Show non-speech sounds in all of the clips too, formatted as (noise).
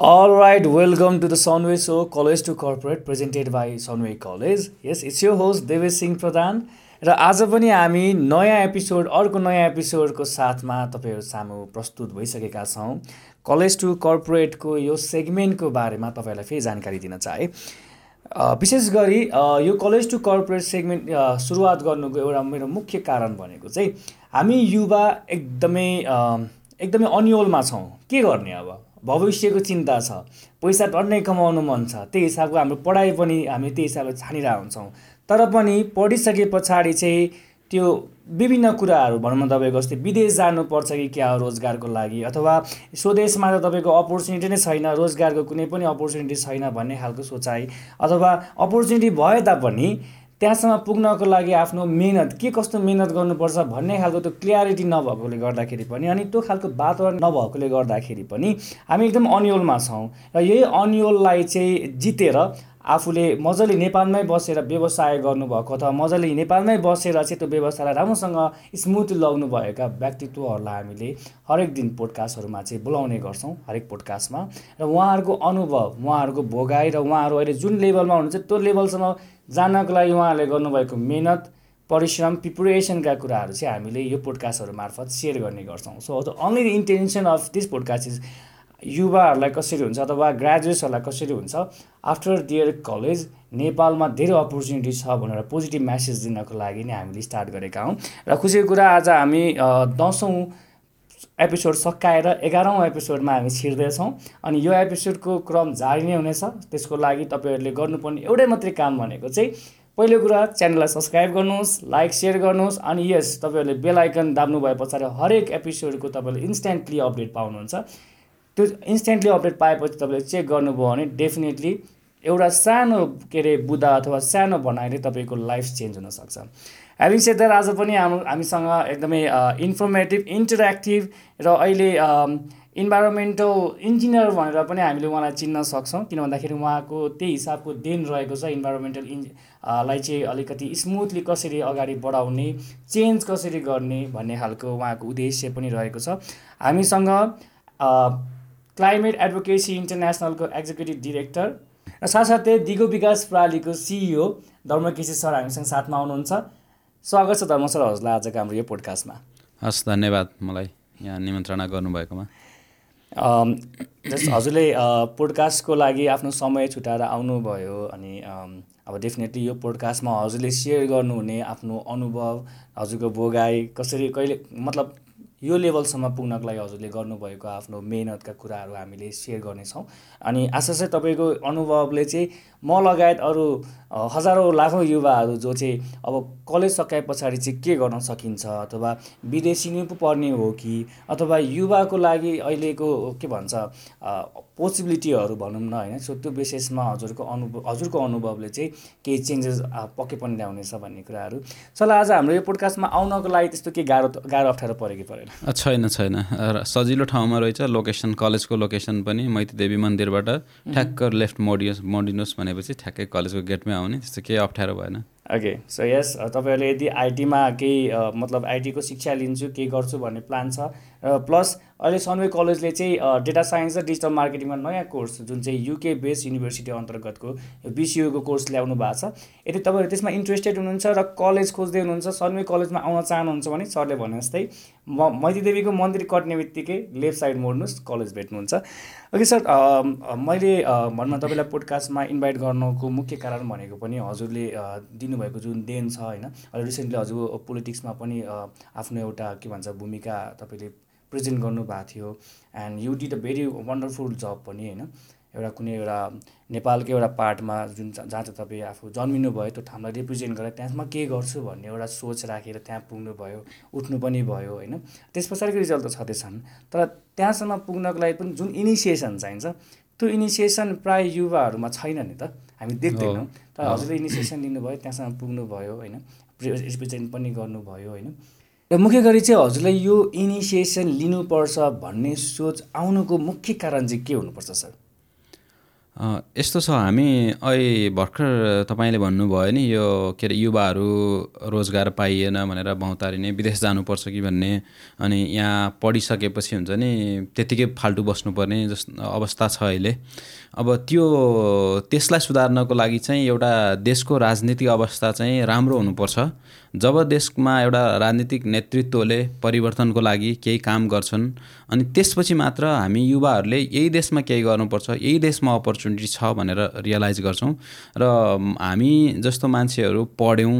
All right, welcome to the Sunway Show, College to Corporate, presented by Sunway College. Yes, it's your host Devesh Singh प्रधान र आज पनि हामी नयाँ episode अर्को नयाँ एपिसोडको साथमा तपाईँहरू सामु प्रस्तुत भइसकेका छौँ। कलेज टु कर्पोरेटको यो सेगमेन्टको बारेमा तपाईँहरूलाई फेरि जानकारी दिन चाहे। विशेष गरी यो कलेज टु कर्पोरेट सेगमेन्ट सुरुवात गर्नुको एउटा मेरो मुख्य कारण भनेको चाहिँ हामी युवा एकदमै एकदमै अन्यलमा छौँ। के गर्ने अब? भविष्यको चिन्ता छ। पैसा टन्नै कमाउनु मन छ। त्यही हिसाबको हाम्रो पढाइ पनि हामी त्यही हिसाबले छानिरहेको हुन्छौँ। तर पनि पढिसके पछाडि चाहिँ त्यो विभिन्न कुराहरू भनौँ न तपाईँको जस्तै विदेश जानुपर्छ कि क्या हो रोजगारको लागि? अथवा स्वदेशमा त तपाईँको अपर्च्युनिटी नै छैन रोजगारको कुनै पनि अपर्च्युनिटी छैन भन्ने खालको सोचाइ। अथवा अपर्च्युनिटी भए तापनि त्यहाँसम्म पुग्नको लागि आफ्नो मिहिनेत के कस्तो मिहिनेत गर्नुपर्छ भन्ने खालको त्यो क्लियरिटी नभएकोले गर्दाखेरि पनि अनि त्यो खालको वातावरण नभएकोले गर्दाखेरि पनि हामी एकदम अन्यलमा छौँ र यही अन्यललाई चाहिँ जितेर आफूले मजाले नेपालमै बसेर व्यवसाय गर्नुभएको अथवा मजाले नेपालमै बसेर चाहिँ त्यो व्यवसायलाई राम्रोसँग स्मुथ लग्नुभएका व्यक्तित्वहरूलाई हामीले हरेक दिन पोडकास्टहरूमा चाहिँ बोलाउने गर्छौँ हरेक पोडकास्टमा। र उहाँहरूको अनुभव उहाँहरूको भोगाइ र उहाँहरू अहिले जुन लेभलमा हुनुहुन्छ त्यो लेभलसम्म जानको लागि उहाँहरूले गर्नुभएको मिहिनेत परिश्रम प्रिपरेसनका कुराहरू चाहिँ हामीले यो पोडकास्टहरू मार्फत सेयर गर्ने गर्छौँ। So the only intention of this podcast is युवाहरूलाई कसरी हुन्छ अथवा ग्रेजुएट्सहरूलाई कसरी हुन्छ? आफ्टर दियर कलेज नेपालमा धेरै अपर्च्युनिटी छ भनेर पोजिटिभ म्यासेज दिनको लागि नै हामीले स्टार्ट गरेका हौँ। र खुसीको कुरा आज हामी दसौँ एपिसोड सकाएर एघारौँ एपिसोडमा हामी छिर्दैछौँ। अनि यो एपिसोडको क्रम जारी नै हुनेछ। त्यसको लागि तपाईँहरूले गर्नुपर्ने एउटै मात्रै काम भनेको चाहिँ पहिलो कुरा च्यानललाई सब्सक्राइब गर्नुहोस् लाइक सेयर गर्नुहोस् अनि यस तपाईँहरूले बेल आइकन दाब्नु भए पछाडि हरेक एपिसोडको तपाईँले इन्स्ट्यान्टली अपडेट पाउनुहुन्छ। त्यो इन्स्ट्यान्टली अपडेट पाएपछि तपाईँले चेक गर्नुभयो भने डेफिनेटली एउटा सानो के अरे बुदा अथवा सानो भनाइले तपाईँको लाइफ चेन्ज हुनसक्छ ह्याभिङ सेड द्याट आज पनि हाम हामीसँग एकदमै इन्फर्मेटिभ इन्टरेक्टिभ र अहिले इन्भाइरोमेन्टल इन्जिनियर भनेर पनि हामीले उहाँलाई चिन्न सक्छौँ। किन भन्दाखेरि उहाँको त्यही हिसाबको देन रहेको छ इन्भाइरोमेन्टल इन् अ, लाई चाहिँ अलिकति स्मुथली कसरी अगाडि बढाउने चेन्ज कसरी गर्ने भन्ने खालको उहाँको उद्देश्य पनि रहेको छ। हामीसँग क्लाइमेट एडभोकेसी इन्टरनेसनलको एक्जिक्युटिभ डिरेक्टर र साथसाथै दिगो विकास प्रणालीको सिइओ धर्मकेशी सर हामीसँग साथमा आउनुहुन्छ स्वागत छ धर्म सर हजुरलाई आजको हाम्रो यो पोडकास्टमा हस् धन्यवाद मलाई यहाँ निमन्त्रणा गर्नुभएकोमा। जस हजुरले पोडकास्टको लागि आफ्नो समय छुट्याएर आउनुभयो अनि अब डेफिनेटली यो पोडकास्टमा हजुरले सेयर गर्नुहुने आफ्नो अनुभव हजुरको भोगाइ कसरी कहिले मतलब यो लेभलसम्म पुग्नको लागि हजुरले गर्नुभएको आफ्नो मेहनतका कुराहरू हामीले सेयर गर्नेछौँ। अनि आशा छ तपाईँको अनुभवले चाहिँ म लगायत अरू हजारौँ लाखौँ युवाहरू जो चाहिँ अब कलेज सकाए पछाडि चाहिँ के गर्न सकिन्छ अथवा विदेशी नै पो पढ्ने हो कि अथवा युवाको लागि अहिलेको के भन्छ पोसिबिलिटीहरू भनौँ न होइन सो त्यो विशेषमा हजुरको अनुभव हजुरको अनुभवले चाहिँ केही चेन्जेस पक्कै पनि ल्याउनेछ भन्ने कुराहरू। चल आज हाम्रो यो पोडकास्टमा आउनको लागि त्यस्तो केही गाह्रो गाह्रो अप्ठ्यारो पऱ्यो कि परेन छैन छैन। सजिलो ठाउँमा रहेछ लोकेसन कलेजको लोकेसन पनि मैती देवी मन्दिरबाट ठ्याक्क लेफ्ट मोडियोस् मोडिनुहोस् भनेपछि ठ्याक्कै कलेजको गेटमै आउने त्यस्तो केही अप्ठ्यारो भएन। ओके सो यस तपाईँहरूले यदि आइटीमा केही मतलब आइटीको शिक्षा लिन्छु केही गर्छु भन्ने प्लान छ र प्लस अहिले सनवे कलेजले चाहिँ डेटा साइन्स र डिजिटल मार्केटिङमा नयाँ कोर्स जुन चाहिँ युके बेस्ड युनिभर्सिटी अन्तर्गतको बिसियुको कोर्स ल्याउनु भएको छ यदि तपाईँहरू त्यसमा इन्ट्रेस्टेड हुनुहुन्छ र कलेज खोज्दै हुनुहुन्छ सनवे कलेजमा आउन चाहनुहुन्छ भने सरले भने जस्तै म मैती देवीको मन्दिर कट्ने बित्तिकै लेफ्ट साइड मोड्नुहोस् कलेज भेट्नुहुन्छ। ओके सर मैले अ, भनौँ न तपाईँलाई पोडकास्टमा इन्भाइट गर्नुको मुख्य कारण भनेको पनि हजुरले अ, दिनुभएको जुन देन छ होइन रिसेन्टली हजुर पोलिटिक्समा पनि आफ्नो एउटा के भन्छ भूमिका तपाईँले प्रेजेन्ट गर्नुभएको थियो and you did a very wonderful जब पनि होइन एउटा कुनै एउटा नेपालकै एउटा पार्टमा जुन जहाँ चाहिँ तपाईँ आफू जन्मिनु भयो त्यो ठाउँलाई रिप्रेजेन्ट गरेर त्यसमा के गर्छु भन्ने एउटा सोच राखेर त्यहाँ पुग्नु भयो उठ्नु पनि भयो होइन। त्यस पछाडिको रिजल्ट त छँदैछन् तर त्यहाँसम्म पुग्नको लागि पनि जुन इनिसिएसन चाहिन्छ त्यो इनिसिएसन प्राय युवाहरूमा छैन नि त। हामी देख्दैनौँ। तर हजुरले इनिसिएसन लिनुभयो त्यहाँसम्म पुग्नुभयो होइन। रिप्रेजेन्ट पनि गर्नुभयो होइन। र मुख्य गरी चाहिँ हजुरलाई यो इनिसिएसन लिनुपर्छ भन्ने सोच आउनुको मुख्य कारण चाहिँ के हुनुपर्छ सर? यस्तो छ हामी अहिले भर्खर तपाईँले भन्नुभयो नि यो के अरे युवाहरू रोजगार पाइएन भनेर भौतारिने विदेश जानुपर्छ कि भन्ने अनि यहाँ पढिसकेपछि हुन्छ नि त्यत्तिकै फाल्टु बस्नुपर्ने जस अवस्था छ अहिले। अब त्यो त्यसलाई सुधार्नको लागि चाहिँ एउटा देशको राजनीतिक अवस्था चाहिँ राम्रो हुनुपर्छ। जब देशमा एउटा राजनीतिक नेतृत्वले परिवर्तनको लागि केही काम गर्छन् अनि त्यसपछि मात्र हामी युवाहरूले यही देशमा केही गर्नुपर्छ यही देशमा अपर्च्युनिटी छ भनेर रियलाइज गर्छौँ। र हामी जस्तो मान्छेहरू पढ्यौँ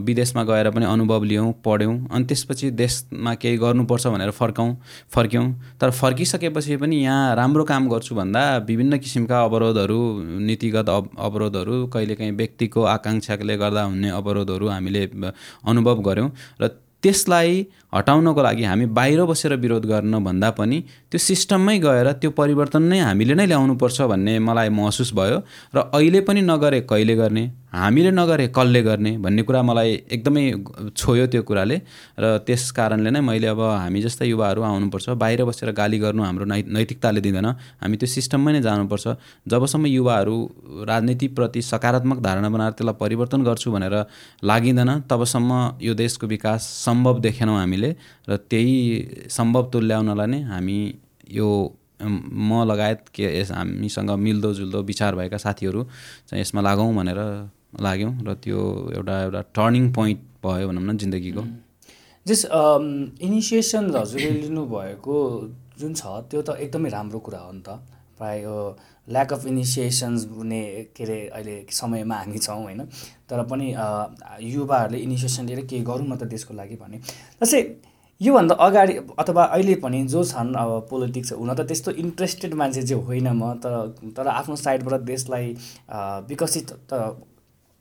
विदेशमा गएर पनि अनुभव लियौँ पढ्यौँ। अनि त्यसपछि देशमा केही गर्नुपर्छ भनेर फर्काउँ फर्क्यौँ। तर फर्किसकेपछि पनि यहाँ राम्रो काम गर्छु भन्दा विभिन्न किसिमका अवरोधहरू नीतिगत अवरोधहरू कहिलेकाहीँ व्यक्तिको आकाङ्क्षाले गर्दा हुने अवरोधहरू हामीले अनुभव गऱ्यौँ। र त्यसलाई हटाउनको लागि हामी बाहिर बसेर विरोध गर्न भन्दा पनि त्यो सिस्टममै गएर त्यो परिवर्तन नै हामीले नै ल्याउनुपर्छ भन्ने मलाई महसुस भयो र अहिले पनि नगरे कहिले गर्ने हामीले नगरे कसले गर्ने भन्ने कुरा मलाई एकदमै छोयो त्यो कुराले र त्यस कारणले नै मैले अब हामी जस्तै युवाहरू आउनुपर्छ बाहिर बसेर गाली गर्नु हाम्रो नै नैतिकताले दिँदैन हामी त्यो सिस्टममै नै जानुपर्छ। जबसम्म युवाहरू राजनीतिप्रति सकारात्मक धारणा बनाएर त्यसलाई परिवर्तन गर्छु भनेर लागिँदैन तबसम्म यो देशको विकास सम्भव देखेनौँ हामीले। र त्यही सम्भव तुल्याउनलाई नै हामी यो म लगायत के यस हामीसँग मिल्दोजुल्दो विचार भएका साथीहरू चाहिँ यसमा लागौँ भनेर लाग्यौँ र त्यो एउटा एउटा टर्निङ पोइन्ट भयो भनौँ न जिन्दगीको। जस इनिसिएसन हजुरले लिनुभएको जुन छ त्यो त एकदमै राम्रो कुरा हो नि त। प्रायः ल्याक अफ इनिसिएसन्स हुने के अरे अहिले समयमा हामी छौँ होइन? तर पनि युवाहरूले इनिसिएसन लिएर केही गरौँ न त देशको लागि भने। जस्तै योभन्दा अगाडि अथवा अहिले पनि जो छन् अब पोलिटिक्स हुन त त्यस्तो इन्ट्रेस्टेड मान्छे चाहिँ होइन म तर तर आफ्नो साइडबाट देशलाई विकसित त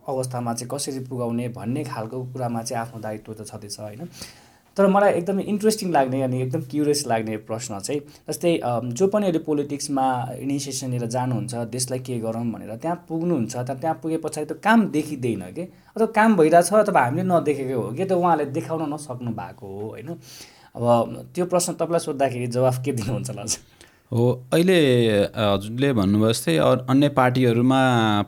अवस्थामा चाहिँ कसरी पुगाउने भन्ने खालको कुरामा चाहिँ आफ्नो दायित्व त छँदैछ होइन? तर मलाई एकदमै इन्ट्रेस्टिङ लाग्ने अनि एकदम क्युरियस लाग्ने प्रश्न चाहिँ जस्तै जो पनि अहिले पोलिटिक्समा इनिसिएसन लिएर जानुहुन्छ देशलाई के गरौँ भनेर त्यहाँ पुग्नुहुन्छ तर त्यहाँ पुगे पछाडि त काम देखिँदैन कि? अथवा काम भइरहेछ अथवा हामीले नदेखेको हो कि? त उहाँले देखाउन नसक्नु भएको हो होइन? अब त्यो प्रश्न तपाईँलाई सोद्धाखेरि जवाफ के दिनुहुन्छ होला? हो अहिले हजुरले भन्नुभयो जस्तै अन्य पार्टीहरूमा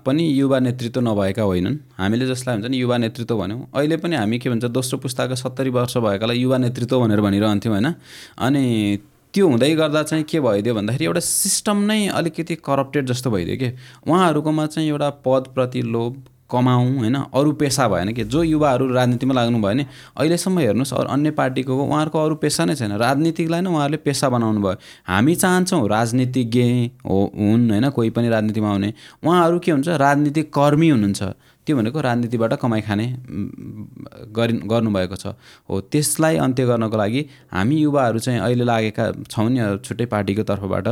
पनि युवा नेतृत्व नभएका होइनन्। हामीले जसलाई हुन्छ नि युवा नेतृत्व भन्यौँ। अहिले पनि हामी के भन्छ दोस्रो पुस्ताको सत्तरी वर्ष भएकालाई युवा नेतृत्व भनेर भनिरहन्थ्यौँ होइन? अनि त्यो हुँदै गर्दा चाहिँ के भइदियो भन्दाखेरि एउटा सिस्टम नै अलिकति करप्टेड जस्तो भइदियो कि? उहाँहरूकोमा चाहिँ एउटा पदप्रति लोभ कमाउँ होइन? अरू पेसा भएन कि? जो युवाहरू राजनीतिमा लाग्नु भयो भने अहिलेसम्म हेर्नुहोस् अरू अन्य पार्टीको उहाँहरूको अरू पेसा नै छैन। राजनीतिकलाई नै उहाँहरूले पेसा बनाउनु भयो। हामी चाहन्छौँ राजनीतिज्ञ हो हुन् होइन? कोही पनि राजनीतिमा आउने उहाँहरू के हुन्छ राजनीतिक कर्मी हुनुहुन्छ। त्यो भनेको राजनीतिबाट कमाइ खाने गरि गर्नुभएको छ। हो त्यसलाई अन्त्य गर्नको लागि हामी युवाहरू चाहिँ अहिले लागेका छौँ नि छुट्टै पार्टीको तर्फबाट।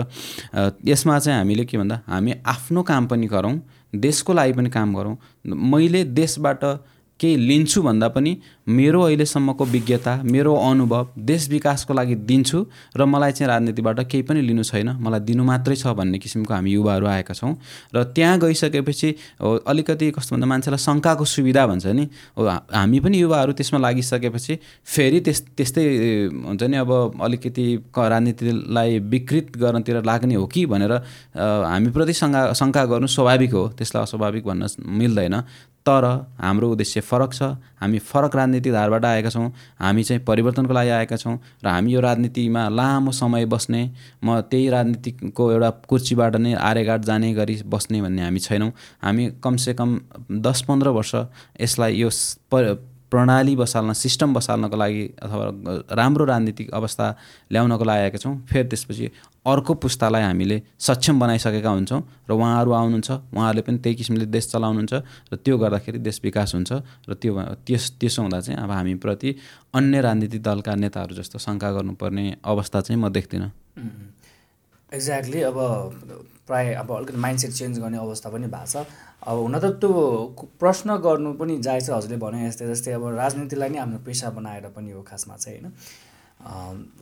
यसमा चाहिँ हामीले के भन्दा हामी आफ्नो काम पनि गरौँ। देशको लागि पनि काम गरौँ। मैले देशबाट केही लिन्छु भन्दा पनि मेरो अहिलेसम्मको विज्ञता मेरो अनुभव देश विकासको लागि दिन्छु र मलाई चाहिँ राजनीतिबाट केही पनि लिनु छैन। मलाई दिनु मात्रै छ भन्ने किसिमको हामी युवाहरू आएका छौँ र त्यहाँ गइसकेपछि अलिकति कस्तो भन्दा मान्छेलाई शङ्काको सुविधा भन्छ नि। हामी पनि युवाहरू त्यसमा लागिसकेपछि फेरि त्यस त्यस्तै हुन्छ नि अब अलिकति राजनीतिलाई विकृत गर्नतिर लाग्ने हो कि भनेर हामीप्रति शङ्का शङ्का गर्नु स्वाभाविक हो। त्यसलाई अस्वाभाविक भन्न मिल्दैन। तर हाम्रो उद्देश्य फरक छ। हामी फरक राजनीतिक धारबाट आएका छौँ। हामी चाहिँ परिवर्तनको लागि आएका छौँ र हामी यो राजनीतिमा लामो समय बस्ने म त्यही राजनीतिको एउटा कुर्चीबाट नै आरेघाट जाने गरी बस्ने भन्ने हामी छैनौँ। हामी कमसेकम दस पन्ध्र वर्ष यसलाई यो प्रणाली बसाल्न सिस्टम बसाल्नको लागि अथवा राम्रो राजनीतिक अवस्था ल्याउनको लागि आएका छौँ। फेरि त्यसपछि अर्को पुस्तालाई हामीले सक्षम बनाइसकेका हुन्छौँ र उहाँहरू आउनुहुन्छ उहाँहरूले पनि त्यही किसिमले देश चलाउनुहुन्छ र त्यो गर्दाखेरि देश विकास हुन्छ र त्यो त्यस त्यसो हुँदा चाहिँ अब हामीप्रति अन्य राजनीतिक दलका नेताहरू जस्तो शङ्का गर्नुपर्ने अवस्था चाहिँ म देख्दिनँ। एक्ज्याक्टली अब प्रायः अब अलिकति माइन्डसेट चेन्ज गर्ने अवस्था पनि भएको छ। अब हुन त त्यो प्रश्न गर्नु पनि जायज छ हजुरले भने जस्तै जस्तै अब राजनीतिलाई नै आफ्नो पेसा बनाएर पनि हो खासमा चाहिँ होइन।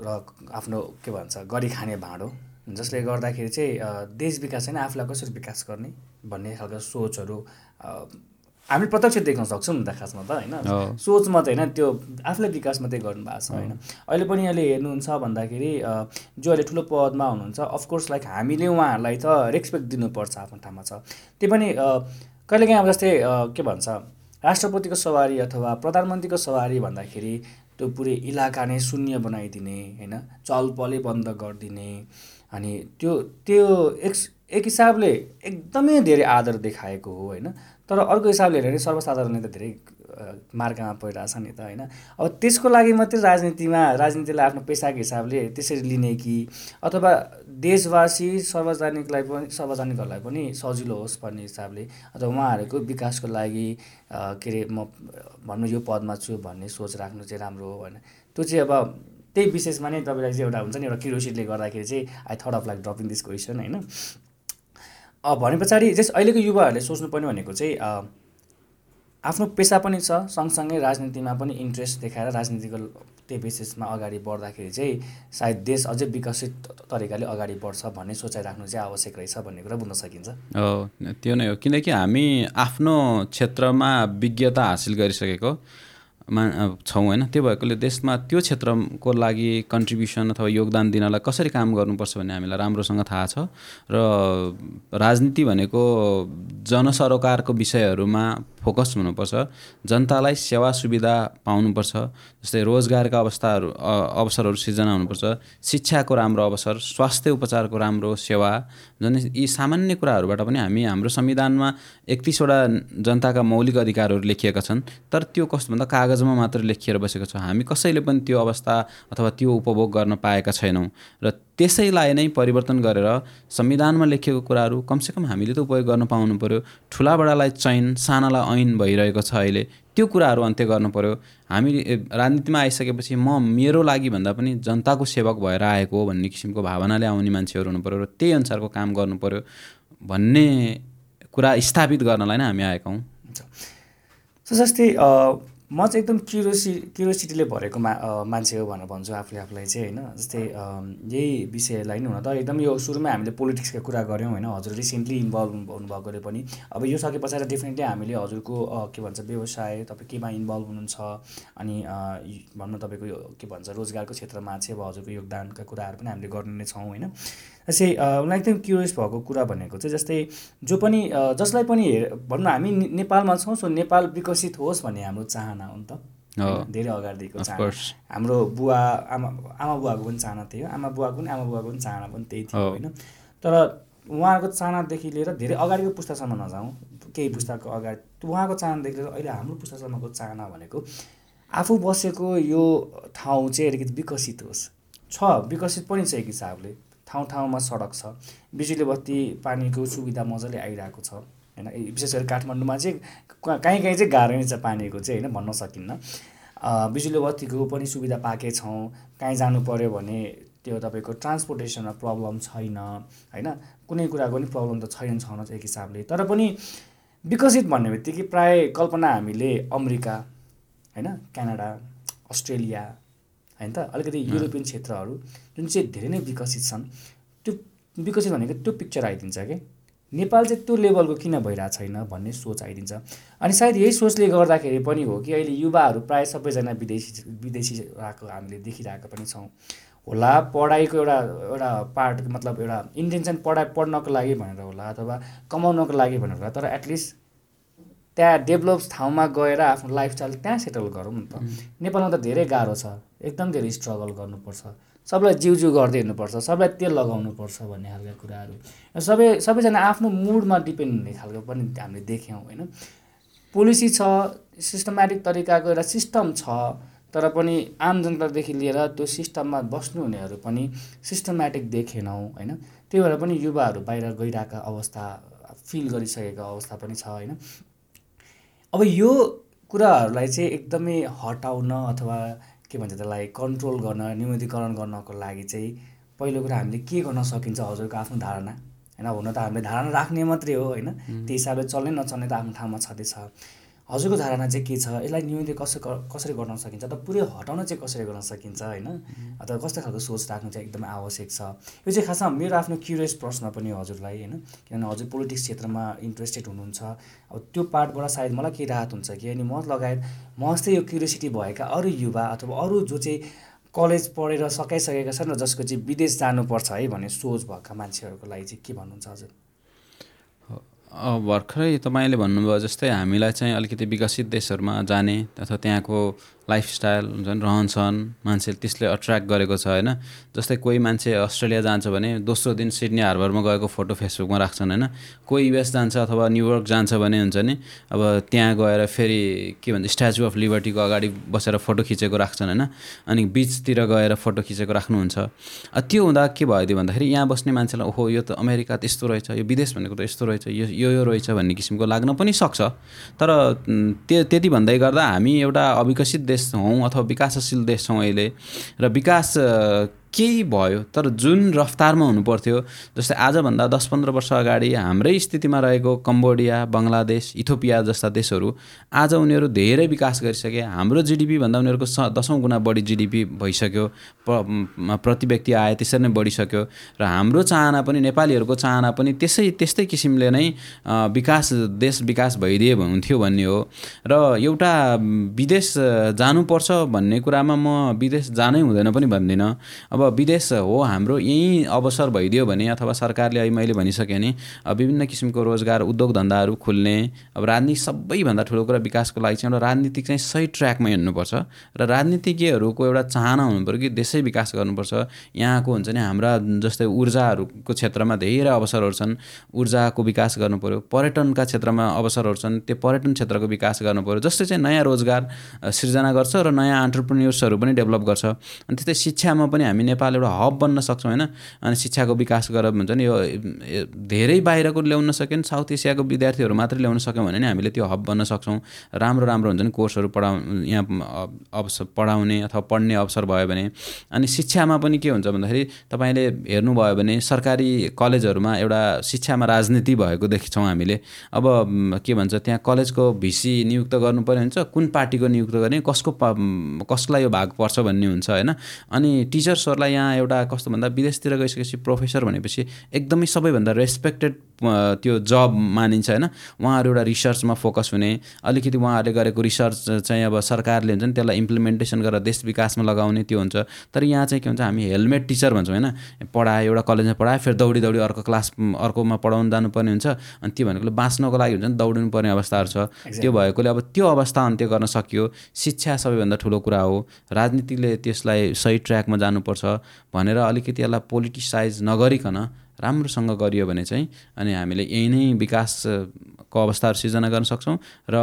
र आफ्नो के भन्छ गरी खाने भाँडो। जसले गर्दाखेरि चाहिँ देश विकास होइन आफूलाई कसरी विकास गर्ने भन्ने खालको सोचहरू हामीले प्रत्यक्ष देख्न सक्छौँ नि त खासमा त होइन? हो। सोच मात्रै होइन त्यो आफूलाई विकास मात्रै गर्नुभएको छ होइन? अहिले पनि अहिले हेर्नुहुन्छ भन्दाखेरि जो अहिले ठुलो पदमा हुनुहुन्छ अफकोर्स लाइक हामीले उहाँहरूलाई त रेस्पेक्ट दिनुपर्छ आफ्नो ठाउँमा छ। त्यो पनि कहिलेकाहीँ अब जस्तै के भन्छ राष्ट्रपतिको सवारी अथवा प्रधानमन्त्रीको सवारी भन्दाखेरि त्यो पुरै इलाका नै शून्य बनाइदिने होइन? चलपलै बन्द गरिदिने अनि त्यो त्यो एक एक हिसाबले एकदमै धेरै आदर देखाएको हो होइन? तर अर्को हिसाबले हेऱ्यो भने सर्वसाधारणले त धेरै अ, मार्कामा परिरहेछ नि त होइन। अब त्यसको लागि मात्रै राजनीतिमा राजनीतिलाई आफ्नो पेसाको हिसाबले त्यसरी लिने कि अथवा देशवासी सार्वजनिकलाई पनि सार्वजनिकहरूलाई पनि सजिलो होस् भन्ने हिसाबले अथवा उहाँहरूको विकासको लागि के अरे म भन्नु यो पदमा छु भन्ने सोच राख्नु चाहिँ राम्रो हो होइन त्यो चाहिँ अब त्यही विशेषमा नै तपाईँलाई चाहिँ एउटा हुन्छ नि एउटा क्युरोसिटीले गर्दाखेरि चाहिँ I thought of like dropping this question होइन? भने पछाडि जस अहिलेको युवाहरूले सोच्नुपर्ने भनेको चाहिँ आफ्नो पेसा पनि छ सँगसँगै राजनीतिमा पनि इन्ट्रेस्ट देखाएर राजनीतिको त्यही बेसिसमा अगाडि बढ्दाखेरि चाहिँ सायद देश अझै विकसित तरिकाले अगाडि बढ्छ भन्ने सोचाइ राख्नु चाहिँ आवश्यक रहेछ भन्ने कुरा बुझ्न सकिन्छ। हो त्यो नै हो। किनकि हामी आफ्नो क्षेत्रमा विज्ञता हासिल गरिसकेको। मा छौँ होइन? त्यो भएकोले देशमा त्यो क्षेत्रको लागि कन्ट्रिब्युसन अथवा योगदान दिनलाई कसरी काम गर्नुपर्छ भन्ने हामीलाई राम्रोसँग थाहा छ। र राजनीति भनेको जनसरोकारको विषयहरूमा फोकस हुनुपर्छ। जनतालाई सेवा सुविधा पाउनुपर्छ जस्तै रोजगारका अवस्थाहरू अवसरहरू सिर्जना हुनुपर्छ। शिक्षाको राम्रो अवसर स्वास्थ्य उपचारको राम्रो सेवा जुन यी सामान्य कुराहरूबाट पनि हामी हाम्रो संविधानमा एकतिसवटा जनताका मौलिक अधिकारहरू लेखिएका छन्। तर त्यो कस्तो भन्दा कागजमा मात्र लेखिएर बसेको छ। हामी कसैले पनि त्यो अवस्था अथवा त्यो उपभोग गर्न पाएका छैनौँ। र त्यसैलाई नै परिवर्तन गरेर संविधानमा लेखिएको कुराहरू कमसेकम हामीले त उपयोग गर्न पाउनु पऱ्यो ठुलाबडालाई चैन सानालाई ऐन भइरहेको छ अहिले। त्यो कुराहरू अन्त्य गर्नु पऱ्यो हामी राजनीतिमा आइसकेपछि म मेरो लागि भन्दा पनि जनताको सेवक भएर आएको भन्ने किसिमको भावनाले आउने मान्छेहरू हुनु पऱ्यो र त्यही अनुसारको काम गर्नु पऱ्यो भन्ने कुरा स्थापित गर्नलाई नै हामी आएका हौँ। जस्तै म चाहिँ एकदम क्युरोसी क्युरोसिटीले भरेको मा मान्छे हो भनेर भन्छु आफूले आफूलाई चाहिँ होइन। जस्तै यही विषयलाई नै हुन त एकदम यो सुरुमै हामीले पोलिटिक्सको कुरा गऱ्यौँ होइन। हजुर रिसेन्टली इन्भल्भ हुनुभएकोले पनि। अब यो सके पछाडि डेफिनेटली हामीले हजुरको के भन्छ व्यवसाय तपाईँ केमा इन्भल्भ हुनुहुन्छ? अनि भनौँ तपाईँको यो के भन्छ रोजगारको क्षेत्रमा चाहिँ अब हजुरको योगदानका कुराहरू पनि हामीले गर्ने नै छौँ होइन। जस्तै अ, मलाई एकदम क्युरियस भएको कुरा भनेको चाहिँ जस्तै जो पनि जसलाई पनि हेर भनौँ न हामी नेपालमा छौँ सो नेपाल विकसित होस् भन्ने हाम्रो चाहना हो नि त? धेरै अगाडिदेखिको चाहना. हाम्रो बुवा आमा आमा बुवाको पनि चाहना थियो। आमा बुवाको पनि आमा बुवाको पनि चाहना पनि त्यही थियो। होइन? तर उहाँको चाहनादेखि लिएर धेरै अगाडिको पुस्तासम्म नजाउँ। केही पुस्ताको अगाडि उहाँको चाहनादेखि लिएर अहिले हाम्रो पुस्तासम्मको चाहना भनेको आफू बसेको यो ठाउँ चाहिँ अलिकति विकसित होस्। छ विकसित पनि छ एक हिसाबले। ठाउँ ठाउँमा सडक छ। बिजुली बत्ती पानीको सुविधा मजाले आइरहेको छ। होइन विशेष गरी काठमाडौँमा चाहिँ कहाँ- काहीँ चाहिँ गाह्रो नै छ पानीको चाहिँ होइन भन्न सकिन्न। बिजुली बत्तीको पनि सुविधा पाएकै छौँ। काहीँ जानु पऱ्यो भने त्यो तपाईँको ट्रान्सपोर्टेसनमा प्रब्लम छैन होइन? कुनै कुराको पनि प्रब्लम त छैन छैन एक हिसाबले। तर पनि विकसित भन्ने बित्तिकै प्राय कल्पना हामीले अमेरिका होइन क्यानाडा अस्ट्रेलिया होइन त? अलिकति युरोपियन क्षेत्रहरू जुन चाहिँ धेरै नै विकसित छन् त्यो विकसित भनेको त्यो पिक्चर आइदिन्छ कि? नेपाल चाहिँ त्यो लेभलको किन भइरहेको छैन भन्ने सोच आइदिन्छ। अनि सायद यही सोचले गर्दाखेरि पनि हो कि अहिले युवाहरू प्रायः सबैजना विदेशी विदेशी आएको हामीले देखिरहेको पनि छौँ। होला पढाइको एउटा एउटा पार्ट मतलब एउटा इन्टेन्सन पढाइ पढ्नको लागि भनेर होला अथवा कमाउनको लागि भनेर होला तर एटलिस्ट त्यहाँ डेभलप ठाउँमा गएर आफ्नो लाइफस्टाइल त्यहाँ सेटल गरौँ नि त। नेपालमा त धेरै गाह्रो छ। एकदम धेरै स्ट्रगल गर्नुपर्छ। सबलाई जिउ जिउ गर्दै हिँड्नुपर्छ। सबलाई तेल लगाउनुपर्छ भन्ने खालका कुराहरू। सबै सबैजना आफ्नो मुडमा डिपेन्ड हुने खालको पनि हामीले देख्यौँ होइन? पोलिसी छ सिस्टमेटिक तरिकाको एउटा सिस्टम छ तर पनि आम जनतादेखि लिएर त्यो सिस्टममा बस्नुहुनेहरू पनि सिस्टमेटिक देखेनौँ होइन? त्यही भएर पनि युवाहरू बाहिर गइरहेका अवस्था फिल गरिसकेको अवस्था पनि छ होइन? अब यो कुराहरूलाई चाहिँ एकदमै हटाउन अथवा के भन्छ त्यसलाई कन्ट्रोल गर्न न्यूनीकरण गर्नको लागि चाहिँ पहिलो कुरा हामीले के गर्न सकिन्छ हजुरको आफ्नो धारणा? होइन हुन त हामीले धारणा राख्ने मात्रै हो होइन? त्यो हिसाबले चल्ने नचल्ने त आफ्नो ठाउँमा छँदैछ। हजुरको धारणा चाहिँ के छ? यसलाई न्यूनतम कसो कसरी गर्न सकिन्छ? अथवा पुरै हटाउन चाहिँ कसरी गर्न सकिन्छ होइन? अथवा कस्तो खालको सोच राख्नु चाहिँ एकदमै आवश्यक छ? यो चाहिँ खासमा मेरो आफ्नो क्युरियस प्रश्न पनि हो हजुरलाई होइन? किनभने हजुर पोलिटिक्स क्षेत्रमा इन्ट्रेस्टेड हुनुहुन्छ। अब त्यो पार्टबाट सायद मलाई केही राहत हुन्छ कि? अनि म लगायत म जस्तै यो क्युरियोसिटी भएका अरू युवा अथवा अरू जो चाहिँ कलेज पढेर सकाइसकेका छन् र जसको चाहिँ विदेश जानुपर्छ है भन्ने सोच भएका मान्छेहरूको लागि चाहिँ के भन्नुहुन्छ हजुर? भर्खरै तपाईँले भन्नुभयो जस्तै हामीलाई चाहिँ अलिकति विकसित देशहरूमा जाने अथवा त्यहाँको लाइफस्टाइल हुन्छ नि रहनसहन मान्छेले त्यसले अट्र्याक्ट गरेको छ होइन? जस्तै कोही मान्छे अस्ट्रेलिया जान्छ भने दोस्रो दिन सिडनी हार्बरमा गएको फोटो फेसबुकमा राख्छन् होइन? कोही युएस जान्छ अथवा न्युयोर्क जान्छ भने हुन्छ नि अब त्यहाँ गएर फेरि के भन्छ स्ट्याचु अफ लिबर्टीको अगाडि बसेर फोटो खिचेको राख्छन् होइन? अनि बिचतिर गएर फोटो खिचेको राख्नुहुन्छ। त्यो हुँदा के भयो भन्दाखेरि यहाँ बस्ने मान्छेलाई ओहो यो त अमेरिका त यस्तो रहेछ यो विदेश भनेको त यस्तो रहेछ यो यो रहेछ भन्ने किसिमको लाग्न पनि सक्छ। तर त्यो त्यति भन्दै गर्दा हामी एउटा अविकसित हौँ अथवा विकासशील देश छौँ अहिले र विकास केही भयो तर जुन रफ्तारमा हुनुपर्थ्यो जस्तै आजभन्दा दस पन्ध्र वर्ष अगाडि हाम्रै स्थितिमा रहेको कम्बोडिया बङ्गलादेश इथोपिया जस्ता देशहरू आज उनीहरू धेरै विकास गरिसके हाम्रो जिडिपीभन्दा उनीहरूको स दसौँ गुणा बढी जिडिपी भइसक्यो प्रति व्यक्ति आए त्यसरी नै बढिसक्यो र हाम्रो चाहना पनि नेपालीहरूको चाहना पनि त्यसै त्यस्तै किसिमले नै विकास देश विकास भइदिए हुन्थ्यो भन्ने हो। र एउटा विदेश जानुपर्छ भन्ने कुरामा म विदेश जानै हुँदैन पनि भन्दिनँ। अब विदेश हो हाम्रो यहीँ अवसर भइदियो भने अथवा सरकारले अहिले मैले भनिसकेँ नि विभिन्न किसिमको रोजगार उद्योग धन्दाहरू खुल्ने अब राजनीति सबैभन्दा ठुलो कुरा विकासको लागि चाहिँ एउटा राजनीतिक चाहिँ सही ट्र्याकमा हिँड्नुपर्छ र राजनीतिज्ञहरूको एउटा चाहना हुनु पऱ्यो कि देशै विकास गर्नुपर्छ। यहाँको हुन्छ नि हाम्रा जस्तै ऊर्जाहरूको क्षेत्रमा धेरै अवसरहरू छन् ऊर्जाको विकास गर्नु पऱ्यो पर्यटनका क्षेत्रमा अवसरहरू छन् त्यो पर्यटन क्षेत्रको विकास गर्नु पऱ्यो जसले चाहिँ नयाँ रोजगार सिर्जना गर्छ र नयाँ अन्टरप्रिन्यर्सहरू पनि डेभलप गर्छ। अनि त्यस्तै शिक्षामा पनि हामी नेपाल एउटा हब बन्न सक्छौँ होइन? अनि शिक्षाको विकास गरेर हुन्छ नि यो धेरै बाहिरको ल्याउन सक्यो भने साउथ एसियाको विद्यार्थीहरू मात्रै ल्याउन सक्यौँ भने नि हामीले त्यो हब बन्न सक्छौँ। राम्रो राम्रो हुन्छ नि कोर्सहरू पढाउ यहाँ अवसर पढाउने अथवा पढ्ने अवसर भयो भने। अनि शिक्षामा पनि के हुन्छ भन्दाखेरि तपाईँले हेर्नुभयो भने सरकारी कलेजहरूमा एउटा शिक्षामा राजनीति भएको देख्छौँ हामीले। अब के भन्छ त्यहाँ कलेजको भिसी नियुक्त गर्नु पर्ने हुन्छ कुन पार्टीको नियुक्त गर्ने कसको कसलाई यो भाग पर्छ भन्ने हुन्छ होइन? अनि टिचर्सहरूलाई मलाई यहाँ एउटा कस्तो भन्दा विदेशतिर गइसकेपछि प्रोफेसर भनेपछि एकदमै सबैभन्दा रेस्पेक्टेड त्यो जब मानिन्छ होइन? उहाँहरू एउटा रिसर्चमा फोकस हुने। अलिकति उहाँहरूले गरेको रिसर्च चाहिँ अब सरकारले हुन्छ नि त्यसलाई इम्प्लिमेन्टेसन गरेर देश विकासमा लगाउने त्यो हुन्छ। तर यहाँ चाहिँ के हुन्छ हामी हेलमेट टिचर भन्छौँ होइन? पढायो एउटा कलेजमा पढायो फेरि दौडी दौडी अर्को क्लास अर्कोमा पढाउनु जानुपर्ने हुन्छ। अनि त्यो भनेको बाँच्नको लागि हुन्छ नि दौडिनु पर्ने अवस्थाहरू छ। त्यो भएकोले अब त्यो अवस्था अन्त्य गर्न सकियो। शिक्षा सबैभन्दा ठुलो कुरा हो। राजनीतिले त्यसलाई सही ट्र्याकमा जानुपर्छ भनेर अलिकति यसलाई पोलिटिसाइज नगरिकन राम्रोसँग गरियो भने चाहिँ अनि हामीले यही नै विकासको अवस्थाहरू सिर्जना गर्न सक्छौँ र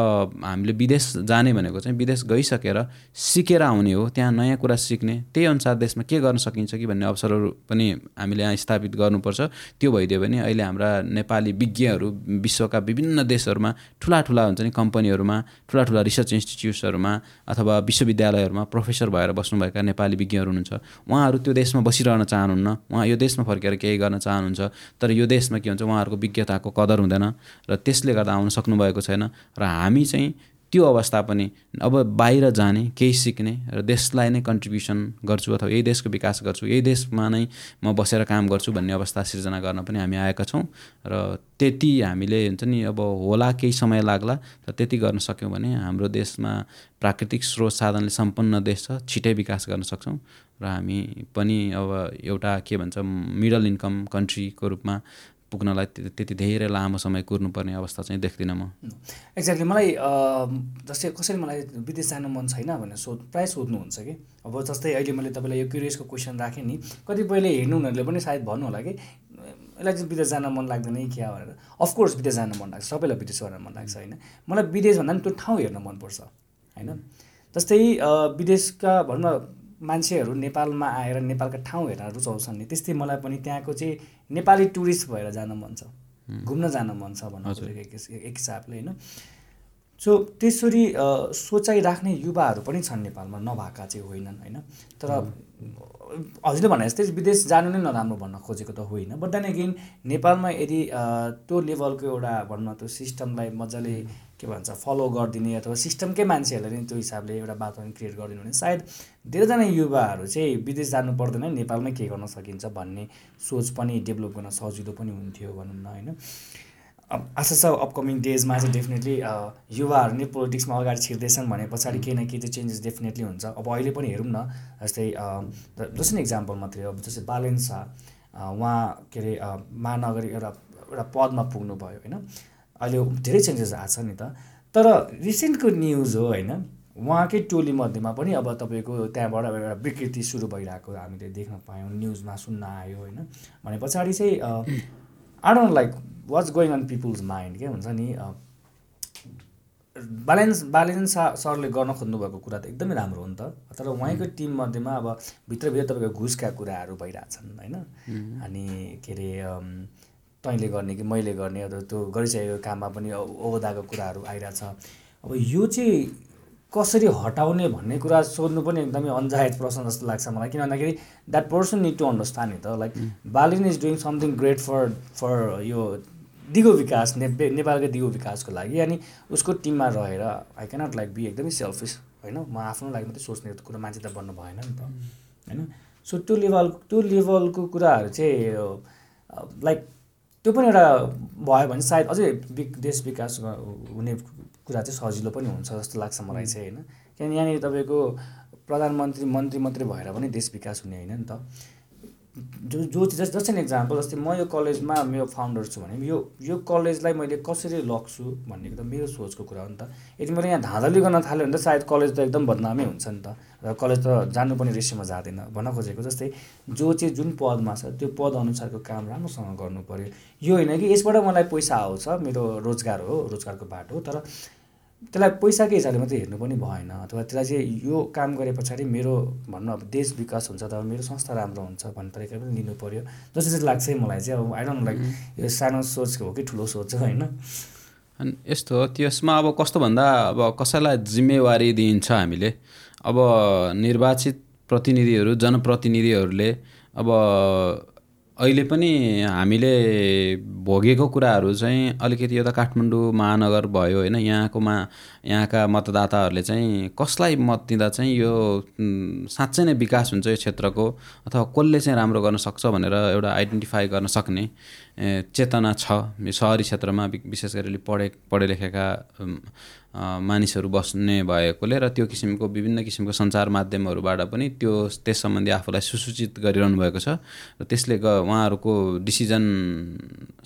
हामीले विदेश जाने भनेको चाहिँ विदेश गइसकेर सिकेर आउने हो त्यहाँ नयाँ कुरा सिक्ने त्यही अनुसार देशमा के गर्न सकिन्छ कि भन्ने अवसरहरू पनि हामीले यहाँ स्थापित गर्नुपर्छ। त्यो भइदियो भने अहिले हाम्रा नेपाली विज्ञहरू विश्वका विभिन्न देशहरूमा ठुला ठुला हुन्छ नि कम्पनीहरूमा ठुला ठुला रिसर्च इन्स्टिट्युट्सहरूमा अथवा विश्वविद्यालयहरूमा प्रोफेसर भएर बस्नुभएका नेपाली विज्ञहरू हुनुहुन्छ। उहाँहरू त्यो देशमा बसिरहन चाहनुहुन्न उहाँ यो देशमा फर्केर केही गर्न चाहनु चाहनुहुन्छ तर यो देशमा के हुन्छ उहाँहरूको विज्ञताको कदर हुँदैन र त्यसले गर्दा आउन सक्नुभएको छैन र हामी चाहिँ त्यो अवस्था पनि अब बाहिर जाने केही सिक्ने र देशलाई नै कन्ट्रिब्युसन गर्छु अथवा यही देशको विकास गर्छु यही देशमा नै म बसेर काम गर्छु भन्ने अवस्था सिर्जना गर्न पनि हामी आएका छौँ र त्यति हामीले हुन्छ नि अब होला केही समय लाग्ला र त्यति गर्न सक्यौँ भने हाम्रो देशमा प्राकृतिक स्रोत साधनले सम्पन्न देश छ छिटै विकास गर्न सक्छौँ र हामी पनि अब एउटा के भन्छ मिडल इन्कम कन्ट्रीको रूपमा पुग्नलाई त्यति धेरै लामो समय कुर्नुपर्ने अवस्था चाहिँ देख्दिनँ म। एक्ज्याक्टली मलाई जस्तै कसरी मलाई विदेश जानु मन छैन भनेर सोध प्रायः सोध्नुहुन्छ कि? अब जस्तै अहिले मैले तपाईँलाई यो क्युरियसको क्वेसन राखेँ नि कतिपयले हेर्नु हुनेहरूले पनि सायद भन्नु होला कि यसलाई चाहिँ विदेश जान मन लाग्दैन कि क्या भनेर। अफकोर्स विदेश जान मन लाग्छ सबैलाई विदेश गर्न मन लाग्छ होइन? मलाई विदेश भन्दा पनि त्यो ठाउँ हेर्न मनपर्छ होइन? जस्तै विदेशका भनौँ न मान्छेहरू नेपालमा आएर नेपालका ठाउँ हेरेर रुचाउँछन् नि। त्यस्तै मलाई पनि त्यहाँको चाहिँ नेपाली टुरिस्ट भएर जान मन छ। घुम्न जान मन छ भन्नु एक हिसाबले होइन। सो त्यसरी सोचाइ राख्ने युवाहरू पनि छन् नेपालमा नभएका चाहिँ होइनन् होइन? तर हजुरले भने जस्तै विदेश जानु नै नराम्रो भन्न खोजेको त होइन। बट देन अगेन नेपालमा यदि त्यो लेभलको एउटा भनौँ न त्यो सिस्टमलाई मजाले के भन्छ फलो गरिदिने अथवा सिस्टमकै मान्छेहरूले नै त्यो हिसाबले एउटा वातावरण क्रिएट गरिदिनु भने सायद धेरैजना युवाहरू चाहिँ विदेश जानु पर्दैन नेपालमै के गर्न सकिन्छ भन्ने सोच पनि डेभलप गर्न सजिलो पनि हुन्थ्यो भनौँ न होइन। आशा छ अपकमिङ डेजमा चाहिँ डेफिनेटली युवाहरू नै पोलिटिक्समा अगाडि छिर्दैछन् भने पछाडि केही न केही चाहिँ चेन्जेस डेफिनेटली हुन्छ। अब अहिले पनि हेरौँ न जस्तै जस्ट इक्जाम्पल मात्रै अब जस्तै बालेन शाह उहाँ के अरे महानगरी एउटा एउटा पदमा पुग्नु भयो होइन? अहिले धेरै चेन्जेस आएको छ नि त। तर रिसेन्टको न्युज हो होइन? उहाँकै टोली मध्येमा पनि अब तपाईँको त्यहाँबाट एउटा विकृति सुरु भइरहेको हामीले देख्न पायौँ न्युजमा सुन्न आयो होइन? भने पछाडि चाहिँ I don't like what's going on people's mind के हुन्छ नि बालेन्स बालेन सा सरले गर्न खोज्नुभएको कुरा त एकदमै राम्रो हो नि त। तर उहाँको टिम मध्येमा अब भित्रभित्र तपाईँको घुसका कुराहरू भइरहेछन् होइन? अनि के अरे तैँले गर्ने कि मैले गर्ने त्यो गरिसकेको काममा पनि ओहदाको कुराहरू आइरहेछ। अब यो चाहिँ कसरी हटाउने भन्ने कुरा सोध्नु पनि एकदमै अन्जायज प्रश्न जस्तो लाग्छ मलाई। किन भन्दाखेरि that person need to understand नि त like बालिन is doing something great for for यो दिगो विकास ने नेपालको दिगो विकासको लागि अनि उसको टिममा रहेर आई क्यानट लाइक बी एकदमै सेल्फिस होइन? म आफ्नो लागि मात्रै सोच्ने कुरा मान्छे त बन्नु भएन नि त होइन? सो त्यो लेभल त्यो लेभलको कुराहरू चाहिँ लाइक त्यो पनि एउटा भयो भने सायद अझै देश विकास हुने कुरा चाहिँ सजिलो पनि हुन्छ जस्तो लाग्छ मलाई चाहिँ होइन? किनभने यहाँनिर तपाईँको प्रधानमन्त्री मन्त्री मात्रै भएर पनि देश विकास हुने होइन नि त। जो जो जस्ट जस्ट एन इक्जाम्पल जस्तै म यो कलेजमा मेरो फाउन्डर छु भने यो यो कलेजलाई मैले कसरी लग्छु भन्ने त मेरो सोचको कुरा हो नि त। यदि मैले यहाँ धाँधली गर्न थाल्यो भने त सायद कलेज त एकदम बदनामै हुन्छ नि त। र कलेज त जानु पनि रेसियोमा जाँदैन भन्न खोजेको जस्तै जो चाहिँ जुन पदमा छ त्यो पद अनुसारको काम राम्रोसँग गर्नु पऱ्यो यो होइन कि यसबाट मलाई पैसा आउँछ मेरो रोजगार हो रोजगारको बाटो तर त्यसलाई पैसाकै हिसाबले मात्रै हेर्नु पनि भएन अथवा त्यसलाई चाहिँ यो काम गरे पछाडि मेरो भनौँ अब देश विकास हुन्छ अथवा मेरो संस्था राम्रो हुन्छ भन्ने तरिका पनि लिनु पऱ्यो जस्तो चाहिँ लाग्छ है मलाई चाहिँ अब आई डोन्ट लाइक यो सानो सोच हो कि ठुलो सोच हो होइन? अनि यस्तो हो त्यसमा अब कस्तो भन्दा अब कसैलाई जिम्मेवारी दिइन्छ हामीले? अब निर्वाचित प्रतिनिधिहरू जनप्रतिनिधिहरूले अब अहिले पनि हामीले भोगेको कुराहरू चाहिँ अलिकति यो त काठमाडौँ महानगर भयो होइन यहाँकोमा यहाँका मतदाताहरूले चाहिँ कसलाई मत दिँदा चाहिँ यो साँच्चै नै विकास हुन्छ यो क्षेत्रको अथवा कसले चाहिँ राम्रो गर्न सक्छ भनेर एउटा आइडेन्टिफाई गर्न सक्ने चेतना छ यो सहरी क्षेत्रमा विशेष गरी पढे पढे लेखेका मानिसहरू बस्ने भएकोले र त्यो किसिमको विभिन्न किसिमको सञ्चार माध्यमहरूबाट पनि त्यो त्यस सम्बन्धी आफूलाई सुसूचित गरिरहनु भएको छ र त्यसले उहाँहरूको डिसिजन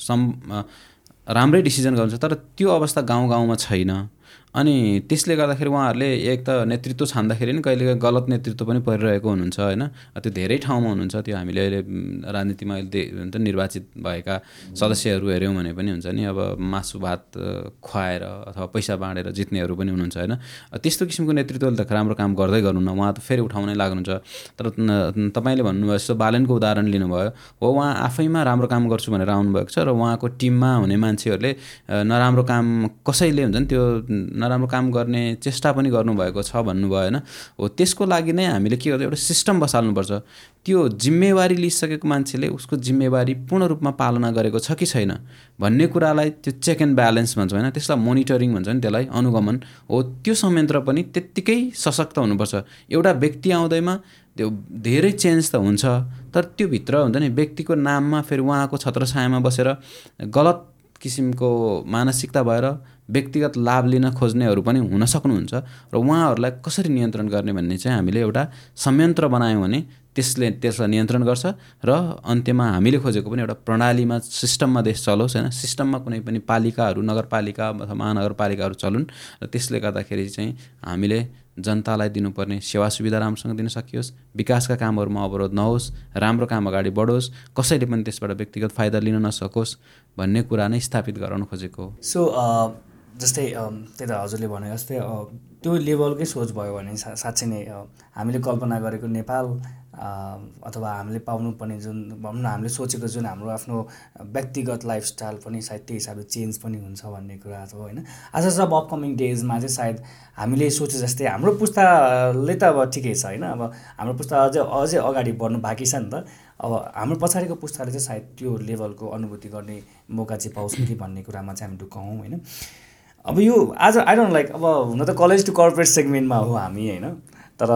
सम् राम्रै डिसिजन गर्नुहुन्छ तर त्यो अवस्था गाउँ गाउँमा छैन। अनि त्यसले गर्दाखेरि उहाँहरूले एक त नेतृत्व छान्दाखेरि नि कहिले गलत नेतृत्व पनि परिरहेको हुनुहुन्छ होइन? त्यो धेरै ठाउँमा हुनुहुन्छ त्यो हामीले अहिले राजनीतिमा अहिले निर्वाचित भएका सदस्यहरू हेऱ्यौँ भने पनि हुन्छ नि अब मासु भात खुवाएर अथवा पैसा बाँडेर जित्नेहरू पनि हुनुहुन्छ होइन? त्यस्तो किसिमको नेतृत्वले त राम्रो काम गर्दै गर्नुहुन्न उहाँ त फेरि उठाउनै लाग्नुहुन्छ। तर तपाईँले भन्नुभयो जस्तो बालनको उदाहरण लिनुभयो। हो उहाँ आफैमा राम्रो काम गर्छु भनेर आउनुभएको छ र उहाँको टिममा हुने मान्छेहरूले नराम्रो काम कसैले हुन्छ नि त्यो नराम्रो काम गर्ने चेष्टा पनि गर्नुभएको छ भन्नुभयो होइन? हो त्यसको लागि नै हामीले के गर्छ एउटा सिस्टम बसाल्नुपर्छ। त्यो जिम्मेवारी लिइसकेको मान्छेले उसको जिम्मेवारी पूर्ण रूपमा पालना गरेको छ कि छैन भन्ने कुरालाई त्यो चेक एन्ड ब्यालेन्स भन्छ होइन? त्यसलाई मोनिटरिङ भन्छ नि त्यसलाई अनुगमन। हो त्यो संयन्त्र पनि त्यत्तिकै सशक्त हुनुपर्छ। एउटा व्यक्ति आउँदैमा त्यो धेरै चेन्ज त हुन्छ तर त्यो भित्र हुन्छ नि व्यक्तिको नाममा फेरि उहाँको छत्रछायामा बसेर गलत किसिमको मानसिकता भएर व्यक्तिगत लाभ लिन खोज्नेहरू पनि हुन सक्नुहुन्छ र उहाँहरूलाई कसरी नियन्त्रण गर्ने भन्ने चाहिँ हामीले एउटा संयन्त्र बनायौँ भने त्यसले त्यसलाई नियन्त्रण गर्छ र अन्त्यमा हामीले खोजेको पनि एउटा प्रणालीमा सिस्टममा देश चलोस् होइन। सिस्टममा कुनै पनि पालिकाहरू नगरपालिका अथवा महानगरपालिकाहरू चलुन् र त्यसले गर्दाखेरि चाहिँ हामीले जनतालाई दिनुपर्ने सेवा सुविधा राम्रोसँग दिन सकियोस् विकासका कामहरूमा अवरोध नहोस् राम्रो काम अगाडि बढोस् कसैले पनि त्यसबाट व्यक्तिगत फाइदा लिन नसकोस् भन्ने कुरा नै स्थापित गराउन खोजेको हो। सो जस्तै त्यही त हजुरले भने जस्तै त्यो लेभलकै सोच भयो भने सा साँच्चै नै हामीले कल्पना गरेको नेपाल अथवा हामीले पाउनुपर्ने जुन भनौँ न हामीले सोचेको जुन हाम्रो आफ्नो व्यक्तिगत लाइफस्टाइल पनि सायद त्यही हिसाबले चेन्ज पनि हुन्छ भन्ने कुरा छ होइन? आज सब अपकमिङ डेजमा चाहिँ सायद हामीले सोचे जस्तै हाम्रो पुस्ताले त अब ठिकै छ होइन? अब हाम्रो पुस्ता अझै अझै अगाडि बढ्नु बाँकी छ नि त। अब हाम्रो पछाडिको पुस्ताले चाहिँ सायद त्यो लेभलको अनुभूति गर्ने मौका चाहिँ पाउँछ कि भन्ने कुरामा चाहिँ हामी ढुक्क होइन? अब यो आज आई डोन्ट लाइक अब हुन त कलेज टु कर्पोरेट सेगमेन्टमा हो हामी होइन? तर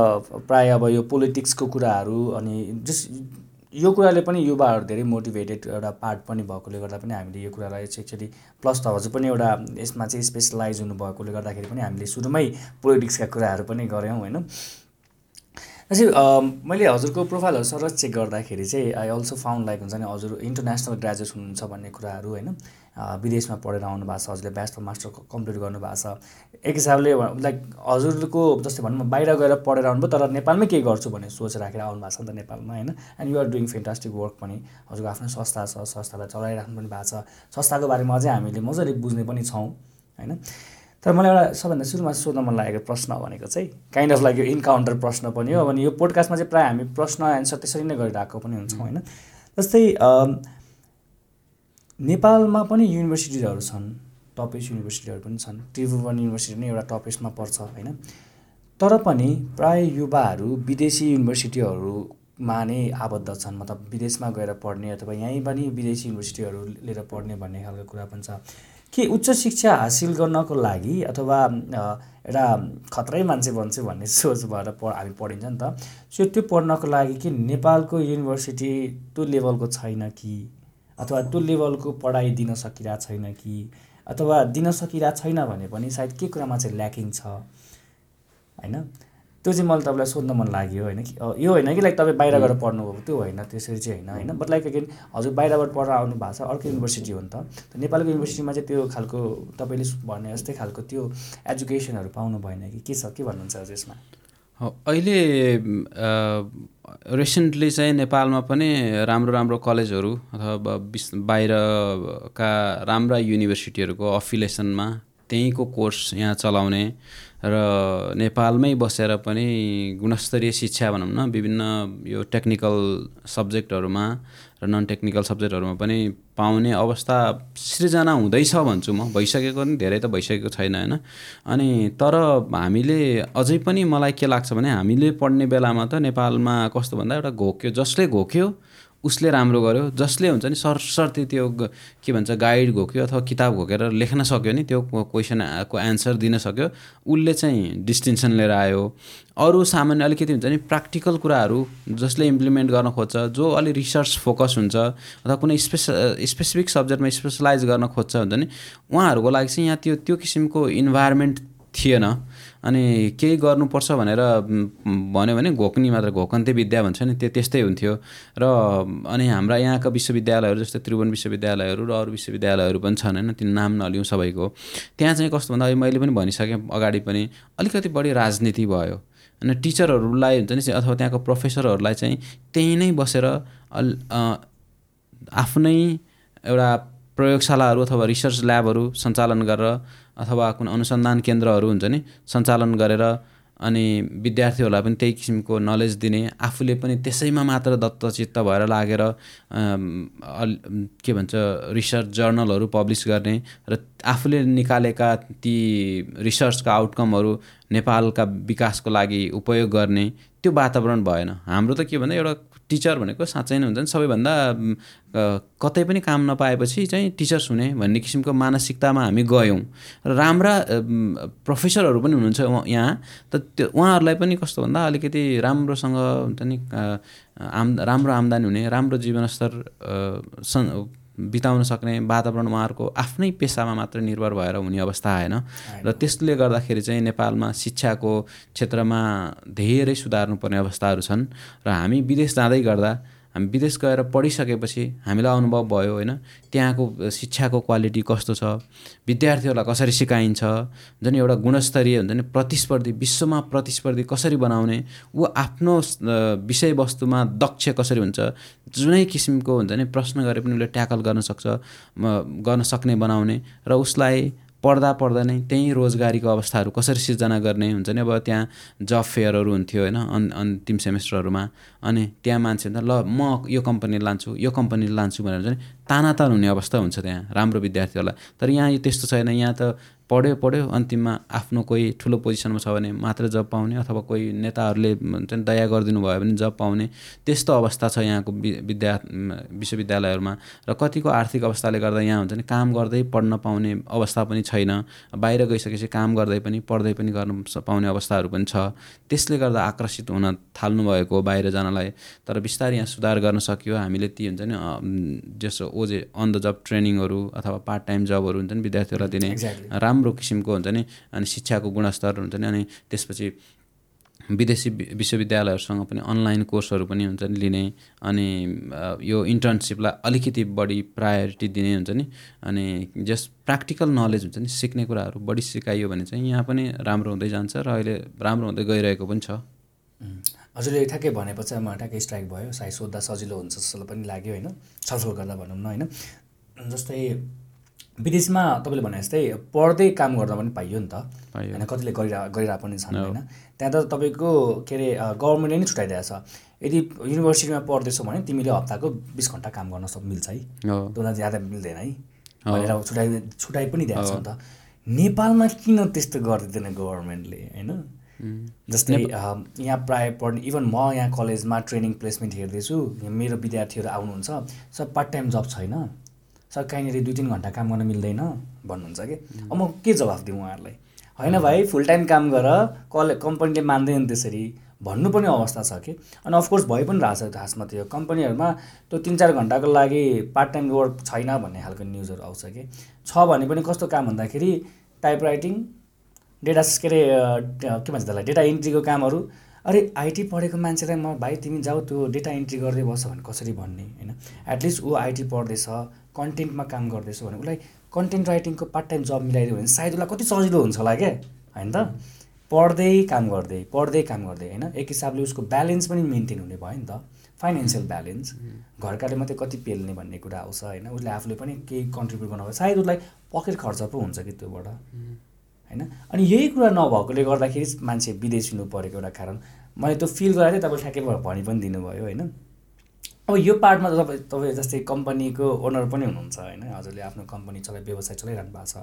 प्रायः अब यो पोलिटिक्सको कुराहरू अनि जस यो कुराले पनि युवाहरू धेरै मोटिभेटेड एउटा पार्ट पनि भएकोले गर्दा पनि हामीले यो कुरालाई चाहिँ एक्चुली प्लस त हजुर पनि एउटा यसमा चाहिँ स्पेसलाइज हुनुभएकोले गर्दाखेरि पनि हामीले सुरुमै पोलिटिक्सका कुराहरू पनि गऱ्यौँ होइन? चाहिँ मैले हजुरको प्रोफाइलहरू सर चेक गर्दाखेरि चाहिँ आई अल्सो फाउन्ड लाइक हुन्छ नि हजुर इन्टरनेसनल ग्रेजुएट हुनुहुन्छ भन्ने कुराहरू होइन? विदेशमा पढेर आउनु भएको छ हजुरले ब्याचलर मास्टर कम्प्लिट गर्नुभएको छ। एक हिसाबले लाइक हजुरको जस्तै भनौँ बाहिर गएर पढेर आउनुभयो तर नेपालमै केही गर्छु भन्ने सोच राखेर आउनु भएको छ नि त नेपालमा होइन? And you're doing fantastic work पनि। हजुरको आफ्नो संस्था छ संस्थालाई चलाइराख्नु पनि भएको छ। संस्थाको बारेमा अझै हामीले मजाले बुझ्ने पनि छौँ होइन? तर मलाई एउटा सबभन्दा सुरुमा सोध्न मन लागेको प्रश्न भनेको चाहिँ काइन्ड अफ लाइक यो इन्काउन्टर प्रश्न पनि हो। अनि यो पोडकास्टमा चाहिँ प्रायः हामी प्रश्न एन्सर त्यसरी नै गरिरहेको पनि हुन्छौँ होइन? जस्तै नेपालमा पनि युनिभर्सिटिजहरू छन् टपेस्ट युनिभर्सिटीहरू पनि छन् त्रिभुवन युनिभर्सिटी नै एउटा टपेस्टमा पर्छ होइन? तर पनि प्राय युवाहरू विदेशी युनिभर्सिटीहरूमा नै आबद्ध छन् मतलब विदेशमा गएर पढ्ने अथवा यहीँ पनि विदेशी युनिभर्सिटीहरू लिएर पढ्ने भन्ने खालको कुरा पनि छ। के उच्च शिक्षा हासिल गर्नको लागि अथवा एउटा खत्रै मान्छे बन्छु भन्ने सोच भएर प हामी पढिन्छ नि त सो त्यो पढ्नको लागि कि नेपालको युनिभर्सिटी त्यो लेभलको छैन कि? अथवा त्यो लेभलको पढाइ दिन सकिरहेको छैन कि अथवा दिन सकिरहेको छैन भने पनि सायद के कुरामा चाहिँ ल्याकिङ छ होइन? त्यो चाहिँ मलाई तपाईँलाई सोध्न मन लाग्यो होइन कि? यो होइन कि लाइक तपाईँ बाहिर गएर पढ्नुभएको त्यो होइन त्यसरी चाहिँ होइन होइन? बट लाइक अगेन हजुर बाहिरबाट पढेर आउनु भएको छ अर्को युनिभर्सिटी हो नि त। नेपालको युनिभर्सिटीमा चाहिँ त्यो खालको तपाईँले भने जस्तै खालको त्यो एजुकेसनहरू पाउनु भएन कि? के छ के भन्नुहुन्छ हजुर यसमा? अहिले रिसेन्टली चाहिँ नेपालमा पनि राम्रो राम्रो कलेजहरू अथवा विश बाहिरका राम्रा युनिभर्सिटीहरूको अफिलेसनमा त्यहीँको कोर्स यहाँ चलाउने र नेपालमै बसेर पनि गुणस्तरीय शिक्षा भनौँ न विभिन्न यो टेक्निकल सब्जेक्टहरूमा र नन टेक्निकल सब्जेक्टहरूमा पनि पाउने अवस्था सृजना हुँदैछ भन्छु म। भइसकेको नि धेरै त भइसकेको छैन होइन? अनि तर हामीले अझै पनि मलाई के लाग्छ भने हामीले पढ्ने बेलामा त नेपालमा कस्तो भन्दा एउटा घोक्यो जसले घोक्यो उसले राम्रो गर्यो जसले हुन्छ नि सरसर्ती त्यो के भन्छ गाइड घोक्यो अथवा किताब घोकेर लेख्न सक्यो नि त्यो क्वेसनको एन्सर दिन सक्यो उसले चाहिँ डिस्टिङसन लिएर आयो। अरू सामान्य अलिकति हुन्छ नि प्र्याक्टिकल कुराहरू जसले इम्प्लिमेन्ट गर्न खोज्छ जो अलिक रिसर्च फोकस हुन्छ अथवा कुनै स्पेस स्पेसिफिक सब्जेक्टमा स्पेसलाइज गर्न खोज्छ हुन्छ नि उहाँहरूको लागि चाहिँ यहाँ त्यो त्यो किसिमको इन्भाइरोमेन्ट थिएन। अनि केही गर्नुपर्छ भनेर भन्यो भने घोक्नी मात्र घोकन्ते विद्या भन्छ नि त्यो त्यस्तै हुन्थ्यो। र अनि हाम्रा यहाँका विश्वविद्यालयहरू जस्तै त्रिभुवन विश्वविद्यालयहरू र अरू विश्वविद्यालयहरू पनि छन् होइन तिन नाम नलिउँ सबैको। त्यहाँ चाहिँ कस्तो भन्दा मैले पनि भनिसकेँ अगाडि पनि अलिकति बढी राजनीति भयो। अनि टिचरहरूलाई हुन्छ नि अथवा त्यहाँको प्रोफेसरहरूलाई चाहिँ त्यहीँ नै बसेर आफ्नै एउटा प्रयोगशालाहरू अथवा रिसर्च ल्याबहरू सञ्चालन गरेर अथवा कुनै अनुसन्धान केन्द्रहरू हुन्छ नि सञ्चालन गरेर अनि विद्यार्थीहरूलाई पनि त्यही किसिमको नलेज दिने आफूले पनि त्यसैमा मात्र दत्तचित्त भएर लागेर के भन्छ रिसर्च जर्नलहरू पब्लिस गर्ने र आफूले निकालेका ती रिसर्चका आउटकमहरू नेपालका विकासको लागि उपयोग गर्ने त्यो वातावरण भएन। हाम्रो त के भन्दा एउटा टिचर भनेको साँच्चै नै हुन्छ नि। सबैभन्दा कतै पनि काम नपाएपछि चाहिँ टिचर्स हुने भन्ने किसिमको मानसिकतामा हामी गयौँ। र राम्रा प्रोफेसरहरू पनि हुनुहुन्छ यहाँ। त त्यो उहाँहरूलाई पनि कस्तो भन्दा अलिकति राम्रोसँग हुन्छ नि आम राम्रो आम्दानी हुने राम्रो जीवनस्तर बिताउन सक्ने वातावरण उहाँहरूको आफ्नै पेसामा मात्र निर्भर भएर हुने अवस्था आएन। र त्यसले गर्दाखेरि चाहिँ नेपालमा शिक्षाको क्षेत्रमा धेरै सुधार्नुपर्ने अवस्थाहरू छन्। र हामी विदेश जाँदै गर्दा हामी विदेश गएर पढिसकेपछि हामीलाई अनुभव भयो होइन? त्यहाँको शिक्षाको क्वालिटी कस्तो छ? विद्यार्थीहरूलाई कसरी सिकाइन्छ? झन् एउटा गुणस्तरीय हुन्छ नि प्रतिस्पर्धी विश्वमा प्रतिस्पर्धी कसरी बनाउने? ऊ आफ्नो विषयवस्तुमा दक्ष कसरी हुन्छ? जुनै किसिमको हुन्छ नि प्रश्न गरे पनि उसले ट्याकल गर्न सक्छ गर्न सक्ने बनाउने र उसलाई पढ्दा पढ्दा नै त्यहीँ रोजगारीको अवस्थाहरू कसरी सिर्जना गर्ने हुन्छ नि? अब त्यहाँ जब फेयरहरू हुन्थ्यो होइन अन् अन्तिम सेमेस्टरहरूमा। अनि त्यहाँ मान्छे ल म यो कम्पनी लान्छु यो कम्पनी लान्छु भनेर चाहिँ तानातान हुने अवस्था हुन्छ त्यहाँ राम्रो विद्यार्थीहरूलाई। तर यहाँ त्यस्तो छैन यहाँ त पढ्यो पढ्यो अन्तिममा आफ्नो कोही ठुलो पोजिसनमा छ भने मात्र जब पाउने अथवा कोही नेताहरूले हुन्छ नि दया गरिदिनु भयो भने जब पाउने त्यस्तो अवस्था छ यहाँको विद्या विश्वविद्यालयहरूमा। र कतिको आर्थिक अवस्थाले गर्दा यहाँ हुन्छ नि काम गर्दै पढ्न पाउने अवस्था पनि छैन। बाहिर गइसकेपछि काम गर्दै पनि पढ्दै पनि गर्न पाउने अवस्थाहरू पनि छ। त्यसले गर्दा आकर्षित हुन थाल्नु भएको बाहिर जानलाई। तर बिस्तारै यहाँ सुधार गर्न सक्यो। हामीले ती हुन्छ नि जसो ओजे अन द जब ट्रेनिङहरू अथवा पार्ट टाइम जबहरू हुन्छ नि विद्यार्थीहरूलाई दिने राम्रो किसिमको हुन्छ नि अनि शिक्षाको गुणस्तर हुन्छ नि अनि त्यसपछि विदेशी विश्वविद्यालयहरूसँग पनि अनलाइन कोर्सहरू पनि हुन्छ नि लिने अनि यो इन्टर्नसिपलाई अलिकति बढी प्रायोरिटी दिने हुन्छ नि अनि जस प्र्याक्टिकल नलेज हुन्छ नि सिक्ने कुराहरू बढी सिकाइयो भने चाहिँ यहाँ पनि राम्रो हुँदै जान्छ र अहिले राम्रो हुँदै गइरहेको पनि छ। हजुरले ठ्याक्कै भनेपछि म ठ्याक्कै स्ट्राइक भयो। सायद सोद्धा सजिलो हुन्छ जस्तो पनि लाग्यो होइन। छलफल गर्दा भनौँ न होइन। जस्तै विदेशमा तपाईँले भने जस्तै पढ्दै काम गर्दा पनि पाइयो नि त। होइन कतिले गरिरह गरिरहेको पनि छन् होइन। त्यहाँ त तपाईँको के अरे गभर्मेन्टले नै छुट्याइदिएको छ। यदि युनिभर्सिटीमा पढ्दैछौ भने तिमीले हप्ताको बिस घन्टा काम गर्न सक् मिल्छ है। त्योभन्दा ज्यादा मिल्दैन है। भनेर छुट्याइ छुट्याइ पनि दिएको छ नि त। नेपालमा किन त्यस्तो गरिदिँदैन गभर्मेन्टले होइन? जस्तै यहाँ प्रायः पढ्ने इभन म यहाँ कलेजमा ट्रेनिङ प्लेसमेन्ट हेर्दैछु। मेरो विद्यार्थीहरू आउनुहुन्छ। सब पार्ट टाइम जब छैन सर कहीँनिर दुई तिन घन्टा काम गर्न मिल्दैन भन्नुहुन्छ कि? अब म के जवाफ दिउँ उहाँहरूलाई? होइन भाइ फुल टाइम काम गर कल कम्पनीले मान्दैन त्यसरी। भन्नुपर्ने अवस्था छ कि? अनि अफकोर्स भइ पनि रहेछ खासमा त्यो कम्पनीहरूमा त्यो तिन चार घन्टाको लागि पार्ट टाइम वर्क छैन भन्ने खालको न्युजहरू आउँछ कि? छ भने पनि कस्तो काम भन्दाखेरि टाइप राइटिङ डेटा के अरे के भन्छ त्यसलाई डेटा इन्ट्रीको कामहरू। अरे आइटी पढेको मान्छेलाई म भाइ तिमी जाऊ त्यो डेटा इन्ट्री गर्दै बस्छ भने कसरी भन्ने होइन? एटलिस्ट ऊ आइटी पढ्दैछ कन्टेन्टमा काम गर्दैछ भने उसलाई कन्टेन्ट राइटिङको पार्ट टाइम जब मिलाइदियो भने सायद उसलाई कति सजिलो हुन्छ होला क्या होइन त? पढ्दै काम गर्दै पढ्दै काम गर्दै होइन? एक हिसाबले उसको ब्यालेन्स पनि मेन्टेन हुने भयो नि त। फाइनेन्सियल ब्यालेन्स घरकाले मात्रै कति पेल्ने भन्ने कुरा आउँछ होइन? उसले आफूले पनि केही कन्ट्रिब्युट गर्नु सायद उसलाई पकेट खर्च पो हुन्छ कि त्योबाट। होइन? अनि यही कुरा नभएकोले गर्दाखेरि मान्छे विदेश हिँड्नु परेको एउटा कारण। मैले त्यो फिल गरेर चाहिँ तपाईँले ठ्याक्कै भनि पनि दिनुभयो होइन? अब यो पार्टमा त तपाईँ तपाईँ जस्तै कम्पनीको ओनर पनि हुनुहुन्छ होइन? हजुरले आफ्नो कम्पनी चलाइ व्यवसाय चलाइरहनु भएको छ।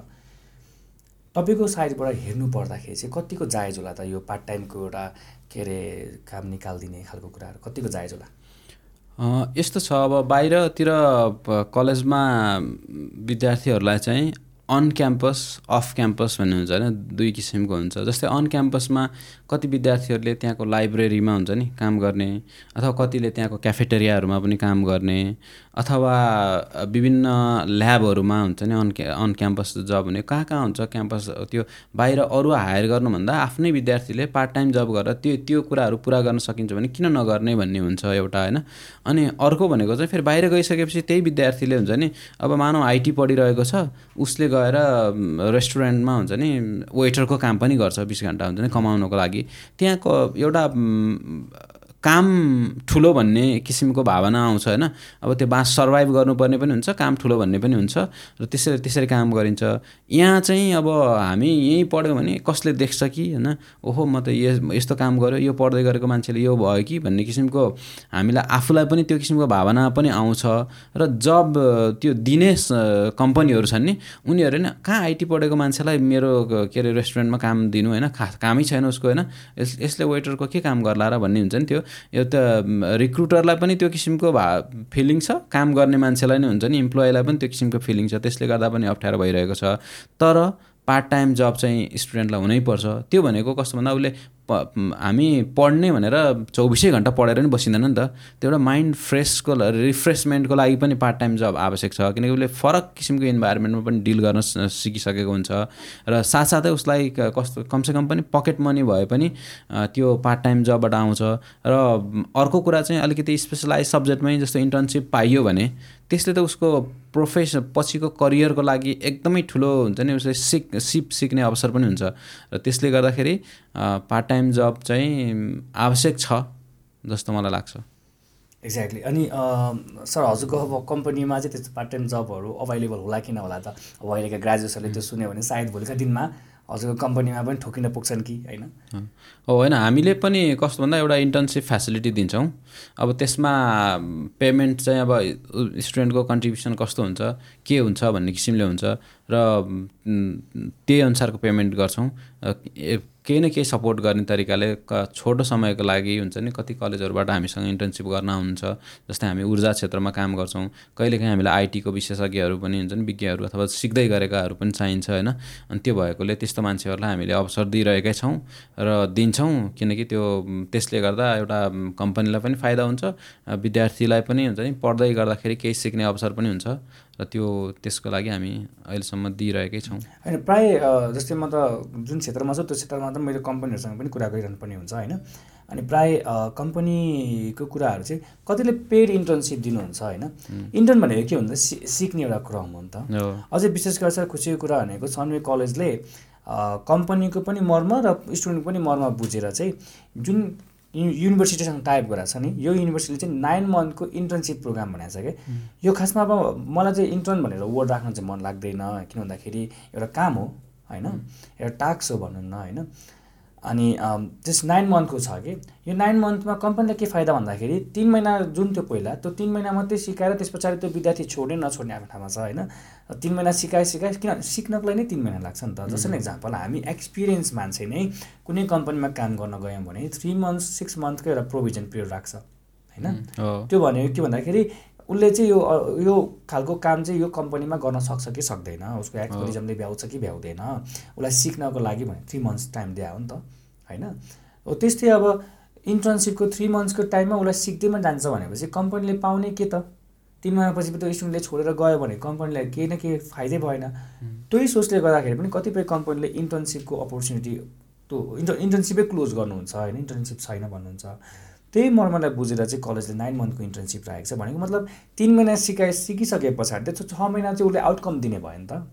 तपाईँको साइडबाट हेर्नु पर्दाखेरि चाहिँ कतिको जायज होला त यो पार्ट टाइमको एउटा के अरे काम निकालिदिने खालको कुराहरू? कतिको जायज होला? यस्तो छ अब बाहिरतिर कलेजमा विद्यार्थीहरूलाई चाहिँ अन क्याम्पस अफ क्याम्पस भन्ने हुन्छ होइन दुई किसिमको हुन्छ। जस्तै अन क्याम्पसमा कति विद्यार्थीहरूले त्यहाँको लाइब्रेरीमा हुन्छ नि काम गर्ने अथवा कतिले त्यहाँको क्याफेटेरियाहरूमा पनि काम गर्ने अथवा विभिन्न ल्याबहरूमा हुन्छ नि अन अन क्याम्पस जब हुने कहाँ कहाँ हुन्छ क्याम्पस त्यो बाहिर अरू हायर गर्नुभन्दा आफ्नै विद्यार्थीले पार्ट टाइम जब गरेर त्यो त्यो कुराहरू पुरा गर्न सकिन्छ भने किन नगर्ने भन्ने हुन्छ एउटा होइन? अनि अर्को भनेको चाहिँ फेरि बाहिर गइसकेपछि त्यही विद्यार्थीले हुन्छ नि अब मानव आइटी पढिरहेको छ उसले गएर रेस्टुरेन्टमा हुन्छ नि वेटरको काम पनि गर्छ बिस घन्टा हुन्छ नि कमाउनको लागि। त्यहाँको एउटा काम ठुलो भन्ने किसिमको भावना आउँछ होइन? अब त्यो बाँस सर्भाइभ गर्नुपर्ने पनि हुन्छ काम ठुलो भन्ने पनि हुन्छ र त्यसरी त्यसरी काम गरिन्छ। यहाँ चाहिँ अब हामी यहीँ पढ्यौँ भने कसले देख्छ कि होइन? ओहो म त यस्तो काम गऱ्यो यो पढ्दै गरेको मान्छेले यो भयो कि भन्ने किसिमको हामीलाई आफूलाई पनि त्यो किसिमको भावना पनि आउँछ। र जब त्यो दिने कम्पनीहरू छन् नि उनीहरू नै कहाँ आइटी पढेको मान्छेलाई मेरो के अरे रेस्टुरेन्टमा काम दिनु होइन? खा कामै छैन उसको होइन? यस यसले वेटरको के काम गर्ला र भन्ने हुन्छ नि त्यो। एउटा रिक्रुटरलाई पनि त्यो किसिमको भा फिलिङ छ। काम गर्ने मान्छेलाई नै हुन्छ नि। इम्प्लोइलाई पनि त्यो किसिमको फिलिङ छ। त्यसले गर्दा पनि अप्ठ्यारो भइरहेको छ। तर पार्ट टाइम जब चाहिँ स्टुडेन्टलाई हुनैपर्छ त्यो भनेको कस्तो भन्दा उसले हामी पढ्ने भनेर चौबिसै घन्टा पढेर नि बसिँदैन नि त। त्यो एउटा माइन्ड फ्रेसको रिफ्रेसमेन्टको लागि पनि पार्ट टाइम जब आवश्यक छ। किनकि उसले फरक किसिमको इन्भाइरोमेन्टमा पनि डिल गर्न सिकिसकेको हुन्छ। र साथसाथै उसलाई कस्तो कमसेकम पनि पकेट मनी भए पनि त्यो पार्ट टाइम जबबाट आउँछ। र अर्को कुरा चाहिँ अलिकति स्पेसलाइज सब्जेक्टमै जस्तो इन्टर्नसिप पाइयो भने त्यसले त उसको प्रोफेसन पछिको करियरको लागि एकदमै ठुलो हुन्छ नि उसले सिक सिप सिक्ने अवसर पनि हुन्छ। र त्यसले गर्दाखेरि पार्ट टाइम जब चाहिँ आवश्यक छ जस्तो मलाई लाग्छ। एक्ज्याक्टली अनि सर हजुरको अब कम्पनीमा चाहिँ त्यस्तो पार्ट टाइम जबहरू अभाइलेबल होला कि नहोला त? अब अहिलेका ग्रेजुएट्सहरूले त्यो सुन्यो भने सायद भोलिका दिनमा हजुरको कम्पनीमा पनि ठोकिन पुग्छन् कि होइन? हो होइन हामीले पनि कस्तो भन्दा एउटा इन्टर्नसिप फ्यासिलिटी दिन्छौँ। अब त्यसमा पेमेन्ट चाहिँ अब स्टुडेन्टको कन्ट्रिब्युसन कस्तो हुन्छ के हुन्छ भन्ने किसिमले हुन्छ र त्यही अनुसारको पेमेन्ट गर्छौँ। केही न केही सपोर्ट गर्ने तरिकाले छोटो समयको लागि हुन्छ नि कति कलेजहरूबाट हामीसँग इन्टर्नसिप गर्न आउनुहुन्छ जस्तै हामी ऊर्जा क्षेत्रमा काम गर्छौँ कहिलेकाहीँ हामीलाई आइटीको विशेषज्ञहरू पनि हुन्छ नि विज्ञहरू अथवा सिक्दै गरेकाहरू पनि चाहिन्छ होइन? अनि त्यो भएकोले त्यस्तो मान्छेहरूलाई हामीले अवसर दिइरहेकै छौँ र दिन्छौँ किनकि त्यो त्यसले गर्दा एउटा कम्पनीलाई पनि फाइदा हुन्छ विद्यार्थीलाई पनि हुन्छ नि पढ्दै गर्दाखेरि केही सिक्ने अवसर पनि हुन्छ। र त्यो त्यसको लागि हामी अहिलेसम्म दिइरहेकै छौँ। होइन प्रायः जस्तै म त जुन क्षेत्रमा छु त्यो क्षेत्रमा त मैले कम्पनीहरूसँग पनि कुरा गरिरहनु पर्ने हुन्छ होइन? अनि प्रायः कम्पनीको कुराहरू चाहिँ कतिले पेड इन्टर्नसिप दिनुहुन्छ होइन? इन्टर्न भनेको के हुन्छ? सि सिक्ने एउटा क्रम हो नि त अझै विशेष गरेर खुसीको कुरा भनेको सनवे कलेजले कम्पनीको पनि मर्म र स्टुडेन्टको पनि मर्म बुझेर चाहिँ जुन युनिभर्सिटीसँग टाइप गराएको छ नि। यो युनिभर्सिटीले चाहिँ नाइन मन्थको इन्टर्नसिप प्रोग्राम भनेको छ कि? यो खासमा अब मलाई चाहिँ इन्टर्न भनेर वर्ड राख्न चाहिँ मन लाग्दैन किन भन्दाखेरि एउटा काम हो होइन? एउटा टास्क हो भनौँ न होइन? अनि त्यस नाइन मन्थको छ कि? यो नाइन मन्थमा कम्पनीलाई के फाइदा भन्दाखेरि तिन महिना जुन त्यो पहिला त्यो तिन महिना मात्रै सिकाएर त्यस पछाडि त्यो विद्यार्थी छोड्ने नछोड्ने आफ्नो ठाउँमा छ होइन? तिन महिना सिकाए सिकाए किन सिक्नको लागि नै तिन महिना लाग्छ नि त। जस्तै एक्जाम्पल हामी एक्सपिरियन्स मान्छे नै कुनै कम्पनीमा काम गर्न गयौँ भने थ्री मन्थ्स सिक्स मन्थको एउटा प्रोभिजन पिरियड राख्छ होइन? त्यो भनेको के भन्दाखेरि उसले चाहिँ यो यो खालको काम चाहिँ यो कम्पनीमा गर्न सक्छ कि सक्दैन? उसको एक्सपिरिजमले भ्याउँछ कि भ्याउँदैन? उसलाई सिक्नको लागि भने थ्री मन्थ्स टाइम दिए हो नि त होइन? हो त्यस्तै अब इन्टर्नसिपको थ्री मन्थ्सको टाइममा उसलाई सिक्दैमा जान्छ भनेपछि कम्पनीले पाउने के त? तिन महिनापछि त्यो स्टुडेन्टले छोडेर गयो भने कम्पनीलाई केही न केही फाइदै भएन। त्यही सोचले गर्दाखेरि पनि कतिपय कम्पनीले इन्टर्नसिपको अपर्च्युनिटी त्यो इन्टर इन्टर्नसिपै क्लोज गर्नुहुन्छ होइन इन्टर्नसिप छैन भन्नुहुन्छ। त्यही मर्मलाई बुझेर चाहिँ कलेजले नाइन मन्थको इन्टर्नसिप राखेको छ भनेको मतलब तिन महिना सिकाए सिकिसके पछाडि त्यो छ महिना चाहिँ उसले आउटकम दिने भयो नि त।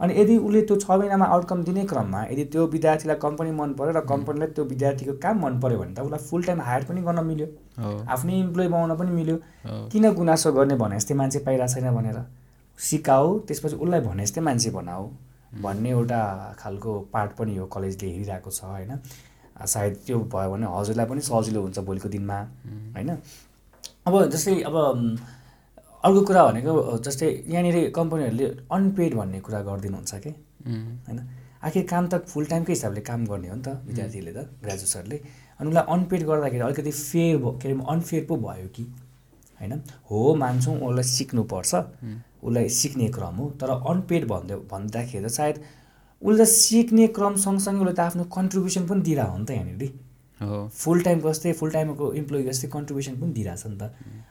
अनि यदि उसले त्यो छ महिनामा आउटकम दिने क्रममा यदि त्यो विद्यार्थीलाई कम्पनी मन पऱ्यो र कम्पनीलाई त्यो विद्यार्थीको काम मन पऱ्यो भने त उसलाई फुल टाइम हायर पनि गर्न मिल्यो। आफ्नै इम्प्लोइ बनाउन पनि मिल्यो। किन गुनासो गर्ने भने जस्तै मान्छे पाइरहेको छैन भनेर। सिकाऊ त्यसपछि उसलाई भने जस्तै मान्छे बनाऊ भन्ने एउटा खालको पार्ट पनि हो कलेजले हेरिरहेको छ होइन? सायद त्यो भयो भने हजुरलाई पनि सजिलो हुन्छ भोलिको दिनमा होइन? अब जस्तै अब अर्को कुरा भनेको जस्तै यहाँनिर कम्पनीहरूले अनपेड भन्ने कुरा गरिदिनुहुन्छ कि? होइन? आखिर काम त फुल टाइमकै हिसाबले काम गर्ने हो नि त विद्यार्थीहरूले त ग्रेजुएट्सहरूले अनि उसलाई अनपेड गर्दाखेरि अलिकति फेयर भयो के अरे अनफेयर पो भयो कि? होइन? हो मान्छौँ उसलाई सिक्नुपर्छ। उसलाई सिक्ने क्रम हो तर अनपेड भन्दै भन्दाखेरि त सायद उसलाई सिक्ने क्रम सँगसँगै उसले त आफ्नो कन्ट्रिब्युसन पनि दिइरहेको हो नि त यहाँनिर। फुल टाइमको जस्तै फुल टाइमको इम्प्लोइ जस्तै कन्ट्रिब्युसन पनि दिइरहेछ नि त।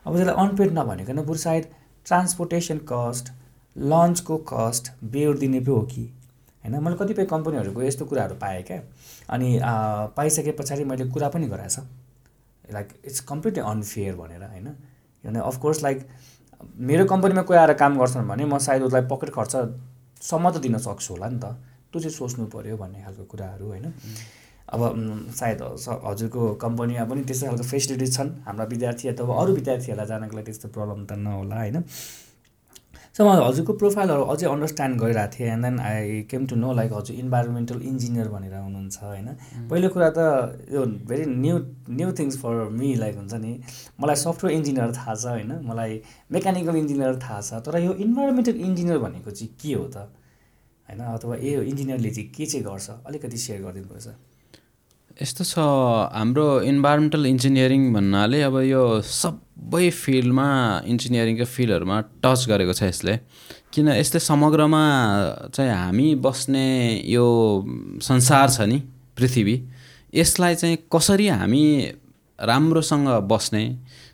अब त्यसलाई अनपेड नभनेकन बरु सायद ट्रान्सपोर्टेसन कस्ट लन्चको कस्ट बेहोर दिने पो हो कि। होइन मैले कतिपय कम्पनीहरूको यस्तो कुराहरू पाएँ क्या। अनि पाइसके पछाडि मैले कुरा पनि गराएछ। लाइक इट्स कम्प्लिटली अनफेयर भनेर होइन। किनभने अफकोर्स लाइक मेरो कम्पनीमा कोही आएर काम गर्छन् भने म सायद उसलाई पकेट खर्चसम्म त दिन सक्छु होला नि त। त्यो चाहिँ सोच्नु पऱ्यो भन्ने खालको कुराहरू होइन। अब सायद हजुरको कम्पनीमा पनि त्यस्तो खालको फेसिलिटिज छन्। हाम्रा विद्यार्थी अथवा अरू विद्यार्थीहरूलाई जानको लागि त्यस्तो प्रब्लम त नहोला होइन? सो म हजुरको प्रोफाइलहरू अझै अन्डरस्ट्यान्ड गरिरहेको थिएँ and then I came to know like हजुर इन्भाइरोमेन्टल इन्जिनियर भनेर हुनुहुन्छ होइन? पहिलो कुरा त यो very new new things for me like हुन्छ नि मलाई सफ्टवेयर इन्जिनियर थाहा छ होइन? मलाई मेकानिकल इन्जिनियर थाहा छ तर यो इन्भाइरोमेन्टल इन्जिनियर भनेको चाहिँ के हो त? होइन? अथवा ए इन्जिनियरले चाहिँ के चाहिँ गर्छ? अलिकति सेयर गरिदिनु पर्छ यस्तो छ हाम्रो इन्भाइरोमेन्टल इन्जिनियरिङ भन्नाले अब यो सबै फिल्डमा इन्जिनियरिङको फिल्डहरूमा टच गरेको छ यसले। किन यसले समग्रमा चाहिँ हामी बस्ने यो संसार छ नि पृथ्वी यसलाई चाहिँ कसरी हामी राम्रोसँग बस्ने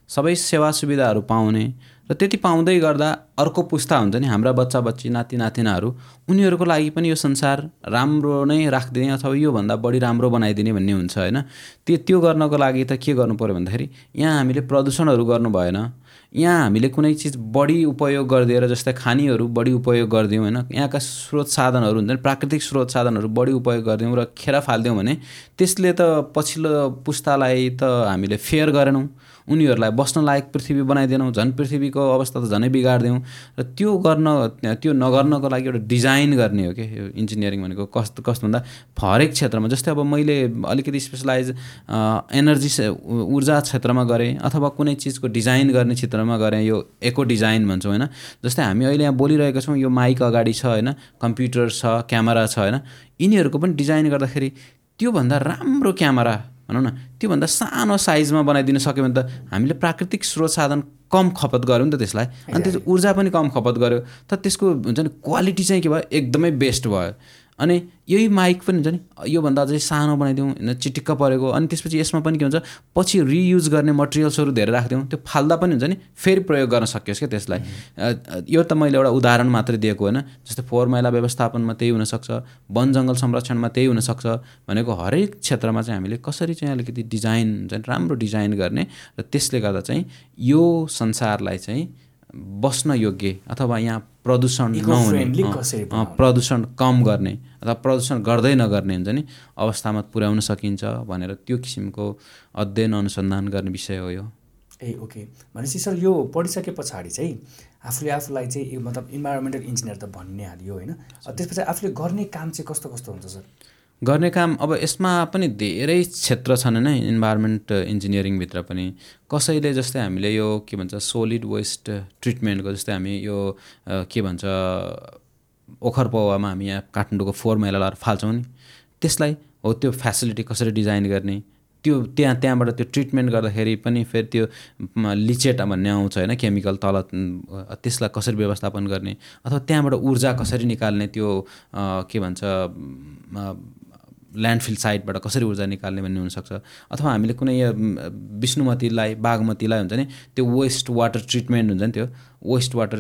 सबै सेवा सुविधाहरू पाउने र त्यति पाउँदै गर्दा अर्को पुस्ता हुन्छ नि हाम्रा बच्चा बच्ची नाति नातिनाहरू उनीहरूको लागि पनि यो संसार राम्रो नै राखिदिने अथवा योभन्दा बढी राम्रो बनाइदिने भन्ने हुन्छ होइन? त्यो त्यो गर्नको लागि त के गर्नु पऱ्यो भन्दाखेरि यहाँ हामीले प्रदूषणहरू गर्नु भएन। यहाँ हामीले कुनै चिज बढी उपयोग गरिदिएर जस्तै खानीहरू बढी उपयोग गरिदिउँ होइन? यहाँका स्रोत साधनहरू हुन्छ प्राकृतिक स्रोत साधनहरू बढी उपयोग गरिदिउँ र खेर फालिदिउँ भने त्यसले त पछिल्लो पुस्तालाई त हामीले फेयर गरेनौँ। उनीहरूलाई बस्न लायक पृथ्वी बनाइदिउँ झन् पृथ्वीको अवस्था त झनै बिगारिदिउँ र त्यो गर्न त्यो नगर्नको लागि एउटा डिजाइन गर्ने हो कि? यो इन्जिनियरिङ भनेको कस्तो कस्तो भन्दा हरेक क्षेत्रमा जस्तै अब मैले अलिकति स्पेसलाइज एनर्जी ऊर्जा क्षेत्रमा गरेँ अथवा कुनै चिजको डिजाइन गर्ने क्षेत्रमा गरेँ यो एको डिजाइन भन्छौँ होइन? जस्तै हामी अहिले यहाँ बोलिरहेको छौँ यो माइक अगाडि छ होइन? कम्प्युटर छ क्यामेरा छ होइन? यिनीहरूको पनि डिजाइन गर्दाखेरि त्योभन्दा राम्रो क्यामेरा भनौँ न त्योभन्दा सानो साइजमा बनाइदिन सक्यो भने त हामीले प्राकृतिक स्रोत साधन कम खपत गऱ्यौँ नि त त्यसलाई। अनि त्यो ऊर्जा पनि कम खपत गऱ्यो। तर त्यसको हुन्छ नि क्वालिटी चाहिँ के भयो? एकदमै बेस्ट भयो। अनि यही माइक पनि हुन्छ नि। योभन्दा अझै सानो बनाइदिउँ होइन चिटिक्क परेको। अनि त्यसपछि यसमा पनि के हुन्छ पछि रियुज गर्ने मटेरियल्सहरू धेरै राखिदिउँ। त्यो फाल्दा पनि हुन्छ नि फेरि प्रयोग गर्न सकियोस् क्या त्यसलाई। यो त मैले एउटा उदाहरण मात्रै दिएको होइन। जस्तै फोहोर मैला व्यवस्थापनमा त्यही हुनसक्छ वन जङ्गल संरक्षणमा त्यही हुनसक्छ भनेको हरेक क्षेत्रमा चाहिँ हामीले कसरी चाहिँ अलिकति डिजाइन हुन्छ नि राम्रो डिजाइन गर्ने र त्यसले गर्दा चाहिँ यो संसारलाई चाहिँ बस्न योग्य अथवा यहाँ प्रदूषण नहुने। प्रदूषण कम गर्ने अथवा प्रदूषण गर्दै नगर्ने हुन्छ नि अवस्थामा पुर्याउन सकिन्छ भनेर त्यो किसिमको अध्ययन अनुसन्धान गर्ने विषय हो यो। ए ओके। भनेपछि सर यो पढिसके पछाडि चाहिँ आफूले आफूलाई चाहिँ मतलब इन्भाइरोमेन्टल इन्जिनियर त भन्ने हाल्यो होइन। त्यसपछि आफूले गर्ने काम चाहिँ कस्तो कस्तो हुन्छ सर? गर्ने काम अब यसमा पनि धेरै क्षेत्र छन् होइन इन्भाइरोमेन्ट इन्जिनियरिङभित्र पनि। कसैले जस्तै हामीले यो के भन्छ सोलिड वेस्ट ट्रिटमेन्टको जस्तै हामी यो के भन्छ ओखर पौवामा हामी यहाँ काठमाडौँको फोहोर मैला लगाएर फाल्छौँ नि। त्यसलाई हो त्यो फेसिलिटी कसरी डिजाइन गर्ने? त्यो त्यहाँ त्यहाँबाट त्यो ट्रिटमेन्ट गर्दाखेरि पनि फेरि त्यो लिचेट भन्ने आउँछ होइन केमिकल तल त्यसलाई कसरी व्यवस्थापन गर्ने? अथवा त्यहाँबाट ऊर्जा कसरी निकाल्ने त्यो के भन्छ ल्यान्डफिल साइडबाट कसरी ऊर्जा निकाल्ने भन्ने हुनसक्छ। अथवा हामीले कुनै विष्णुमतीलाई बागमतीलाई हुन्छ नि त्यो वेस्ट वाटर ट्रिटमेन्ट हुन्छ नि त्यो। वेस्ट वाटर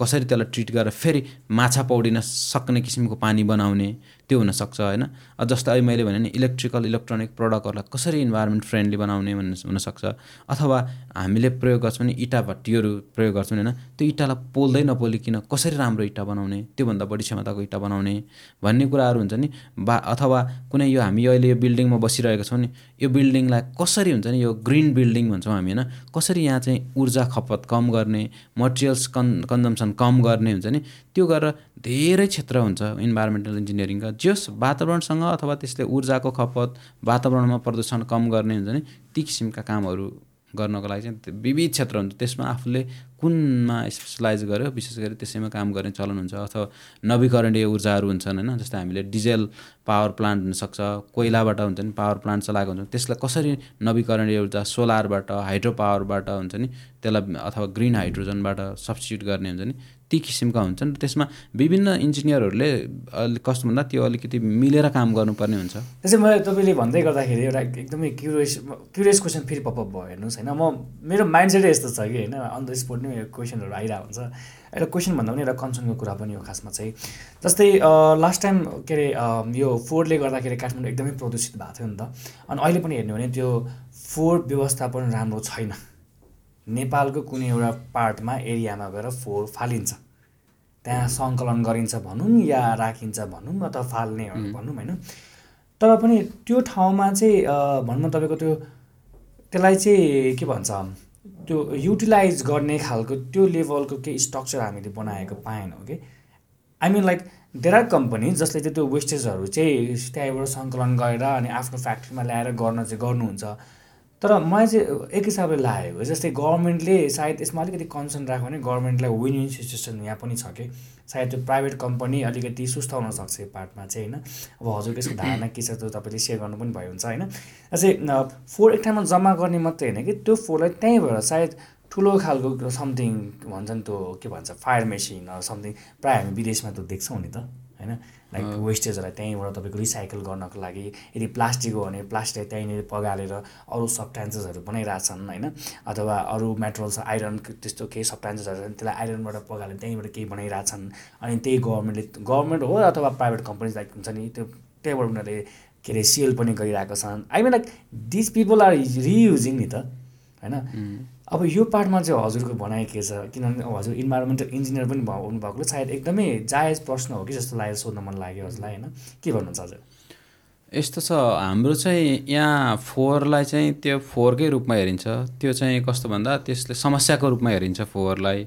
कसरी त्यसलाई ट्रिट गरेर फेरि माछा पौडिन सक्ने किसिमको पानी बनाउने त्यो हुनसक्छ होइन? जस्तो अहिले मैले भने नि इलेक्ट्रिकल इलेक्ट्रोनिक प्रडक्टहरूलाई कसरी इन्भाइरोमेन्ट फ्रेन्डली बनाउने भन्ने हुनसक्छ। अथवा हामीले प्रयोग गर्छौँ भने इँटा भट्टीहरू प्रयोग गर्छौँ होइन? त्यो इँटालाई पोल्दै नपोलिकन कसरी राम्रो इँटा बनाउने त्योभन्दा बढी क्षमताको इँटा बनाउने भन्ने कुराहरू हुन्छ नि। बा अथवा कुनै यो हामी अहिले यो बिल्डिङमा बसिरहेको छौँ नि यो बिल्डिङलाई कसरी हुन्छ नि यो ग्रिन बिल्डिङ भन्छौँ हामी होइन? कसरी यहाँ चाहिँ ऊर्जा खपत कम गर्ने मटेरियल्स कन् कन्जम्सन कम गर्ने हुन्छ नि त्यो गरेर धेरै क्षेत्र हुन्छ इन्भाइरोमेन्टल इन्जिनियरिङका जस वातावरणसँग अथवा त्यसले ऊर्जाको खपत वातावरणमा प्रदूषण कम गर्ने हुन्छ नि ती किसिमका कामहरू गर्नको लागि चाहिँ विविध क्षेत्र हुन्छ। त्यसमा आफूले कुनमा स्पेसलाइज गर्यो विशेष गरी त्यसैमा काम गर्ने चलन हुन्छ अथवा नवीकरणीय ऊर्जाहरू हुन्छन् होइन? जस्तै हामीले डिजेल पावर प्लान्ट हुनसक्छ कोइलाबाट हुन्छ नि पावर प्लान्ट चलाएको हुन्छ। त्यसलाई कसरी नवीकरणीय ऊर्जा सोलरबाट हाइड्रो पावरबाट हुन्छ नि त्यसलाई अथवा ग्रिन हाइड्रोजनबाट सब्सिट्युट गर्ने हुन्छ नि ती किसिमका हुन्छन् त्यसमा विभिन्न इन्जिनियरहरूले अलिक कस्तो त्यो अलिकति मिलेर काम गर्नुपर्ने हुन्छ। त्यसै मैले तपाईँले भन्दै गर्दाखेरि एउटा एकदमै क्युरियस क्युरियस क्वेसन फेरि पपअप भयो हेर्नुहोस् होइन। म मेरो माइन्ड सेटै यस्तो छ कि होइन अन द स्पोट नै क्वेसनहरू आइरहेको हुन्छ। एउटा क्वेसन भन्दा पनि एउटा कन्सर्नको कुरा पनि हो खासमा चाहिँ। जस्तै लास्ट टाइम के अरे यो फोहोरले गर्दाखेरि काठमाडौँ एकदमै प्रदूषित भएको थियो नि त। अनि अहिले पनि हेर्ने भने त्यो फोहोर व्यवस्थापन राम्रो छैन। नेपालको कुनै एउटा पार्टमा एरियामा गएर फोहोर फालिन्छ। त्यहाँ सङ्कलन गरिन्छ भनौँ या राखिन्छ भनौँ अथवा फाल्ने भनौँ होइन? तर पनि त्यो ठाउँमा चाहिँ भनौँ तपाईँको त्यो त्यसलाई चाहिँ के भन्छ त्यो युटिलाइज गर्ने खालको त्यो लेभलको केही स्ट्रक्चर हामीले बनाएको पाएनौँ कि I mean like there are company जसले चाहिँ त्यो वेस्टेजहरू चाहिँ त्यहाँबाट सङ्कलन गरेर अनि आफ्नो फ्याक्ट्रीमा ल्याएर गर्न चाहिँ गर्नुहुन्छ। तर मलाई चाहिँ एक हिसाबले लागेको जस्तै गभर्मेन्टले सायद यसमा अलिकति कन्सर्न राख्यो भने गभर्मेन्टलाई विन विन सिचुएसन यहाँ पनि छ कि? सायद त्यो प्राइभेट कम्पनी अलिकति सुस्त हुनसक्छ यो पार्टमा चाहिँ होइन? अब हजुरको यसको (clears throat) धारणा के छ त्यो तपाईँले सेयर गर्नु पनि भयो हुन्छ होइन? जस्तै फोहोर एक ठाउँमा जम्मा गर्ने मात्रै होइन कि? त्यो फोहोरलाई त्यहीँबाट सायद ठुलो खालको समथिङ भन्छ नि त्यो के भन्छ फायर मेसिन समथिङ प्रायः हामी विदेशमा त देख्छौँ नि त होइन? लाइक वेस्टेजहरूलाई त्यहीँबाट तपाईँको रिसाइकल गर्नको लागि यदि प्लास्टिक हो भने प्लास्टिक त्यहीँनिर पगालेर अरू सब्टान्सेसहरू बनाइरहेछन् होइन? अथवा अरू मेटेरियल्स आइरन त्यस्तो केही सब्टान्सेसहरू त्यसलाई आइरनबाट पगालेर त्यहीँबाट केही बनाइरहेछन्। अनि त्यही गभर्मेन्टले गभर्मेन्ट हो अथवा प्राइभेट कम्पनीज लाइक हुन्छ नि त्यो त्यहीँबाट उनीहरूले के अरे सेल पनि गरिरहेको छन्। I mean like this people are reusing नि त होइन? अब यो पार्टमा चाहिँ हजुरको भनाइ के छ? किनभने हजुर इन्भाइरोमेन्टल इन्जिनियर पनि हुनुभएकोले सायद एकदमै जायज प्रश्न हो कि जस्तो लाग्यो सोध्न मन लाग्यो हजुरलाई होइन? के भन्नुहुन्छ हजुर? यस्तो छ हाम्रो चाहिँ यहाँ फोहोरलाई चाहिँ त्यो फोहोरकै रूपमा हेरिन्छ। त्यो चाहिँ कस्तो भन्दा त्यसले समस्याको रूपमा हेरिन्छ फोहोरलाई।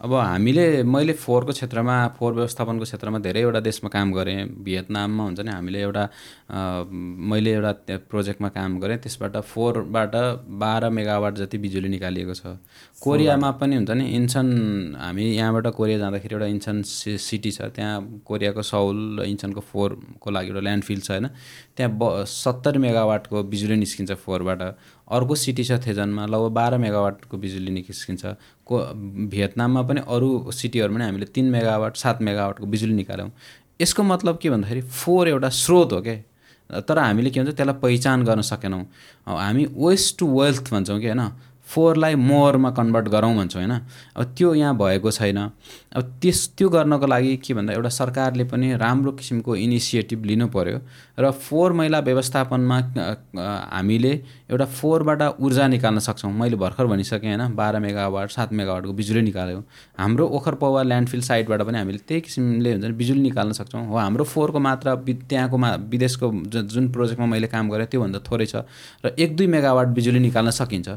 अब हामीले मैले फोहोरको क्षेत्रमा फोहोर व्यवस्थापनको क्षेत्रमा धेरैवटा देशमा काम गरेँ। भियतनाममा हुन्छ नि हामीले एउटा मैले एउटा प्रोजेक्टमा काम गरेँ। त्यसबाट फोहोरबाट बाह्र मेगावाट जति बिजुली निकालिएको छ। कोरियामा पनि हुन्छ नि इन्सन हामी यहाँबाट कोरिया जाँदाखेरि एउटा इन्सन सिटी छ। त्यहाँ कोरियाको सौल र इन्सनको फोहोरको लागि एउटा ल्यान्डफिल छ होइन। त्यहाँ ब सत्तरी मेगावाटको बिजुली निस्किन्छ फोहोरबाट अर्को सिटी छ थेजनमा लगभग बाह्र मेगावाटको बिजुली निस्किन्छ। को भियतनाममा पनि अरू सिटीहरूमा पनि हामीले तिन मेगावाट सात मेगावाटको बिजुली निकाल्यौँ। यसको मतलब के भन्दाखेरि फोहोर एउटा स्रोत हो क्या तर हामीले के भन्छ त्यसलाई पहिचान गर्न सकेनौँ। हामी वेस्ट टु वेल्थ भन्छौँ कि होइन? फोहोरलाई मोहरमा कन्भर्ट गरौँ भन्छौँ होइन? अब त्यो यहाँ भएको छैन। अब त्यस त्यो गर्नको लागि के भन्दा एउटा सरकारले पनि राम्रो किसिमको इनिसिएटिभ लिनु पऱ्यो र फोहोर मैला व्यवस्थापनमा हामीले एउटा फोहोरबाट ऊर्जा निकाल्न सक्छौँ। मैले भर्खर भनिसकेँ होइन? बाह्र मेगावाट सात मेगावाटको बिजुली निकाल्यौँ। हाम्रो ओखर पौवा ल्यान्डफिल साइडबाट पनि हामीले त्यही किसिमले हुन्छ नि बिजुली निकाल्न सक्छौँ। हो हाम्रो फोहोरको मात्रा त्यहाँको मा विदेशको जुन प्रोजेक्टमा मैले काम गरेँ त्योभन्दा थोरै छ। र एक दुई मेगावाट बिजुली निकाल्न सकिन्छ।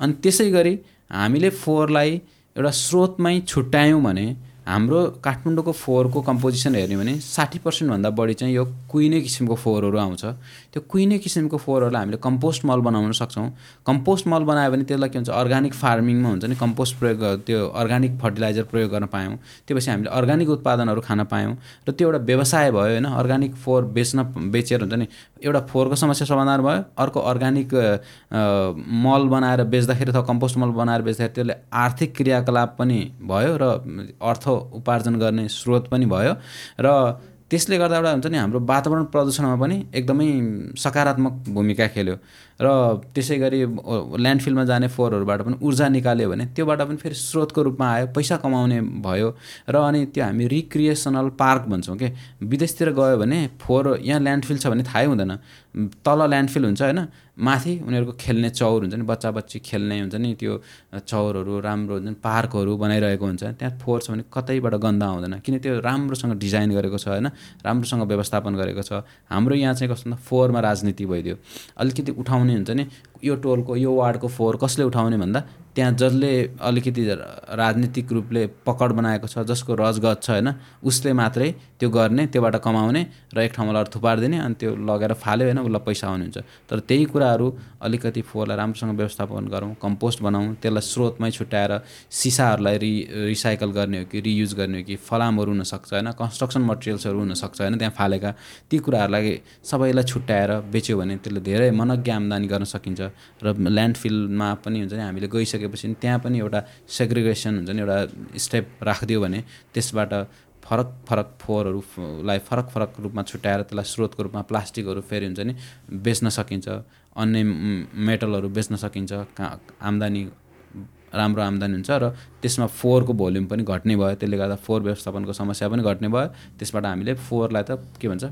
अनि त्यसै गरी हामीले फोहोरलाई एउटा स्रोतमै छुट्यायौँ भने हाम्रो काठमाडौँको फोहोरको कम्पोजिसन हेर्ने भने साठी पर्सेन्टभन्दा बढी चाहिँ यो कुहिने किसिमको फोहोरहरू आउँछ। त्यो कुहिने किसिमको फोहोरहरूलाई हामीले कम्पोस्ट मल बनाउन सक्छौँ। कम्पोस्ट मल बनायो भने त्यसलाई के हुन्छ अर्ग्यानिक फार्मिङमा हुन्छ नि कम्पोस्ट प्रयोग त्यो अर्ग्यानिक फर्टिलाइजर प्रयोग गर्न पायौँ। त्योपछि हामीले अर्ग्यानिक उत्पादनहरू खान पायौँ र त्यो एउटा व्यवसाय भयो होइन अर्ग्यानिक फोहोर बेच्न बेचेर हुन्छ नि एउटा फोहोरको समस्या समाधान भयो। अर्को अर्ग्यानिक मल बनाएर बेच्दाखेरि अथवा कम्पोस्ट मल बनाएर बेच्दाखेरि त्यसले आर्थिक क्रियाकलाप पनि भयो र अर्थ उपार्जन गर्ने स्रोत पनि भयो। र त्यसले गर्दा एउटा हुन्छ नि हाम्रो वातावरण प्रदूषणमा पनि एकदमै सकारात्मक भूमिका खेल्यो। र त्यसै गरी ल्यान्डफिलमा जाने फोहोरहरूबाट पनि ऊर्जा निकाल्यो भने त्योबाट पनि फेरि स्रोतको रूपमा आयो पैसा कमाउने भयो र अनि त्यो हामी रिक्रिएसनल पार्क भन्छौँ कि? विदेशतिर गयो भने फोहोर यहाँ ल्यान्डफिल छ भने थाहै हुँदैन। तल ल्यान्डफिल हुन्छ होइन माथि उनीहरूको खेल्ने चौर हुन्छ नि बच्चा बच्ची खेल्ने हुन्छ नि त्यो चौरहरू राम्रो हुन्छ नि पार्कहरू बनाइरहेको हुन्छ। त्यहाँ फोहोर छ भने कतैबाट गन्ध आउँदैन। किन त्यो राम्रोसँग डिजाइन गरेको छ होइन राम्रोसँग व्यवस्थापन गरेको छ। हाम्रो यहाँ चाहिँ कस्तो भन्दा फोहोरमा राजनीति भइदियो। अलिकति उठाउने हुन्छ नि? यो टोलको यो वार्डको फोहोर कसले उठाउने भन्दा त्यहाँ जसले अलिकति राजनीतिक रूपले पकड बनाएको छ जसको रजगत छ होइन उसले मात्रै त्यो गर्ने त्योबाट कमाउने र एक ठाउँमा लगेर थुपारिदिने अनि त्यो लगेर फाल्यो होइन उसलाई पैसा आउने हुन्छ तर त्यही कुराहरू अलिकति फोहोरलाई राम्रोसँग व्यवस्थापन गरौँ कम्पोस्ट बनाऊँ त्यसलाई स्रोतमै छुट्याएर सिसाहरूलाई रि रिसाइकल गर्ने हो कि रियुज गर्ने हो कि फलामहरू हुनसक्छ होइन कन्स्ट्रक्सन मटेरियल्सहरू हुनसक्छ होइन त्यहाँ फालेका ती कुराहरूलाई सबैलाई छुट्याएर बेच्यो भने त्यसले धेरै मनज्ञ आम्दानी गर्न सकिन्छ र ल्यान्डफिलमा पनि हुन्छ नि हामीले गइसकेपछि त्यहाँ पनि एउटा सेग्रिगेसन हुन्छ नि एउटा स्टेप राखिदियो भने त्यसबाट फरक फरक फोहोरहरूलाई फरक फरक रूपमा छुट्याएर त्यसलाई स्रोतको रूपमा प्लास्टिकहरू फेरि हुन्छ नि बेच्न सकिन्छ। अन्य मेटलहरू बेच्न सकिन्छ। आम्दानी राम्रो आम्दानी हुन्छ र त्यसमा फोहोरको भोल्युम पनि घट्ने भयो। त्यसले गर्दा फोहोर व्यवस्थापनको समस्या पनि घट्ने भयो। त्यसबाट हामीले फोहोरलाई त के भन्छ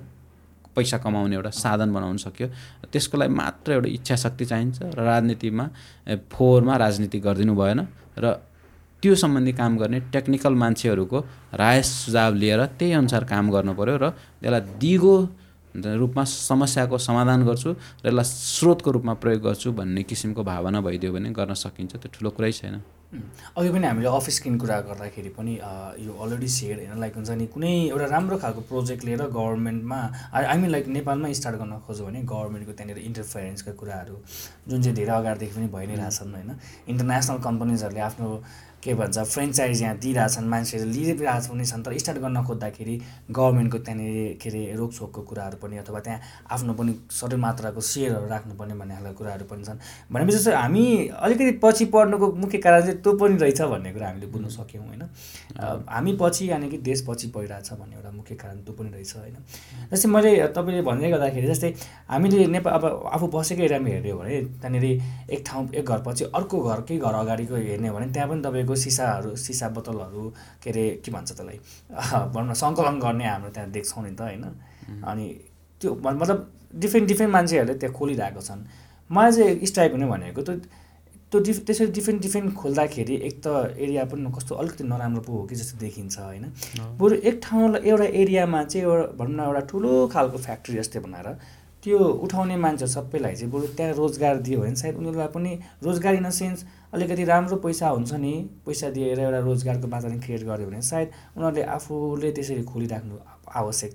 पैसा कमाउने एउटा साधन बनाउन सक्यो। त्यसको लागि मात्र एउटा इच्छा शक्ति चाहिन्छ र राजनीतिमा फोहोरमा राजनीति गरिदिनु भएन र त्यो सम्बन्धी काम गर्ने टेक्निकल मान्छेहरूको राय सुझाव लिएर त्यही अनुसार काम गर्नु पऱ्यो र त्यसलाई दिगो रूपमा समस्याको समाधान गर्छु र यसलाई स्रोतको रूपमा प्रयोग गर्छु भन्ने किसिमको भावना भइदियो भने गर्न सकिन्छ। त्यो ठुलो कुरै छैन। अघि पनि हामीले अफिस किन कुरा गर्दाखेरि पनि यो अलरेडी सेयर होइन लाइक हुन्छ नि कुनै एउटा राम्रो खालको प्रोजेक्ट लिएर गभर्मेन्टमा आई मिन लाइक नेपालमै स्टार्ट गर्न खोज्यो भने गभर्मेन्टको त्यहाँनिर इन्टरफेरेन्सका कुराहरू जुन चाहिँ धेरै अगाडिदेखि पनि भइ नै रहेछन् होइन। इन्टरनेसनल कम्पनीजहरूले आफ्नो के भन्छ फ्रेन्चाइज यहाँ दिइरहेछन् मान्छेहरू लिइरहेको पनि छन् तर स्टार्ट गर्न खोज्दाखेरि गभर्मेन्टको त्यहाँनिर के अरे रोकछोकको कुराहरू पनि अथवा त्यहाँ आफ्नो पनि सबै मात्राको सेयरहरू राख्नुपर्ने भन्ने खालको कुराहरू पनि छन्। भनेपछि जस्तो हामी अलिकति पछि पढ्नुको मुख्य कारण चाहिँ त्यो पनि रहेछ भन्ने कुरा हामीले बुझ्न सक्यौँ होइन? हामी पछि यानि कि देश पछि परिरहेछ भन्ने एउटा मुख्य कारण त्यो पनि रहेछ होइन? जस्तै मैले तपाईँले भन्दै गर्दाखेरि जस्तै हामीले नेपाल अब आफू बसेकै एरियामा हेऱ्यो भने त्यहाँनिर एक ठाउँ एक घर पछि अर्को घरकै घर अगाडिको हेर्ने भने त्यहाँ पनि तपाईँको तपाईँको सिसाहरू सिसा बोतलहरू के अरे के भन्छ त्यसलाई? भनौँ न सङ्कलन गर्ने हाम्रो त्यहाँ देख्छौँ नि त होइन? अनि त्यो मतलब डिफ्रेन्ट डिफ्रेन्ट मान्छेहरूले त्यहाँ खोलिरहेको छन्। मलाई चाहिँ स्ट्राइक हुने भनेको त त्यो डिफ त्यसरी डिफ्रेन्ट डिफ्रेन्ट खोल्दाखेरि एक त एरिया पनि कस्तो अलिकति नराम्रो पो हो कि जस्तो देखिन्छ होइन? बरु एक ठाउँलाई एउटा एरियामा चाहिँ एउटा भनौँ न एउटा ठुलो खालको फ्याक्ट्री जस्तै बनाएर त्यो उठाउने मान्छे सबैलाई चाहिँ बरु त्यहाँ रोजगार दियो भने सायद उनीहरूलाई पनि रोजगार इन अ सेन्स अलिकति राम्रो पैसा हुन्छ नि पैसा दिएर एउटा रोजगारको वातावरण क्रिएट गर्यो भने सायद उनीहरूले आफूले त्यसरी खोलिराख्नु आवश्यक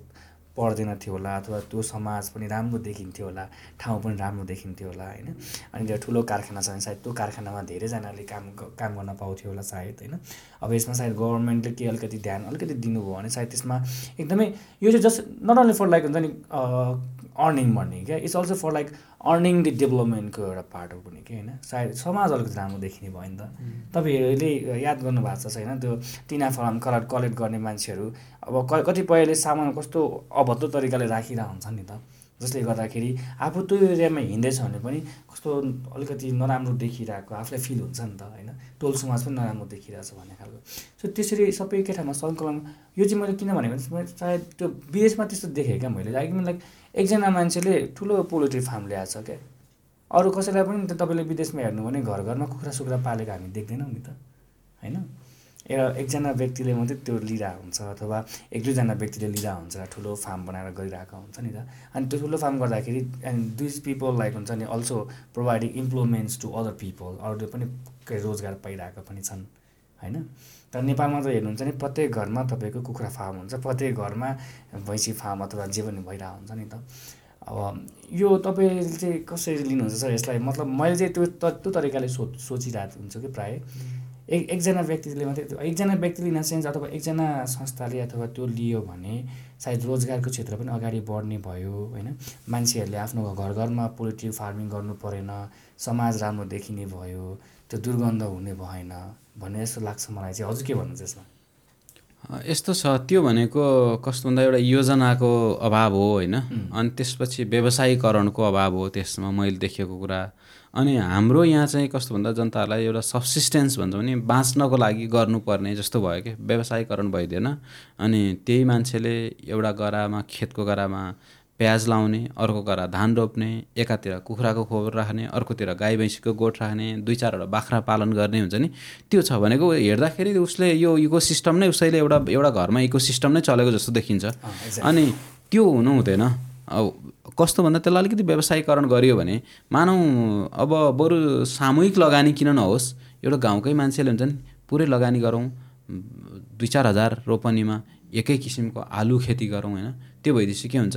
पर्दैन थियो होला अथवा त्यो समाज पनि राम्रो देखिन्थ्यो होला ठाउँ पनि राम्रो देखिन्थ्यो होला होइन? अनि त्यो ठुलो कारखाना छ भने सायद त्यो कारखानामा धेरैजनाले काम काम गर्न पाउँथ्यो होला सायद होइन? अब यसमा सायद गभर्मेन्टले के अलिकति ध्यान अलिकति दिनुभयो भने सायद त्यसमा एकदमै यो चाहिँ just not only for like हुन्छ नि अर्निङ भन्ने क्या it's also for like earning the डेभलपमेन्टको एउटा पार्ट हो पनि कि होइन? सायद समाज अलिकति राम्रो देखिने भयो नि त। तपाईँहरूले याद गर्नुभएको छ छैन? त्यो टिना फलाम कलर कलेक्ट गर्ने मान्छेहरू अब क कतिपयले सामान कस्तो अभद्र तरिकाले राखिरहेको हुन्छ नि त। जसले गर्दाखेरि आफू त्यो एरियामा हिँड्दैछ भने पनि कस्तो अलिकति नराम्रो देखिरहेको आफूलाई फिल हुन्छ नि त होइन? टोल समाज पनि नराम्रो देखिरहेछ भन्ने खालको। सो त्यसरी सबै के ठाउँमा सङ्कलन यो चाहिँ मैले किन भनेको भने सायद त्यो विदेशमा त्यस्तो देखेँ क्या मैले। लाइक लाइक एकजना मान्छेले ठुलो पोल्ट्री फार्म ल्याएको छ क्या अरू कसैलाई पनि त तपाईँले विदेशमा हेर्नु भने घर घरमा कुखुरा सुखुरा पालेको हामी देख्दैनौँ नि त होइन? एउटा एकजना व्यक्तिले मात्रै त्यो लिइरहेको हुन्छ अथवा एक दुईजना व्यक्तिले लिइरहेको हुन्छ ठुलो फार्म बनाएर गरिरहेको हुन्छ नि त। अनि त्यो ठुलो फार्म गर्दाखेरि एन्ड दिस पिपल लाइक हुन्छ नि also providing employments to other people अरूले पनि रोजगार पाइरहेको पनि छन् होइन? तर नेपालमा त हेर्नुहुन्छ नि प्रत्येक घरमा तपाईँको कुखुरा फार्म हुन्छ प्रत्येक घरमा भैँसी फार्म अथवा जे पनि भइरहेको हुन्छ नि त। अब यो तपाईँले चाहिँ कसरी लिनुहुन्छ सर यसलाई? मतलब मैले चाहिँ त्यो त्यो तरिकाले सो सोचिरहेको हुन्छु कि प्रायः। एक एकजना व्यक्तिले मात्रै एकजना व्यक्तिले इन सेन्स अथवा एकजना संस्थाले अथवा त्यो लियो भने सायद रोजगारको क्षेत्र पनि अगाडि बढ्ने भयो होइन? मान्छेहरूले आफ्नो घर घरमा पोल्ट्री फार्मिङ गर्नु परेन समाज राम्रो देखिने भयो त्यो दुर्गन्ध हुने भएन। भन्ने जस्तो लाग्छ मलाई चाहिँ। हजुर के भन्नुहुन्छ यसमा? यस्तो छ त्यो भनेको कस्तो भन्दा एउटा योजनाको अभाव हो होइन? अनि त्यसपछि व्यवसायीकरणको अभाव हो त्यसमा मैले देखेको कुरा। अनि हाम्रो यहाँ चाहिँ कस्तो भन्दा जनताहरूलाई एउटा सब्सिस्टेन्स भन्छ भने बाँच्नको लागि गर्नुपर्ने जस्तो भयो कि। व्यवसायीकरण भइदिएन। अनि त्यही मान्छेले एउटा गरामा खेतको गरामा प्याज लाउने अर्को गरा धान रोप्ने एकातिर कुखुराको खोर राख्ने अर्कोतिर गाई भैँसीको गोठ राख्ने दुई चारवटा बाख्रा पालन गर्ने हुन्छ नि। त्यो छ भनेको हेर्दाखेरि उसले यो इको सिस्टम नै उसैले एउटा एउटा घरमा इको सिस्टम नै चलेको जस्तो देखिन्छ। अनि त्यो हुनु हुँदैन। अब कस्तो भन्दा त्यसलाई अलिकति व्यवसायीकरण गरियो भने मानौँ अब बरु सामूहिक लगानी किन नहोस्? एउटा गाउँकै मान्छेले हुन्छ नि पुरै लगानी गरौँ दुई चार हजार रोपनीमा एकै किसिमको आलु खेती गरौँ होइन? त्यो भइदिएपछि के हुन्छ?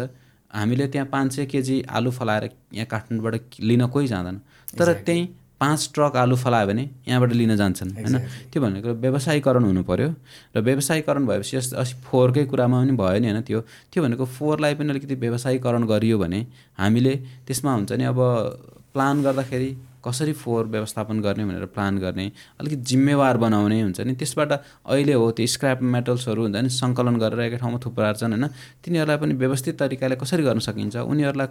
हामीले त्यहाँ पाँच सय केजी आलु फलाएर यहाँ काठमाडौँबाट लिन कोही जाँदैन। तर त्यहीँ पाँच ट्रक आलु फलायो भने यहाँबाट लिन जान्छन् होइन? त्यो भनेको व्यवसायीकरण हुनु पऱ्यो र व्यवसायीकरण भएपछि अस्ति फोहोरकै कुरामा पनि भयो नि होइन? त्यो त्यो भनेको फोहोरलाई पनि अलिकति व्यवसायीकरण गरियो भने हामीले त्यसमा हुन्छ नि अब प्लान गर्दाखेरि कसरी फोहोर व्यवस्थापन गर्ने भनेर प्लान गर्ने अलिकति जिम्मेवार बनाउने हुन्छ नि। त्यसबाट अहिले हो त्यो स्क्र्याप मेटल्सहरू हुन्छ नि सङ्कलन गरेर एकै ठाउँमा थुप्रार्छन् होइन। तिनीहरूलाई पनि व्यवस्थित तरिकाले कसरी गर्न सकिन्छ? उनीहरूलाई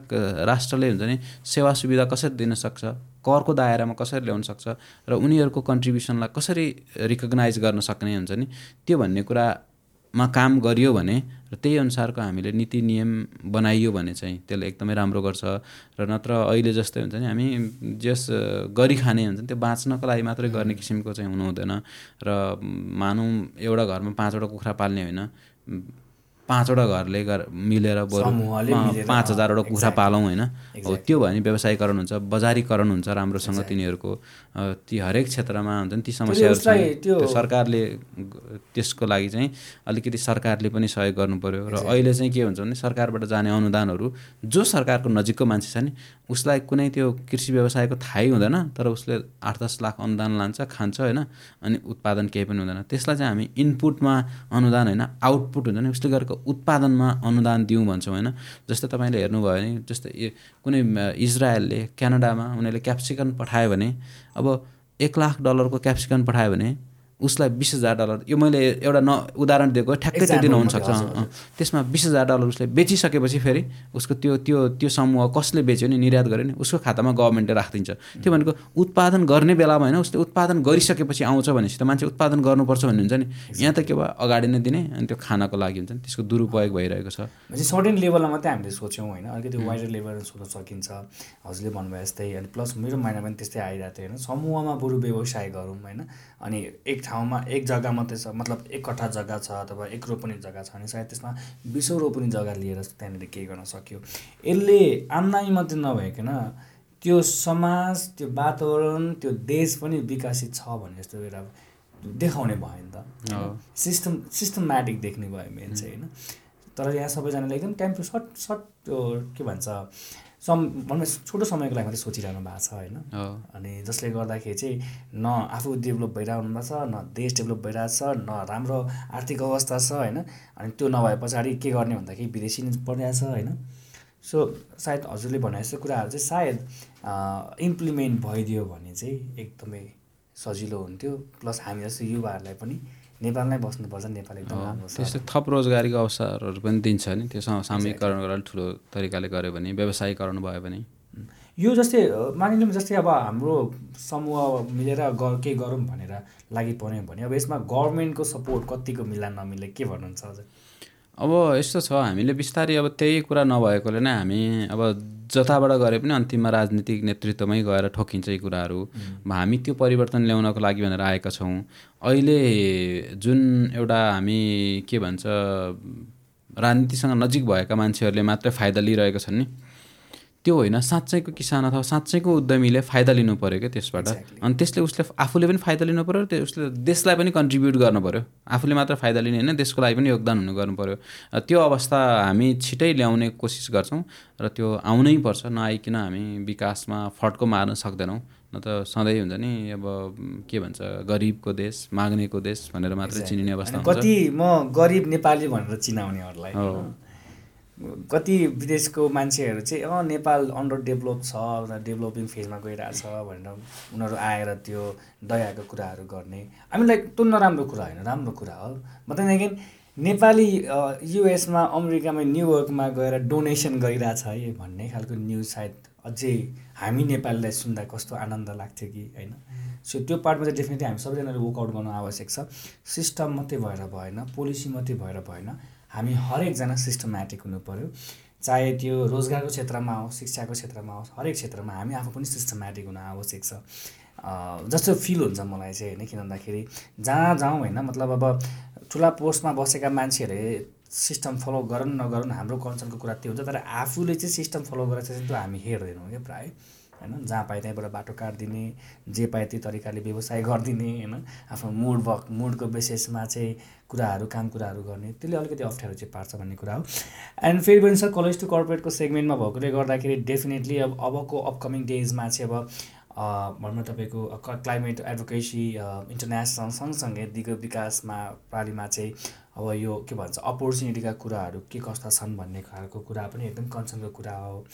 राष्ट्रले हुन्छ नि सेवा सुविधा कसरी दिन सक्छ? करको दायरामा कसरी ल्याउन सक्छ? र उनीहरूको कन्ट्रिब्युसनलाई कसरी रिकगनाइज गर्न सक्ने हुन्छ नि? त्यो भन्ने कुरामा काम गरियो भने र त्यही अनुसारको हामीले नीति नियम बनाइयो भने चाहिँ त्यसले एकदमै राम्रो गर्छ र नत्र अहिले जस्तै हुन्छ नि हामी जस गरी खाने हुन्छ नि त्यो बाँच्नको लागि मात्रै गर्ने किसिमको चाहिँ हुनु हुँदैन र मानौँ एउटा घरमा पाँचवटा कुखुरा पाल्ने होइन। पाँचवटा घरले गर मिलेर बरु पाँच हजारवटा कुखुरा पालौँ होइन। हो त्यो भयो भने व्यवसायीकरण हुन्छ बजारीकरण हुन्छ राम्रोसँग तिनीहरूको ती हरेक क्षेत्रमा हुन्छ नि ती समस्याहरू त्यो सरकारले त्यसको लागि चाहिँ अलिकति सरकारले पनि सहयोग गर्नु पऱ्यो र अहिले चाहिँ के हुन्छ भने सरकारबाट जाने अनुदानहरू जो सरकारको नजिकको मान्छे छ नि उसलाई कुनै त्यो कृषि व्यवसायको थाहै हुँदैन तर उसले आठ दस लाख अनुदान लान्छ खान्छ होइन? अनि उत्पादन केही पनि हुँदैन। त्यसलाई चाहिँ हामी इनपुटमा अनुदान होइन? आउटपुट हुन्छ नि उसले गरेको उत्पादनमा अनुदान दिउँ भन्छौँ होइन? जस्तै तपाईँले हेर्नुभयो भने जस्तै कुनै इजरायलले क्यानाडामा उनीहरूले क्याप्सिकन पठायो भने अब एक लाख डलरको क्याप्सिकन पठायो भने उसलाई बिस हजार डलर यो मैले एउटा न उदाहरण दिएको ठ्याक्कै त्यो दिन हुनसक्छ त्यसमा बिस हजार डलर उसले बेचिसकेपछि फेरि उसको त्यो त्यो त्यो समूह कसले बेच्यो नि निर्यात गर्यो नि उसको खातामा गभर्मेन्टले राखिदिन्छ। त्यो भनेको उत्पादन गर्ने बेलामा होइन उसले उत्पादन गरिसकेपछि आउँछ भनेपछि त मान्छे उत्पादन गर्नुपर्छ भन्ने हुन्छ नि यहाँ त के भयो? अगाडि नै दिने अनि त्यो खानको लागि हुन्छ नि। त्यसको दुरुपयोग भइरहेको छ। सर्टेन लेभलमा मात्रै हामीले सोच्यौँ होइन। अलिकति वाइडर लेभलमा सोच्न सकिन्छ। हजुरले भन्नुभयो जस्तै अनि प्लस मेरो माइन्डमा पनि त्यस्तै आइरहेको थियो होइन। समूहमा बरु व्यवसाय गरौँ होइन। अनि एक ठाउँमा एक जग्गा मात्रै छ मतलब एक कट्ठा जग्गा छ अथवा एक रोपनी जग्गा छ भने सायद त्यसमा बिसौँ रोपनी जग्गा लिएर त्यहाँनिर केही गर्न सक्यो। यसले आम्दानी मात्रै नभइकन त्यो समाज त्यो वातावरण त्यो देश पनि विकसित छ भन्ने जस्तो एउटा देखाउने भयो नि त। सिस्टम सिस्टमेटिक देख्ने भयो मेन चाहिँ होइन। तर यहाँ सबैजनाले एकदम टाइम टु सर्ट सर्ट त्यो के भन्छ सम भनौँ छोटो समयको लागि मात्रै सोचिरहनु भएको छ होइन? अनि जसले गर्दाखेरि चाहिँ न आफू डेभलप भइरहनु भएको छ न देश डेभलप भइरहेको छ न राम्रो आर्थिक अवस्था छ होइन? अनि त्यो नभए पछाडि के गर्ने भन्दाखेरि विदेशी परिरहेको छ होइन? सो सायद हजुरले भने जस्तो कुराहरू चाहिँ सायद इम्प्लिमेन्ट भइदियो भने चाहिँ एकदमै सजिलो हुन्थ्यो। प्लस हामी जस्तो युवाहरूलाई पनि नेपालमै बस्नुपर्छ नेपाल एकदम राम्रो छ। त्यस्तै थप रोजगारीको अवसरहरू पनि दिन्छ नि त्यो सामूहिकरण गरेर ठुलो तरिकाले गऱ्यो भने व्यवसायीकरण भयो भने। यो जस्तै मानिलिउँ जस्तै अब हाम्रो समूह मिलेर ग केही गरौँ भनेर लागि पऱ्यो भने अब यसमा गभर्मेन्टको सपोर्ट कतिको मिला नमिले के भन्नुहुन्छ हजुर? अब यस्तो छ हामीले बिस्तारै अब त्यही कुरा नभएकोले नै हामी अब जताबाट गरे पनि अन्तिममा राजनीतिक नेतृत्वमै गएर ठोकिन्छ यी कुराहरू। हामी त्यो परिवर्तन ल्याउनको लागि भनेर आएका छौँ। अहिले जुन एउटा हामी के भन्छ राजनीतिसँग नजिक भएका मान्छेहरूले मात्रै फाइदा लिइरहेका छन् नि। त्यो होइन साँच्चैको किसान अथवा साँच्चैको उद्यमीले फाइदा लिनु पऱ्यो क्या त्यसबाट। अनि त्यसले उसले आफूले पनि फाइदा लिनु पऱ्यो त्यो उसले देशलाई पनि कन्ट्रिब्युट गर्नु पऱ्यो आफूले मात्र फाइदा लिने होइन देशको लागि पनि योगदान हुनु गर्नु पऱ्यो त्यो अवस्था हामी छिटै ल्याउने कोसिस गर्छौँ र त्यो आउनै पर्छ नआइकन हामी विकासमा फड्को मार्न सक्दैनौँ। न त सधैँ हुन्छ नि अब के भन्छ गरिबको देश माग्नेको देश भनेर मात्रै चिनिने अवस्था कति म गरिब नेपाली भनेर चिनाउनेहरूलाई कति विदेशको मान्छेहरू चाहिँ अँ नेपाल अन्डर डेभलप छ डेभलपिङ फेजमा गइरहेछ भनेर उनीहरू आएर त्यो दयाको कुराहरू गर्ने। हामीलाई त्यो नराम्रो कुरा होइन राम्रो कुरा हो। म त्यहाँदेखि नेपाली युएसमा अमेरिकामा न्युयोर्कमा गएर डोनेसन गरिरहेछ है भन्ने खालको न्युज सायद अझै हामी नेपालीलाई सुन्दा कस्तो आनन्द लाग्थ्यो कि होइन? सो त्यो पार्टमा चाहिँ डेफिनेटली हामी सबैजनाले वर्कआउट गर्नु आवश्यक छ। सिस्टम मात्रै भएर भएन पोलिसी मात्रै भएर भएन। हामी हरेकजना सिस्टमेटिक हुनु पऱ्यो चाहे त्यो रोजगारको क्षेत्रमा होस् शिक्षाको क्षेत्रमा होस् हरेक क्षेत्रमा हामी आफू पनि सिस्टमेटिक हुन आवश्यक छ। जस्तो फिल हुन्छ मलाई चाहिँ होइन किन भन्दाखेरि जहाँ जाउँ होइन मतलब अब ठुला पोस्टमा बसेका मान्छेहरूले सिस्टम फलो गरौँ नगरौँ हाम्रो कन्सर्नको कुरा त्यो हुन्छ तर आफूले चाहिँ सिस्टम फलो गरेर चाहिँ त्यो हामी हेर्दैनौँ क्या प्रायः। होइन? जहाँ पाए त्यहीँबाट बाटो काटिदिने जे पाए त्यो तरिकाले व्यवसाय गरिदिने होइन? आफ्नो मुड भक मुडको बेसिसमा चाहिँ कुराहरू काम कुराहरू गर्ने त्यसले अलिकति अप्ठ्यारो चाहिँ पार्छ भन्ने कुरा हो। एन्ड फेरि पनि छ कलेज टु कर्पोरेटको सेगमेन्टमा भएकोले गर्दाखेरि डेफिनेटली अब अबको अपकमिङ डेजमा चाहिँ अब भनौँ तपाईँको क्लाइमेट एडभोकेसी इन्टरनेसनल सँगसँगै दिगो विकासमा प्रणालीमा चाहिँ अब यो के भन्छ अपर्च्युनिटीका कुराहरू के कस्ता छन् भन्ने खालको कुरा पनि एकदम कन्सर्नको कुरा हो।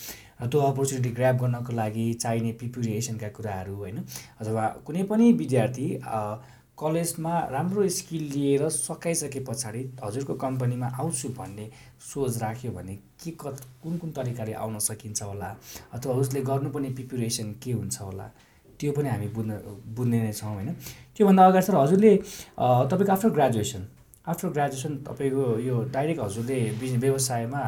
र त्यो अपर्च्युनिटी ग्राप गर्नको लागि चाहिने प्रिपेरेसनका कुराहरू होइन अथवा कुनै पनि विद्यार्थी कलेजमा राम्रो स्किल लिएर सकाइसके पछाडि हजुरको कम्पनीमा आउँछु भन्ने सोच राख्यो भने के कत कुन कुन तरिकाले आउन सकिन्छ होला? अथवा उसले गर्नुपर्ने प्रिपेरेसन के हुन्छ होला? त्यो पनि हामी बुझ्न बुझ्ने नै छौँ होइन। त्योभन्दा अगाडि सर हजुरले तपाईँको आफ्टर ग्रेजुएसन आफ्टर ग्रेजुएसन तपाईँको यो डाइरेक्ट हजुरले व्यवसायमा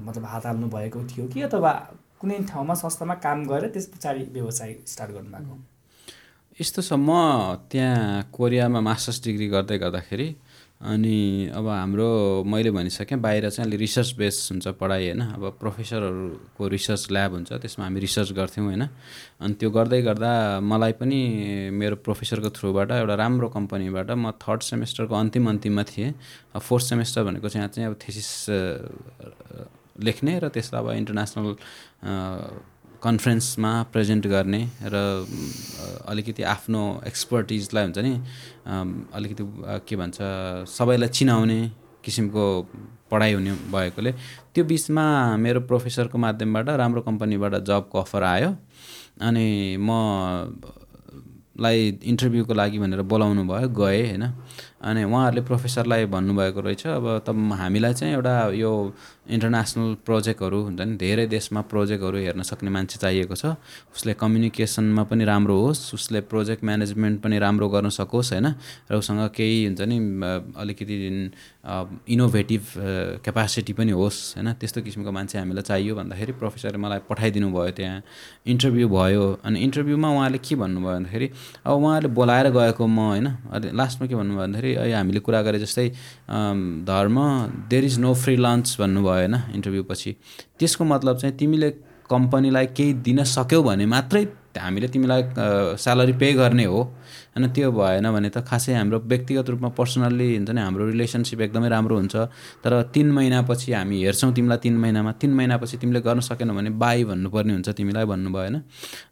मतलब हात हाल्नु भएको थियो कि अथवा कुनै ठाउँमा संस्थामा काम गरेर त्यस पछाडि व्यवसाय स्टार्ट गर्नुभएको यस्तो छ म त्यहाँ कोरियामा मास्टर्स डिग्री गर्दै गर्दाखेरि अनि अब हाम्रो मैले भनिसकेँ बाहिर चाहिँ अलिक रिसर्च बेस हुन्छ पढाइ होइन? अब प्रोफेसरहरूको रिसर्च ल्याब हुन्छ त्यसमा हामी रिसर्च गर्थ्यौँ होइन? अनि त्यो गर्दै गर्दा मलाई पनि मेरो प्रोफेसरको थ्रुबाट एउटा राम्रो कम्पनीबाट म थर्ड सेमेस्टरको अन्तिम अन्तिममा थिएँ। फोर्थ सेमेस्टर भनेको चाहिँ यहाँ चाहिँ अब थेसिस लेख्ने र त्यसलाई अब इन्टरनेसनल कन्फरेन्समा प्रेजेन्ट गर्ने र अलिकति आफ्नो एक्सपर्टिजलाई हुन्छ नि अलिकति के भन्छ सबैलाई चिनाउने किसिमको पढाइ हुने भएकोले त्यो बिचमा मेरो प्रोफेसरको माध्यमबाट राम्रो कम्पनीबाट जबको अफर आयो अनि म लाई इन्टरभ्यूको लागि भनेर बोलाउनु भयो गएँ होइन। अनि उहाँहरूले प्रोफेसरलाई भन्नुभएको रहेछ अब त हामीलाई चाहिँ एउटा यो इन्टरनेसनल प्रोजेक्टहरू हुन्छ नि धेरै देशमा प्रोजेक्टहरू हेर्न सक्ने मान्छे चाहिएको छ। उसले कम्युनिकेसनमा पनि राम्रो होस् उसले प्रोजेक्ट म्यानेजमेन्ट पनि राम्रो गर्न सकोस् होइन? र उसँग केही हुन्छ नि अलिकति इनोभेटिभ क्यापासिटी पनि होस् होइन? त्यस्तो किसिमको मान्छे हामीलाई चाहियो भन्दाखेरि प्रोफेसरले मलाई पठाइदिनु भयो त्यहाँ। इन्टरभ्यू भयो अनि इन्टरभ्यूमा उहाँले के भन्नुभयो भन्दाखेरि अब उहाँले बोलाएर गएको म होइन? लास्टमा के भन्नुभयो भन्दाखेरि अहिले हामीले कुरा गरे जस्तै Dharma there is no free lunch भन्नुभयो होइन इन्टरभ्यू पछि त्यसको मतलब चाहिँ तिमीले कम्पनीलाई केही दिन सक्यौ भने मात्रै हामीले तिमीलाई स्यालेरी पे गर्ने हो। होइन त्यो भएन भने त खासै हाम्रो व्यक्तिगत रूपमा पर्सनल्ली हुन्छ नि हाम्रो रिलेसनसिप एकदमै राम्रो हुन्छ। तर तिन महिनापछि हामी हेर्छौँ तिमीलाई तिन महिनामा तिन महिनापछि तिमीले गर्न सकेनौ भने बाई भन्नुपर्ने हुन्छ तिमीलाई भन्नुभयो होइन।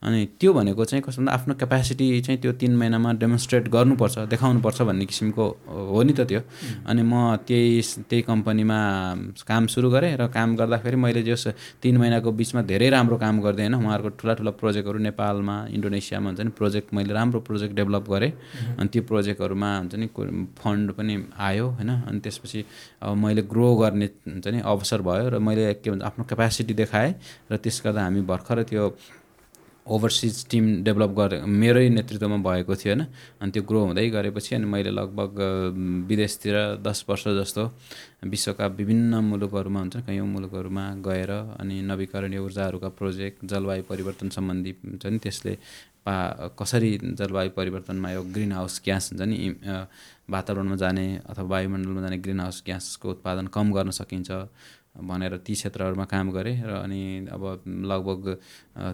अनि त्यो भनेको चाहिँ कस्तो भन्दा आफ्नो क्यापेसिटी चाहिँ त्यो तिन महिनामा डेमोन्स्ट्रेट गर्नुपर्छ देखाउनुपर्छ भन्ने किसिमको हो नि त त्यो। अनि म त्यही त्यही कम्पनीमा काम सुरु गरेँ र काम गर्दाखेरि मैले जस तिन महिनाको बिचमा धेरै राम्रो काम गर्दै होइन उहाँहरूको ठुला ठुला प्रोजेक्टहरू नेपालमा इन्डोनेसियामा हुन्छ नि प्रोजेक्ट मैले राम्रो प्रोजेक्ट डेभलप गरेँ। अनि त्यो प्रोजेक्टहरूमा हुन्छ नि फन्ड पनि आयो होइन? अनि त्यसपछि अब मैले ग्रो गर्ने हुन्छ नि अवसर भयो र मैले के भन्छ आफ्नो क्यापेसिटी देखाएँ र त्यस गर्दा हामी भर्खर त्यो ओभरसिज टिम डेभलप गरे मेरै नेतृत्वमा भएको थियो होइन। अनि त्यो ग्रो हुँदै गरेपछि अनि मैले लगभग विदेशतिर दस वर्ष जस्तो विश्वका विभिन्न मुलुकहरूमा हुन्छ कैयौँ मुलुकहरूमा गएर अनि नवीकरणीय ऊर्जाहरूका प्रोजेक्ट जलवायु परिवर्तन सम्बन्धी हुन्छ नि त्यसले पा कसरी जलवायु परिवर्तनमा यो ग्रिन हाउस ग्यास हुन्छ नि वातावरणमा जाने अथवा वायुमण्डलमा जाने ग्रिन हाउस ग्यासको उत्पादन कम गर्न सकिन्छ। भनेर ती क्षेत्रहरूमा काम गरेँ र अनि अब लगभग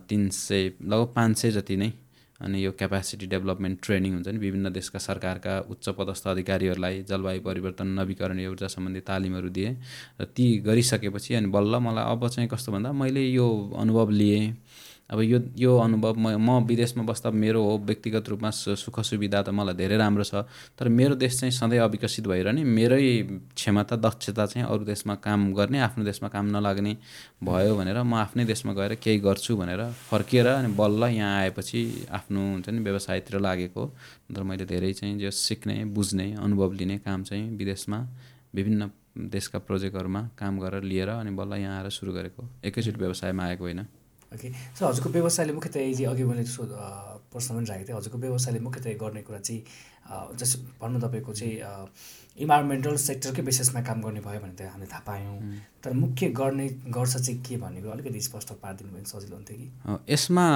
तिन सय लगभग पाँच सय जति नै अनि यो क्यापासिटी डेभलपमेन्ट ट्रेनिङ हुन्छ नि विभिन्न देशका सरकारका उच्च पदस्थ अधिकारीहरूलाई जलवायु परिवर्तन नवीकरणीय ऊर्जा सम्बन्धी तालिमहरू दिएँ र ती गरिसकेपछि अनि बल्ल मलाई अब चाहिँ कस्तो भन्दा मैले यो अनुभव लिएँ। अब यो यो अनुभव म म विदेशमा बस्दा मेरो हो व्यक्तिगत रूपमा सुख सुविधा त मलाई धेरै राम्रो छ तर मेरो देश चाहिँ सधैँ अविकसित भइरहने मेरै क्षमता दक्षता चाहिँ अरू देशमा काम गर्ने आफ्नो देशमा काम नलाग्ने भयो भनेर म आफ्नै देशमा गएर केही गर्छु भनेर फर्किएर अनि बल्ल यहाँ आएपछि आफ्नो हुन्छ नि व्यवसायतिर लागेको तर मैले धेरै चाहिँ जो सिक्ने बुझ्ने अनुभव लिने काम चाहिँ विदेशमा विभिन्न देशका प्रोजेक्टहरूमा काम गरेर लिएर अनि बल्ल यहाँ आएर सुरु गरेको एकैचोटि व्यवसायमा आएको होइन। ओके सो हजुरको व्यवसायले मुख्यतया अघि मैले सो प्रश्न पनि राखेको थिएँ। हजुरको व्यवसायले मुख्यतया गर्ने कुरा चाहिँ जस भनौँ तपाईँको चाहिँ इन्भाइरोमेन्टल सेक्टरकै बेसिसमा काम गर्ने भयो भने त हामीले थाहा पायौँ। तर मुख्य गर्ने गर्छ चाहिँ के भन्ने कुरो अलिकति स्पष्ट पारिदिनु भयो भने सजिलो हुन्थ्यो कि? यसमा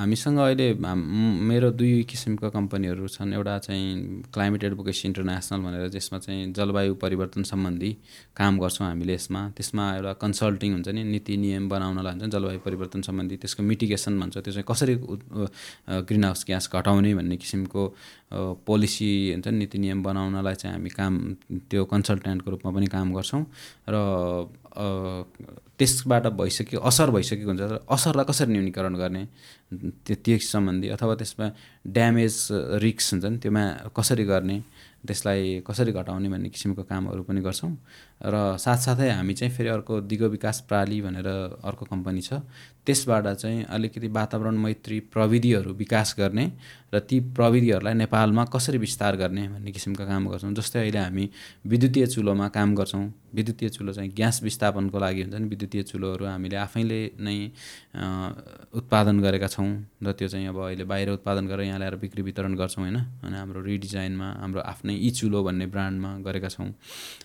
हामीसँग अहिले मेरो दुई किसिमका कम्पनीहरू छन्। एउटा चाहिँ क्लाइमेट एडभोकेसी इन्टरनेसनल भनेर जसमा चाहिँ जलवायु परिवर्तन सम्बन्धी काम गर्छौँ हामीले यसमा। त्यसमा एउटा कन्सल्टिङ हुन्छ नि नीति नियम बनाउनलाई हुन्छ जलवायु परिवर्तन सम्बन्धी। त्यसको मिटिगेसन भन्छ। त्यो चाहिँ कसरी ग्रिन हाउस ग्यास घटाउने भन्ने किसिमको पोलिसी हुन्छ नीति नियम बनाउनलाई चाहिँ हामी काम त्यो कन्सल्टेन्टको रूपमा पनि काम गर्छौँ र त्यसबाट भइसक्यो असर भइसकेको हुन्छ। असरलाई कसरी न्यूनीकरण गर्ने? त्यो त्यस सम्बन्धी अथवा त्यसमा ड्यामेज रिक्स हुन्छ नि त्योमा कसरी गर्ने? त्यसलाई कसरी घटाउने भन्ने किसिमको कामहरू पनि गर्छौँ। र साथसाथै हामी चाहिँ फेरि अर्को दिगो विकास प्रणाली भनेर अर्को कम्पनी छ। त्यसबाट चाहिँ अलिकति वातावरण मैत्री प्रविधिहरू विकास गर्ने र ती प्रविधिहरूलाई नेपालमा कसरी विस्तार गर्ने भन्ने किसिमका काम गर्छौँ। जस्तै अहिले हामी विद्युतीय चुलोमा काम गर्छौँ। विद्युतीय चुलो चाहिँ ग्यास विस्थापनको लागि हुन्छ नि। विद्युतीय चुलोहरू हामीले आफैले नै उत्पादन गरेका छौँ र त्यो चाहिँ अब अहिले बाहिर उत्पादन गरेर यहाँ ल्याएर बिक्री वितरण गर्छौँ होइन। अनि हाम्रो रिडिजाइनमा हाम्रो आफ्नै इ चुलो भन्ने ब्रान्डमा गरेका छौँ।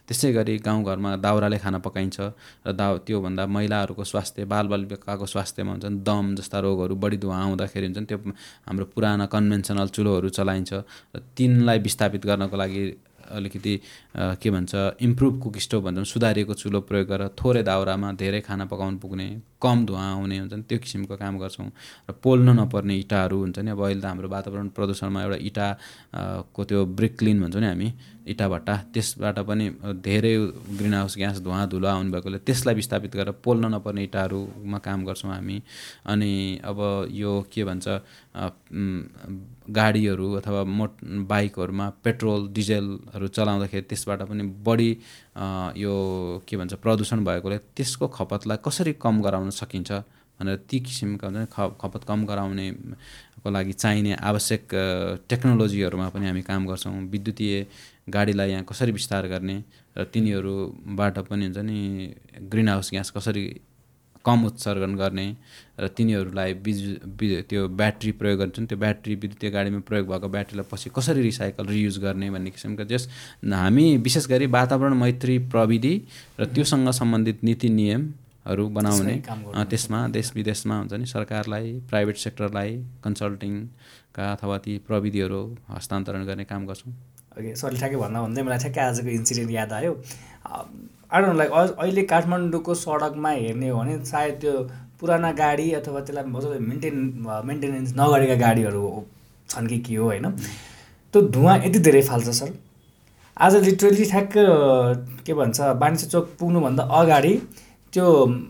त्यसै गरी गाउँघरमा दाउराले खाना पकाइन्छ र दा त्योभन्दा महिलाहरूको स्वास्थ्य बालबालिकाको स्वास्थ्यमा हुन्छ नि दम जस्ता रोगहरू बढी धुवा आउँदाखेरि हुन्छ नि त्यो हाम्रो पुराना कन्भेन्सनल चुलोहरू चलाइन्छ र तिनलाई विस्थापित गर्नको लागि अलिकति के भन्छ इम्प्रुभ कुक स्टोभ भन्छ सुधारिएको चुलो प्रयोग गरेर थोरै दाउरामा धेरै खाना पकाउनु पुग्ने कम धुवा आउने हुन्छ नि त्यो किसिमको काम गर्छौँ। र पोल्न नपर्ने इँटाहरू हुन्छ नि अब अहिले त हाम्रो वातावरण प्रदूषणमा एउटा इँटाको त्यो ब्रिक क्लिन भन्छौँ नि हामी इँटा भट्टा त्यसबाट पनि धेरै ग्रिन हाउस ग्यास धुवा धुलो आउनु भएकोले त्यसलाई विस्थापित गरेर पोल्न नपर्ने इँटाहरूमा काम गर्छौँ हामी। अनि अब यो के भन्छ गाडीहरू अथवा मोट बाइकहरूमा पेट्रोल डिजेलहरू चलाउँदाखेरि त्यसबाट पनि बढी यो के भन्छ प्रदूषण भएकोले त्यसको खपतलाई कसरी कम गराउन सकिन्छ भनेर ती किसिमका हुन्छ ख खपत कम गराउने को लागि चाहिने आवश्यक टेक्नोलोजीहरूमा पनि हामी काम गर्छौँ। विद्युतीय गाडीलाई यहाँ कसरी विस्तार गर्ने र तिनीहरूबाट पनि हुन्छ नि ग्रिन हाउस ग्यास कसरी कम उत्सर्जन गर्ने र तिनीहरूलाई बिजु त्यो ब्याट्री प्रयोग गर्छन्। त्यो ब्याट्री विद्युतीय गाडीमा प्रयोग भएको ब्याट्रीलाई पछि कसरी रिसाइकल रियुज गर्ने भन्ने किसिमको जस हामी विशेष गरी वातावरण मैत्री प्रविधि र त्योसँग सम्बन्धित नीति नियमहरू बनाउने त्यसमा देश विदेशमा हुन्छ नि सरकारलाई प्राइभेट सेक्टरलाई कन्सल्टिङका अथवा ती प्रविधिहरू हस्तान्तरण गर्ने काम गर्छौँ। ओके सरले ठ्याक्कै भन्दा भन्दै मलाई ठ्याक्कै आजको इन्सिडेन्ट याद आयो। आएर लाइक अहिले काठमाडौँको सडकमा हेर्ने हो भने सायद त्यो पुराना गाडी अथवा त्यसलाई मजाले मेन्टेन मेन्टेनेन्स नगरेका गाडीहरू छन् कि के हो होइन? त्यो धुवा यति धेरै फाल्छ सर। आज लिटरली ठ्याक्क के भन्छ बानिसा चोक पुग्नुभन्दा अगाडि त्यो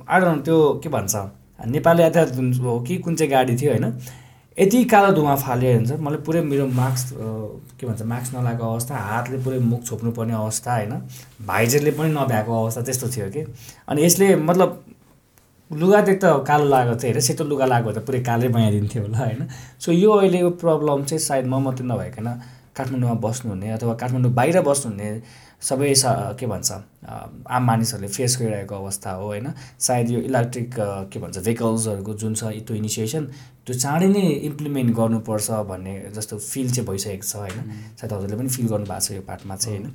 आडन त्यो के भन्छ नेपाली यातायात हो कि कुन चाहिँ गाडी थियो होइन? यति कालो धुवा फाल्यो हुन्छ। मलाई पुरै मेरो मास्क के भन्छ मास्क नलागेको अवस्था हातले पुरै मुख छोप्नुपर्ने अवस्था होइन। भाइजरले पनि नभ्याएको अवस्था त्यस्तो थियो कि। अनि यसले मतलब लुगा देख्दा कालो लागेको थियो होइन सेतो लुगा लागेको त पुरै कालै बनाइदिन्थ्यो होला होइन। सो यो अहिले यो प्रब्लम चाहिँ सायद म मात्रै नभइकन काठमाडौँमा बस्नुहुने अथवा काठमाडौँ बाहिर बस्नुहुने सबै सा के भन्छ आम मानिसहरूले फेस गरिरहेको अवस्था हो होइन? सायद यो इलेक्ट्रिक के भन्छ भेहिकल्सहरूको जुन छ त्यो इनिसिएसन त्यो चाँडै नै इम्प्लिमेन्ट गर्नुपर्छ भन्ने जस्तो फिल चाहिँ भइसकेको छ होइन? सायद हजुरले पनि फिल गर्नुभएको छ यो पार्टमा चाहिँ होइन?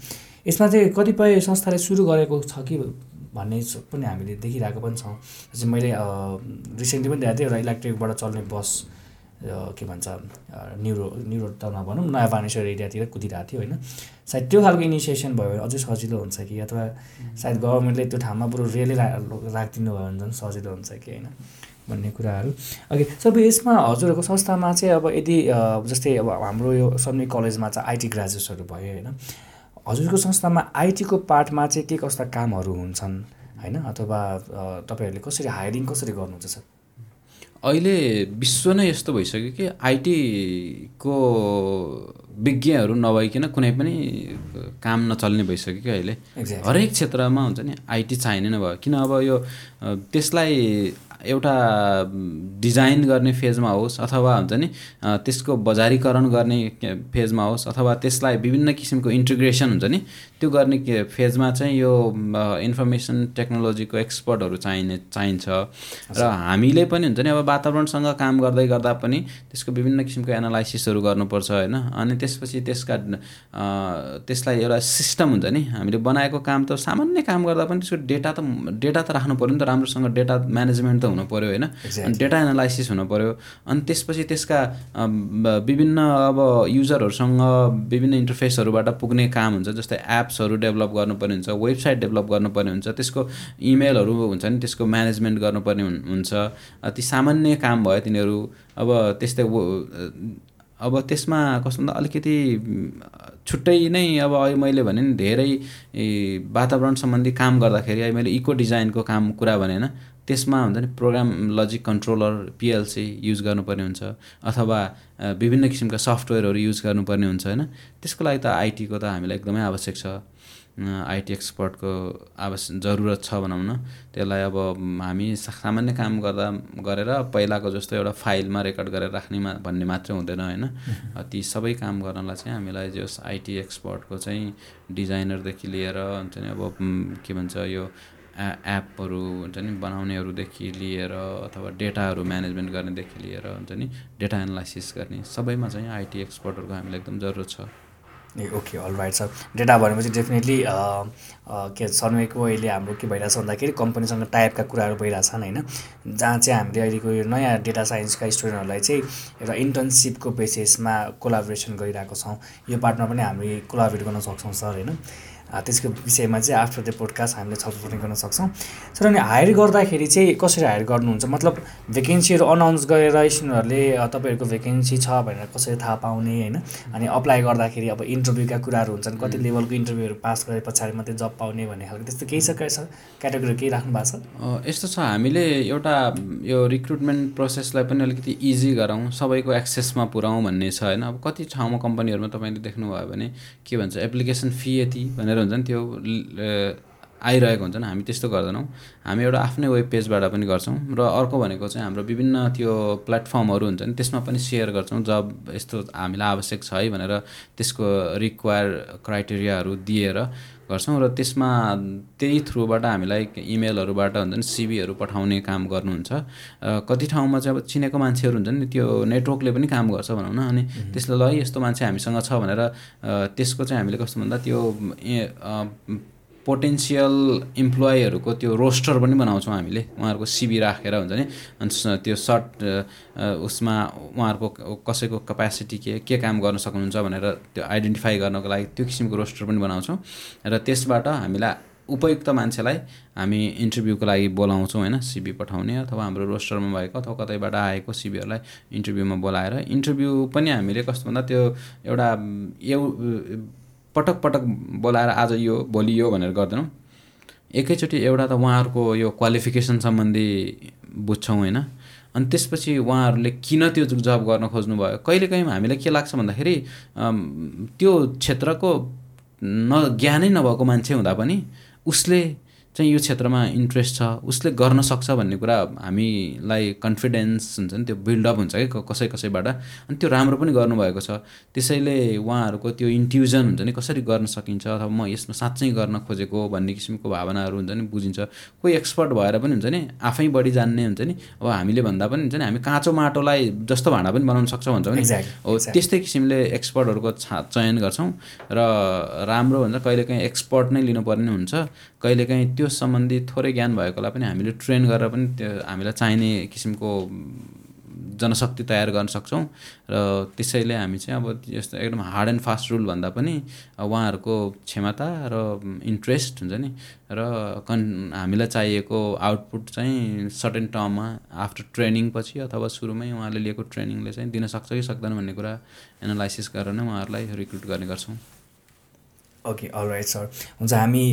यसमा चाहिँ कतिपय संस्थाले सुरु गरेको छ कि भन्ने पनि हामीले देखिरहेको पनि छौँ। चाहिँ मैले रिसेन्टली पनि देखाएको थिएँ एउटा इलेक्ट्रिकबाट चल्ने बस। के भन्छ न्युरो न्युरो त नभनौँ नयाँ बानेश्वर एरियातिर कुदिरहेको थियो होइन। सायद त्यो खालको इनिसिएसन भयो भने अझै सजिलो हुन्छ कि अथवा सायद गभर्मेन्टले त्यो ठाउँमा बरु रेलै राखिदिनु भयो भने झन् सजिलो हुन्छ कि होइन भन्ने कुराहरू। अघि सब यसमा हजुरहरूको संस्थामा चाहिँ अब यदि जस्तै अब हाम्रो यो सन्मी कलेजमा चाहिँ आइटी ग्रेजुएट्सहरू भयो होइन। हजुरको संस्थामा आइटीको पार्टमा चाहिँ के कस्ता कामहरू हुन्छन् होइन? अथवा तपाईँहरूले कसरी हायरिङ कसरी गर्नुहुन्छ सर? अहिले विश्व नै यस्तो भइसक्यो कि आइटीको विज्ञहरू नभइकन कुनै पनि काम नचल्ने भइसक्यो कि अहिले। हरेक क्षेत्रमा हुन्छ नि आइटी चाहिने नै भयो। किन अब यो त्यसलाई एउटा डिजाइन गर्ने फेजमा होस् अथवा हुन्छ नि त्यसको बजारीकरण गर्ने फेजमा होस् अथवा त्यसलाई विभिन्न किसिमको इन्टिग्रेसन हुन्छ नि त्यो गर्ने के फेजमा चाहिँ यो इन्फर्मेसन टेक्नोलोजीको एक्सपर्टहरू चाहिने चाहिन्छ। र हामीले पनि हुन्छ नि अब वातावरणसँग काम गर्दै गर्दा पनि त्यसको विभिन्न किसिमको एनालाइसिसहरू गर्नुपर्छ होइन? अनि त्यसपछि त्यसका त्यसलाई एउटा सिस्टम हुन्छ नि। हामीले बनाएको काम त सामान्य काम गर्दा पनि त्यसको डेटा त डेटा त राख्नु पऱ्यो नि त। राम्रोसँग डेटा म्यानेजमेन्ट त हुनु पऱ्यो होइन? अनि डेटा एनालाइसिस हुनु पऱ्यो अनि त्यसपछि त्यसका विभिन्न अब युजरहरूसँग विभिन्न इन्टरफेसहरूबाट पुग्ने काम हुन्छ जस्तै एप एप्सहरू डेभलप गर्नुपर्ने हुन्छ वेबसाइट डेभलप गर्नुपर्ने हुन्छ त्यसको इमेलहरू हुन्छ नि त्यसको म्यानेजमेन्ट गर्नुपर्ने हुन्छ। ती सामान्य काम भयो तिनीहरू। अब त्यस्तै अब त्यसमा कस्तो भन्दा अलिकति छुट्टै नै अब मैले भने नि धेरै वातावरण सम्बन्धी काम गर्दाखेरि मैले इको डिजाइनको काम कुरा भने होइन त्यसमा हुन्छ नि program logic controller PLC use गर्नुपर्ने हुन्छ अथवा विभिन्न किसिमका सफ्टवेयरहरू युज गर्नुपर्ने हुन्छ होइन? त्यसको लागि त आइटीको त हामीलाई एकदमै आवश्यक छ। आइटी एक्सपर्टको आवश्यक जरुरत छ भनौँ न। त्यसलाई अब हामी सामान्य काम गर्दा गरेर पहिलाको जस्तो एउटा फाइलमा रेकर्ड गरेर राख्नेमा भन्ने मात्रै हुँदैन होइन? (laughs) ती सबै काम गर्नलाई चाहिँ हामीलाई जस आइटी एक्सपर्टको चाहिँ डिजाइनरदेखि लिएर हुन्छ नि अब के भन्छ यो एपहरू हुन्छ नि बनाउनेहरूदेखि लिएर अथवा डेटाहरू म्यानेजमेन्ट गर्नेदेखि लिएर हुन्छ नि डेटा एनालाइसिस गर्ने सबैमा चाहिँ आइटी एक्सपर्टहरूको हामीलाई एकदम जरुरत छ। ए okay all right sir data भनेपछि डेफिनेटली के सनवेको अहिले हाम्रो के भइरहेछ भन्दाखेरि कम्पनीसँग टाइपका कुराहरू भइरहेछन् होइन? जहाँ चाहिँ हामीले अहिलेको यो नयाँ डेटा साइन्सका स्टुडेन्टहरूलाई चाहिँ एउटा इन्टर्नसिपको बेसिसमा कोलाबोरेसन गरिरहेको छौँ। यो पार्टमा पनि हामी कोलाबोरेट गर्न सक्छौँ सर होइन? त्यसको विषयमा चाहिँ आफ्टर द पोडकास्ट हामीले छलफल पनि गर्न सक्छौँ। सर अनि हायर गर्दाखेरि चाहिँ कसरी हायर गर्नुहुन्छ? मतलब भेकेन्सीहरू अनाउन्स गरेर स्टुडेन्टहरूले तपाईँहरूको भेकेन्सी छ भनेर कसरी थाहा पाउने होइन? अनि अप्लाई गर्दाखेरि अब इन्टरभ्यूका कुराहरू हुन्छन् कति लेभलको इन्टरभ्यूहरू पास गरे पछाडि मात्रै जब पाउने भन्ने खालको त्यस्तो केही छ सर क्याटेगोरी केही राख्नु भएको छ? यस्तो छ हामीले एउटा यो रिक्रुटमेन्ट प्रोसेसलाई पनि अलिकति इजी गराउँ सबैको एक्सेसमा पुऱ्याउँ भन्ने छ होइन? अब कति ठाउँमा कम्पनीहरूमा तपाईँले देख्नुभयो भने के भन्छ एप्लिकेसन फी यति भनेर हुन्छ नि त्यो आइरहेको हुन्छन् हामी त्यस्तो गर्दैनौँ। हामी एउटा आफ्नै वेब पेजबाट पनि गर्छौँ र अर्को भनेको चाहिँ हाम्रो विभिन्न त्यो प्लेटफर्महरू हुन्छ नि त्यसमा पनि सेयर गर्छौँ जब यस्तो हामीलाई आवश्यक छ है भनेर त्यसको रिक्वायर क्राइटेरियाहरू दिएर गर्छौँ र त्यसमा त्यही थ्रुबाट हामीलाई इमेलहरूबाट हुन्छ नि सिबीहरू पठाउने काम गर्नुहुन्छ। कति ठाउँमा चाहिँ अब चिनेको मान्छेहरू हुन्छ नि त्यो नेटवर्कले पनि काम गर्छ भनौँ न। अनि त्यसले ल यस्तो मान्छे हामीसँग छ भनेर त्यसको चाहिँ हामीले कस्तो भन्दा त्यो पोटेन्सियल इम्प्लोइहरूको त्यो रोस्टर पनि बनाउँछौँ हामीले। उहाँहरूको सिबी राखेर हुन्छ नि। अनि त्यो सर्ट उसमा उहाँहरूको कसैको क्यापेसिटी के के काम गर्न सक्नुहुन्छ भनेर त्यो आइडेन्टिफाई गर्नको लागि त्यो किसिमको रोस्टर पनि बनाउँछौँ। र त्यसबाट हामीलाई उपयुक्त मान्छेलाई हामी इन्टरभ्यूको लागि बोलाउँछौँ होइन सिबी पठाउने अथवा हाम्रो रोस्टरमा भएको अथवा कतैबाट आएको सिबीहरूलाई इन्टरभ्यूमा बोलाएर। इन्टरभ्यू पनि हामीले कस्तो भन्दा त्यो एउटा एउ पटक पटक बोलाएर आज यो भोलि यो भनेर गर्दैनौँ। एकैचोटि एउटा त उहाँहरूको यो क्वालिफिकेसन सम्बन्धी बुझ्छौँ होइन। अनि त्यसपछि उहाँहरूले किन त्यो जब गर्न खोज्नुभयो? कहिलेकाहीँ हामीलाई के लाग्छ भन्दाखेरि त्यो क्षेत्रको न ज्ञानै नभएको मान्छे हुँदा पनि उसले चाहिँ यो क्षेत्रमा इन्ट्रेस्ट छ उसले गर्न सक्छ भन्ने कुरा हामीलाई कन्फिडेन्स हुन्छ नि त्यो बिल्डअप हुन्छ कि कसै कसैबाट। अनि त्यो राम्रो पनि गर्नुभएको छ। त्यसैले उहाँहरूको त्यो इन्ट्युजन हुन्छ नि कसरी गर्न सकिन्छ अथवा म यसमा साँच्चै गर्न खोजेको भन्ने किसिमको भावनाहरू हुन्छ नि बुझिन्छ। कोही एक्सपर्ट भएर पनि हुन्छ नि आफै बढी जान्ने हुन्छ नि। अब हामीले भन्दा पनि हुन्छ नि हामी काँचो माटोलाई जस्तो भाँडा पनि बनाउन सक्छौँ भन्छौँ नि। हो त्यस्तै किसिमले एक्सपर्टहरूको छा चयन गर्छौँ। र राम्रो हुन्छ कहिलेकाहीँ एक्सपर्ट नै लिनुपर्ने हुन्छ। कहिलेकाहीँ त्यो सम्बन्धी थोरै ज्ञान भएकोलाई पनि हामीले ट्रेन गरेर पनि त्यो हामीलाई चाहिने किसिमको जनशक्ति तयार गर्न सक्छौँ। र त्यसैले हामी चाहिँ अब यस्तो एकदम हार्ड एन्ड फास्ट रुल भन्दा पनि उहाँहरूको क्षमता र इन्ट्रेस्ट हुन्छ नि। र कन् हामीलाई चाहिएको आउटपुट चाहिँ सर्टेन टर्ममा आफ्टर ट्रेनिङ पछि अथवा सुरुमै उहाँले लिएको ट्रेनिङले चाहिँ दिन सक्छ कि सक्दैन भन्ने कुरा एनालाइसिस गरेर नै उहाँहरूलाई रिक्रुट गर्ने गर्छौँ। ओके अल राइट सर हुन्छ हामी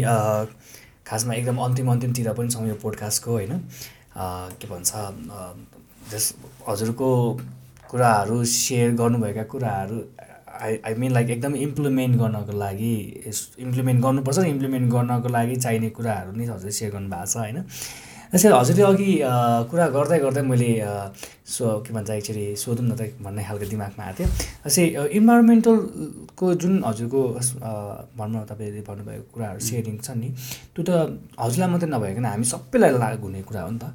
खासमा एकदम अन्तिम अन्तिमतिर पनि छौँ यो पोडकास्टको होइन? के भन्छ जस हजुरको कुराहरू सेयर गर्नुभएका कुराहरू आई आई मिन लाइक एकदम इम्प्लिमेन्ट गर्नको लागि इम्प्लिमेन्ट गर्नुपर्छ इम्प्लिमेन्ट गर्नको लागि चाहिने कुराहरू नै हजुरले सेयर गर्नुभएको छ होइन? त्यसरी हजुरले अघि कुरा गर्दै गर्दै मैले सो के भन्छ एक्चुली सोधौँ न त भन्ने खालको दिमागमा आएको थियो। जस्तै इन्भाइरोमेन्टलको जुन हजुरको भनौँ न तपाईँले भन्नुभएको कुराहरू सेयरिङ छ नि त्यो त हजुरलाई मात्रै नभइकन हामी सबैलाई लागु हुने कुरा हो नि त।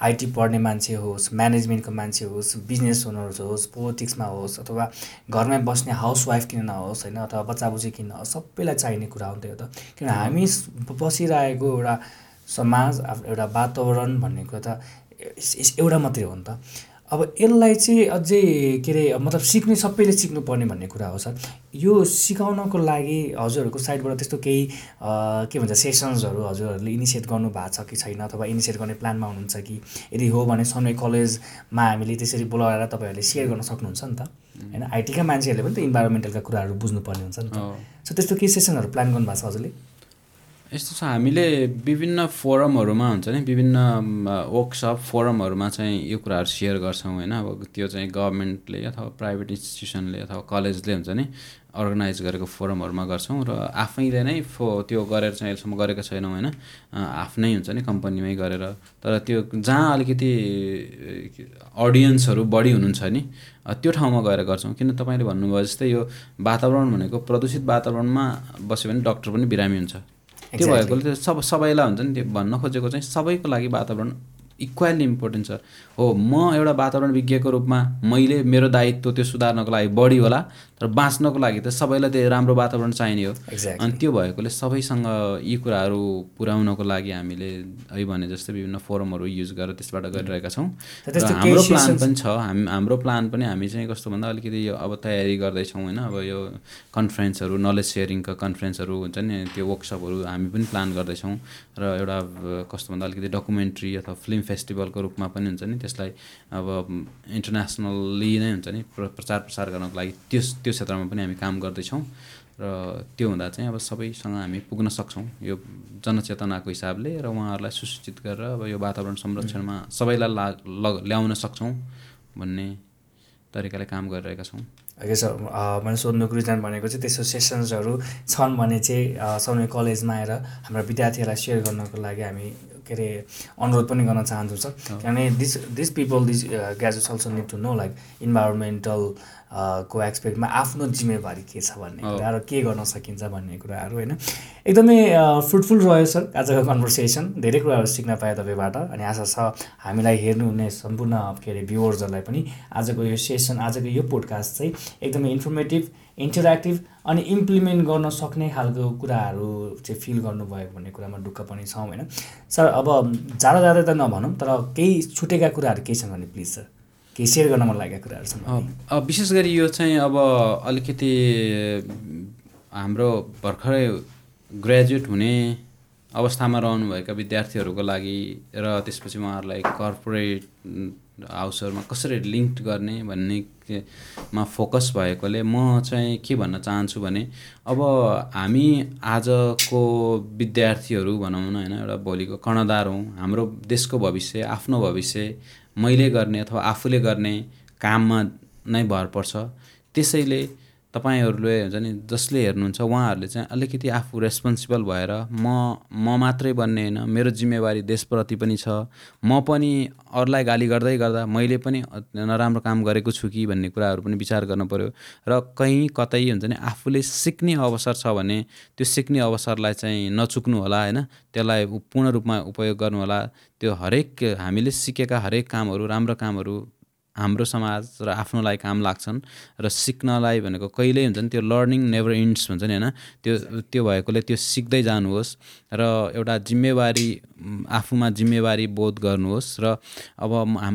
आइटी पढ्ने मान्छे होस् म्यानेजमेन्टको मान्छे होस् बिजनेस ओनर्स होस् पोलिटिक्समा होस् अथवा घरमै बस्ने हाउस वाइफ किन नहोस् होइन अथवा बच्चा बुझी किन नहोस् सबैलाई चाहिने कुरा हो नि त। यो त किन हामी बसिरहेको एउटा समाज एउटा वातावरण भन्ने कुरा त एउटा मात्रै हो नि त। अब यसलाई चाहिँ अझै के अरे मतलब सिक्ने सबैले सिक्नुपर्ने भन्ने कुरा हो सर। यो सिकाउनको लागि हजुरहरूको साइडबाट त्यस्तो केही के भन्छ सेसन्सहरू हजुरहरूले इनिसिएट गर्नु भएको छ कि छैन? अथवा इनिसिएट गर्ने प्लानमा हुनुहुन्छ कि? यदि हो भने सनवे कलेजमा हामीले त्यसरी बोलाएर तपाईँहरूले सेयर गर्न सक्नुहुन्छ नि त। होइन आइटीका मान्छेहरूले पनि त इन्भाइरोमेन्टलका कुराहरू बुझ्नुपर्ने हुन्छ नि त। सो त्यस्तो केही सेसनहरू प्लान गर्नुभएको छ हजुरले? यस्तो छ हामीले विभिन्न फोरमहरूमा हुन्छ नि विभिन्न वर्कसप फोरमहरूमा चाहिँ यो कुराहरू सेयर गर्छौँ होइन? अब त्यो चाहिँ गभर्मेन्टले अथवा प्राइभेट इन्स्टिट्युसनले अथवा कलेजले हुन्छ नि अर्गनाइज गरेको फोरमहरूमा गर्छौँ र आफैले नै फो त्यो गरेर चाहिँ अहिलेसम्म गरेको छैनौँ होइन? आफ्नै हुन्छ नि कम्पनीमै गरेर। तर त्यो जहाँ अलिकति अडियन्सहरू बढी हुनुहुन्छ नि त्यो ठाउँमा गएर गर्छौँ। किन तपाईँले भन्नुभयो जस्तै यो वातावरण भनेको प्रदूषित वातावरणमा बस्यो भने डक्टर पनि बिरामी हुन्छ। त्यो भएकोले त्यो सब सबैलाई हुन्छ नि त्यो भन्न खोजेको चाहिँ सबैको लागि वातावरण इक्वाली इम्पोर्टेन्ट छ। हो म एउटा वातावरण विज्ञको रूपमा मैले मेरो दायित्व त्यो सुधार्नको लागि बढी होला। तर बाँच्नको लागि त सबैलाई त्यो राम्रो वातावरण चाहिने हो। अनि त्यो भएकोले सबैसँग यी कुराहरू पुर्याउनको लागि हामीले है भने जस्तै विभिन्न फोरमहरू युज गरेर त्यसबाट गरिरहेका छौँ। र हाम्रो प्लान पनि छ। हामी हाम्रो प्लान पनि हामी चाहिँ कस्तो भन्दा अलिकति यो अब तयारी गर्दैछौँ होइन। अब यो कन्फरेन्सहरू नलेज सेयरिङको कन्फरेन्सहरू हुन्छ नि त्यो वर्कसपहरू हामी पनि प्लान गर्दैछौँ। र एउटा कस्तो भन्दा अलिकति डकुमेन्ट्री अथवा फिल्म फेस्टिभलको रूपमा पनि हुन्छ नि त्यसलाई अब इन्टरनेसनल्ली नै हुन्छ नि प्रचार प्रसार गर्नको लागि त्यस त्यो क्षेत्रमा पनि हामी काम गर्दैछौँ र त्यो हुँदा चाहिँ अब सबैसँग हामी पुग्न सक्छौँ। यो जनचेतनाको हिसाबले र उहाँहरूलाई सुसूचित गरेर अब यो वातावरण संरक्षणमा सबैलाई ला ल्याउन सक्छौँ भन्ने तरिकाले काम गरिरहेका छौँ। ओके सर मैले सोध्नुको रिजन भनेको चाहिँ त्यस्तो सेसन्सहरू छन् भने चाहिँ सबै कलेजमा आएर हाम्रा विद्यार्थीहरूलाई सेयर गर्नको लागि हामी के अरे अनुरोध पनि गर्न चाहन्छु सर। किनभने this this people this graduates also need to know like environmental को एक्सपेक्टमा आफ्नो जिम्मेवारी के छ भन्ने कुरा र के गर्न सकिन्छ भन्ने कुराहरू होइन? एकदमै फ्रुटफुल रह्यो सर आजको कन्भर्सेसन धेरै कुराहरू सिक्न पाएँ तपाईँबाट अनि आशा छ हामीलाई हेर्नुहुने सम्पूर्ण के अरे भ्युवर्सहरूलाई पनि आजको यो सेसन आजको यो पोडकास्ट चाहिँ एकदमै इन्फर्मेटिभ इन्टरेक्टिभ अनि इम्प्लिमेन्ट गर्न सक्ने खालको कुराहरू चाहिँ फिल गर्नुभयो भन्ने कुरामा ढुक्क पनि छौँ होइन? सर अब जाँदा जाँदै त नभनौँ तर केही छुटेका कुराहरू केही छन् भने प्लिज सर केही सेयर गर्न मन लागेका कुराहरू छन् विशेष गरी यो चाहिँ अब अलिकति हाम्रो भर्खरै ग्रेजुएट हुने अवस्थामा रहनुभएका विद्यार्थीहरूको लागि र त्यसपछि उहाँहरूलाई कर्पोरेट हाउसहरूमा कसरी लिङ्क गर्ने भन्नेमा फोकस भएकोले म चाहिँ के भन्न चाहन्छु भने अब हामी आजको विद्यार्थीहरू भनौँ न होइन एउटा भोलिको कर्णधार हौँ हाम्रो देशको भविष्य आफ्नो भविष्य मैले गर्ने अथवा आफूले गर्ने काममा नै भर पर्छ। त्यसैले तपाईँहरूले हुन्छ नि जसले हेर्नुहुन्छ उहाँहरूले चाहिँ अलिकति आफू रेस्पोन्सिबल भएर म म मात्रै बन्ने होइन मेरो जिम्मेवारी देशप्रति पनि छ म पनि अरूलाई गाली गर्दै गर्दा मैले पनि नराम्रो काम गरेको छु कि भन्ने कुराहरू पनि विचार गर्नु पऱ्यो र कहीँ कतै हुन्छ नि आफूले सिक्ने अवसर छ भने त्यो सिक्ने अवसरलाई चाहिँ नचुक्नु होला होइन त्यसलाई पूर्ण रूपमा उपयोग गर्नु होला त्यो हरेक हामीले सिकेका हरेक कामहरू राम्रो कामहरू हाम्रो समाज र आफ्नोलाई काम लाग्छन् र सिक्नलाई भनेको कहिल्यै हुन्छ नि त्यो लर्निङ नेभर इन्ड्स भन्छ नि होइन? त्यो त्यो भएकोले त्यो सिक्दै जानुहोस् र एउटा जिम्मेवारी आफूमा जिम्मेवारी बोध गर्नुहोस् र अब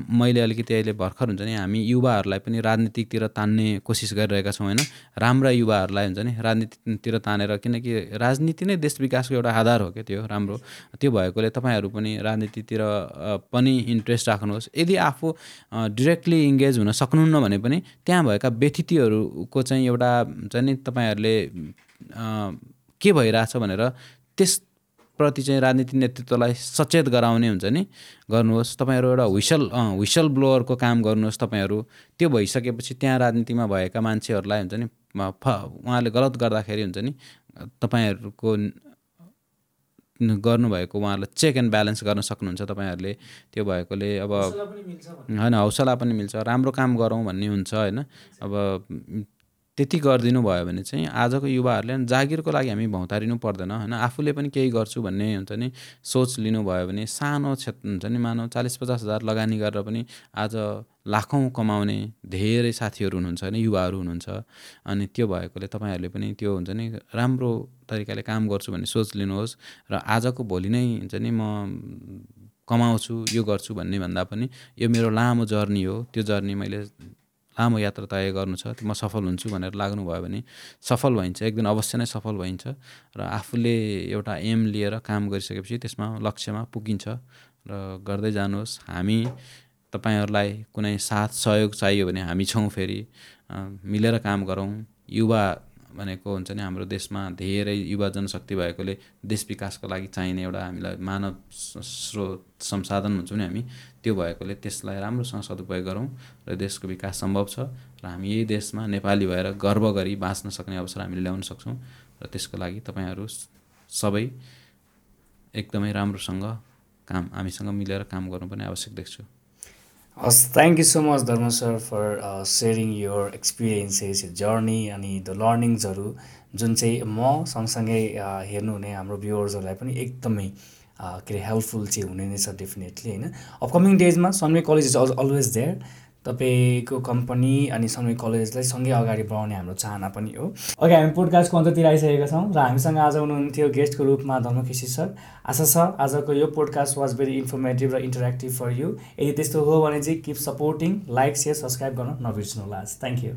मैले अलिकति अहिले भर्खर हुन्छ नि हामी युवाहरूलाई पनि राजनीतिकतिर तान्ने कोसिस गरिरहेका छौँ होइन? राम्रा युवाहरूलाई हुन्छ नि राजनीतितिर तानेर किनकि राजनीति नै देश विकासको एउटा आधार हो क्या त्यो राम्रो। त्यो भएकोले तपाईँहरू पनि राजनीतितिर पनि इन्ट्रेस्ट राख्नुहोस्। यदि आफू डिरेक्टली इङ्गेज हुन सक्नुहुन्न भने पनि त्यहाँ भएका व्यतिथिहरूको चाहिँ एउटा हुन्छ नि तपाईँहरूले के भइरहेछ भनेर त्यसप्रति चाहिँ राजनीति नेतृत्वलाई सचेत गराउने हुन्छ नि। गर्नुहोस् तपाईँहरू एउटा हुइसल हुइसल ब्लोवरको काम गर्नुहोस् तपाईँहरू। त्यो भइसकेपछि त्यहाँ राजनीतिमा भएका मान्छेहरूलाई हुन्छ नि उहाँले गलत गर्दाखेरि हुन्छ नि तपाईँहरूको गर्नुभएको उहाँहरूलाई चेक एन्ड ब्यालेन्स गर्न सक्नुहुन्छ तपाईँहरूले। त्यो भएकोले अब होइन हौसला पनि मिल्छ। राम्रो काम गरौँ भन्ने हुन्छ होइन। अब त्यति गरिदिनु भयो भने चाहिँ आजको युवाहरूले जागिरको लागि हामी भौतारिनु पर्दैन होइन? आफूले पनि केही गर्छु भन्ने हुन्छ नि सोच लिनुभयो भने सानो क्षेत्र हुन्छ नि मानव चालिस पचास हजार लगानी गरेर पनि आज लाखौँ कमाउने धेरै साथीहरू हुनुहुन्छ होइन? युवाहरू हुनुहुन्छ। अनि त्यो भएकोले तपाईँहरूले पनि त्यो हुन्छ नि राम्रो तरिकाले काम गर्छु भन्ने सोच लिनुहोस् र आजको भोलि नै हुन्छ नि म कमाउँछु यो गर्छु भन्ने भन्दा पनि यो मेरो लामो जर्नी हो। त्यो जर्नी मैले लामो यात्रा तय गर्नु छ। म सफल हुन्छु भनेर लाग्नुभयो भने सफल भइन्छ। एक दिन अवश्य नै सफल भइन्छ र आफूले एउटा एम लिएर काम गरिसकेपछि त्यसमा लक्ष्यमा पुगिन्छ र गर्दै जानुहोस्। हामी तपाईँहरूलाई कुनै साथ सहयोग चाहियो भने हामी छौँ फेरि। मिलेर काम गरौँ। युवा भनेको हुन्छ नि हाम्रो देशमा धेरै युवा जनशक्ति भएकोले देश विकासको लागि चाहिने एउटा हामीलाई मानव स्रोत संसाधन हुन्छौँ नि हामी। त्यो भएकोले त्यसलाई राम्रोसँग सदुपयोग गरौँ र देशको विकास सम्भव छ र हामी यही देशमा नेपाली भएर गर्व गरी बाँच्न सक्ने अवसर हामीले ल्याउन सक्छौँ र त्यसको लागि तपाईँहरू सबै एकदमै राम्रोसँग काम हामीसँग मिलेर काम गर्नु पनि आवश्यक देख्छु। हस् thank you so much Dharma sir for sharing your experiences journey अनि द लर्निङ्सहरू जुन चाहिँ म सँगसँगै हेर्नुहुने हाम्रो भ्युवर्सहरूलाई पनि एकदमै के अरे हेल्पफुल चाहिँ हुने नै छ डेफिनेटली होइन? Upcoming डेजमा Sunway college is always there तपाईँको कम्पनी अनि समय कलेजलाई सँगै अगाडि बढाउने हाम्रो चाहना पनि हो। अघि हामी पोडकास्टको अन्ततिर आइसकेका छौँ र हामीसँग आज हुनुहुन्थ्यो गेस्टको रूपमा धर्मकेशी सर। आशा छ आजको यो पोडकास्ट वाज भेरी इन्फर्मेटिभ र इन्टरेक्टिभ फर यु यदि त्यस्तो हो भने चाहिँ keep supporting like share subscribe गर्न नबिर्सनु होला थ्याङ्क यू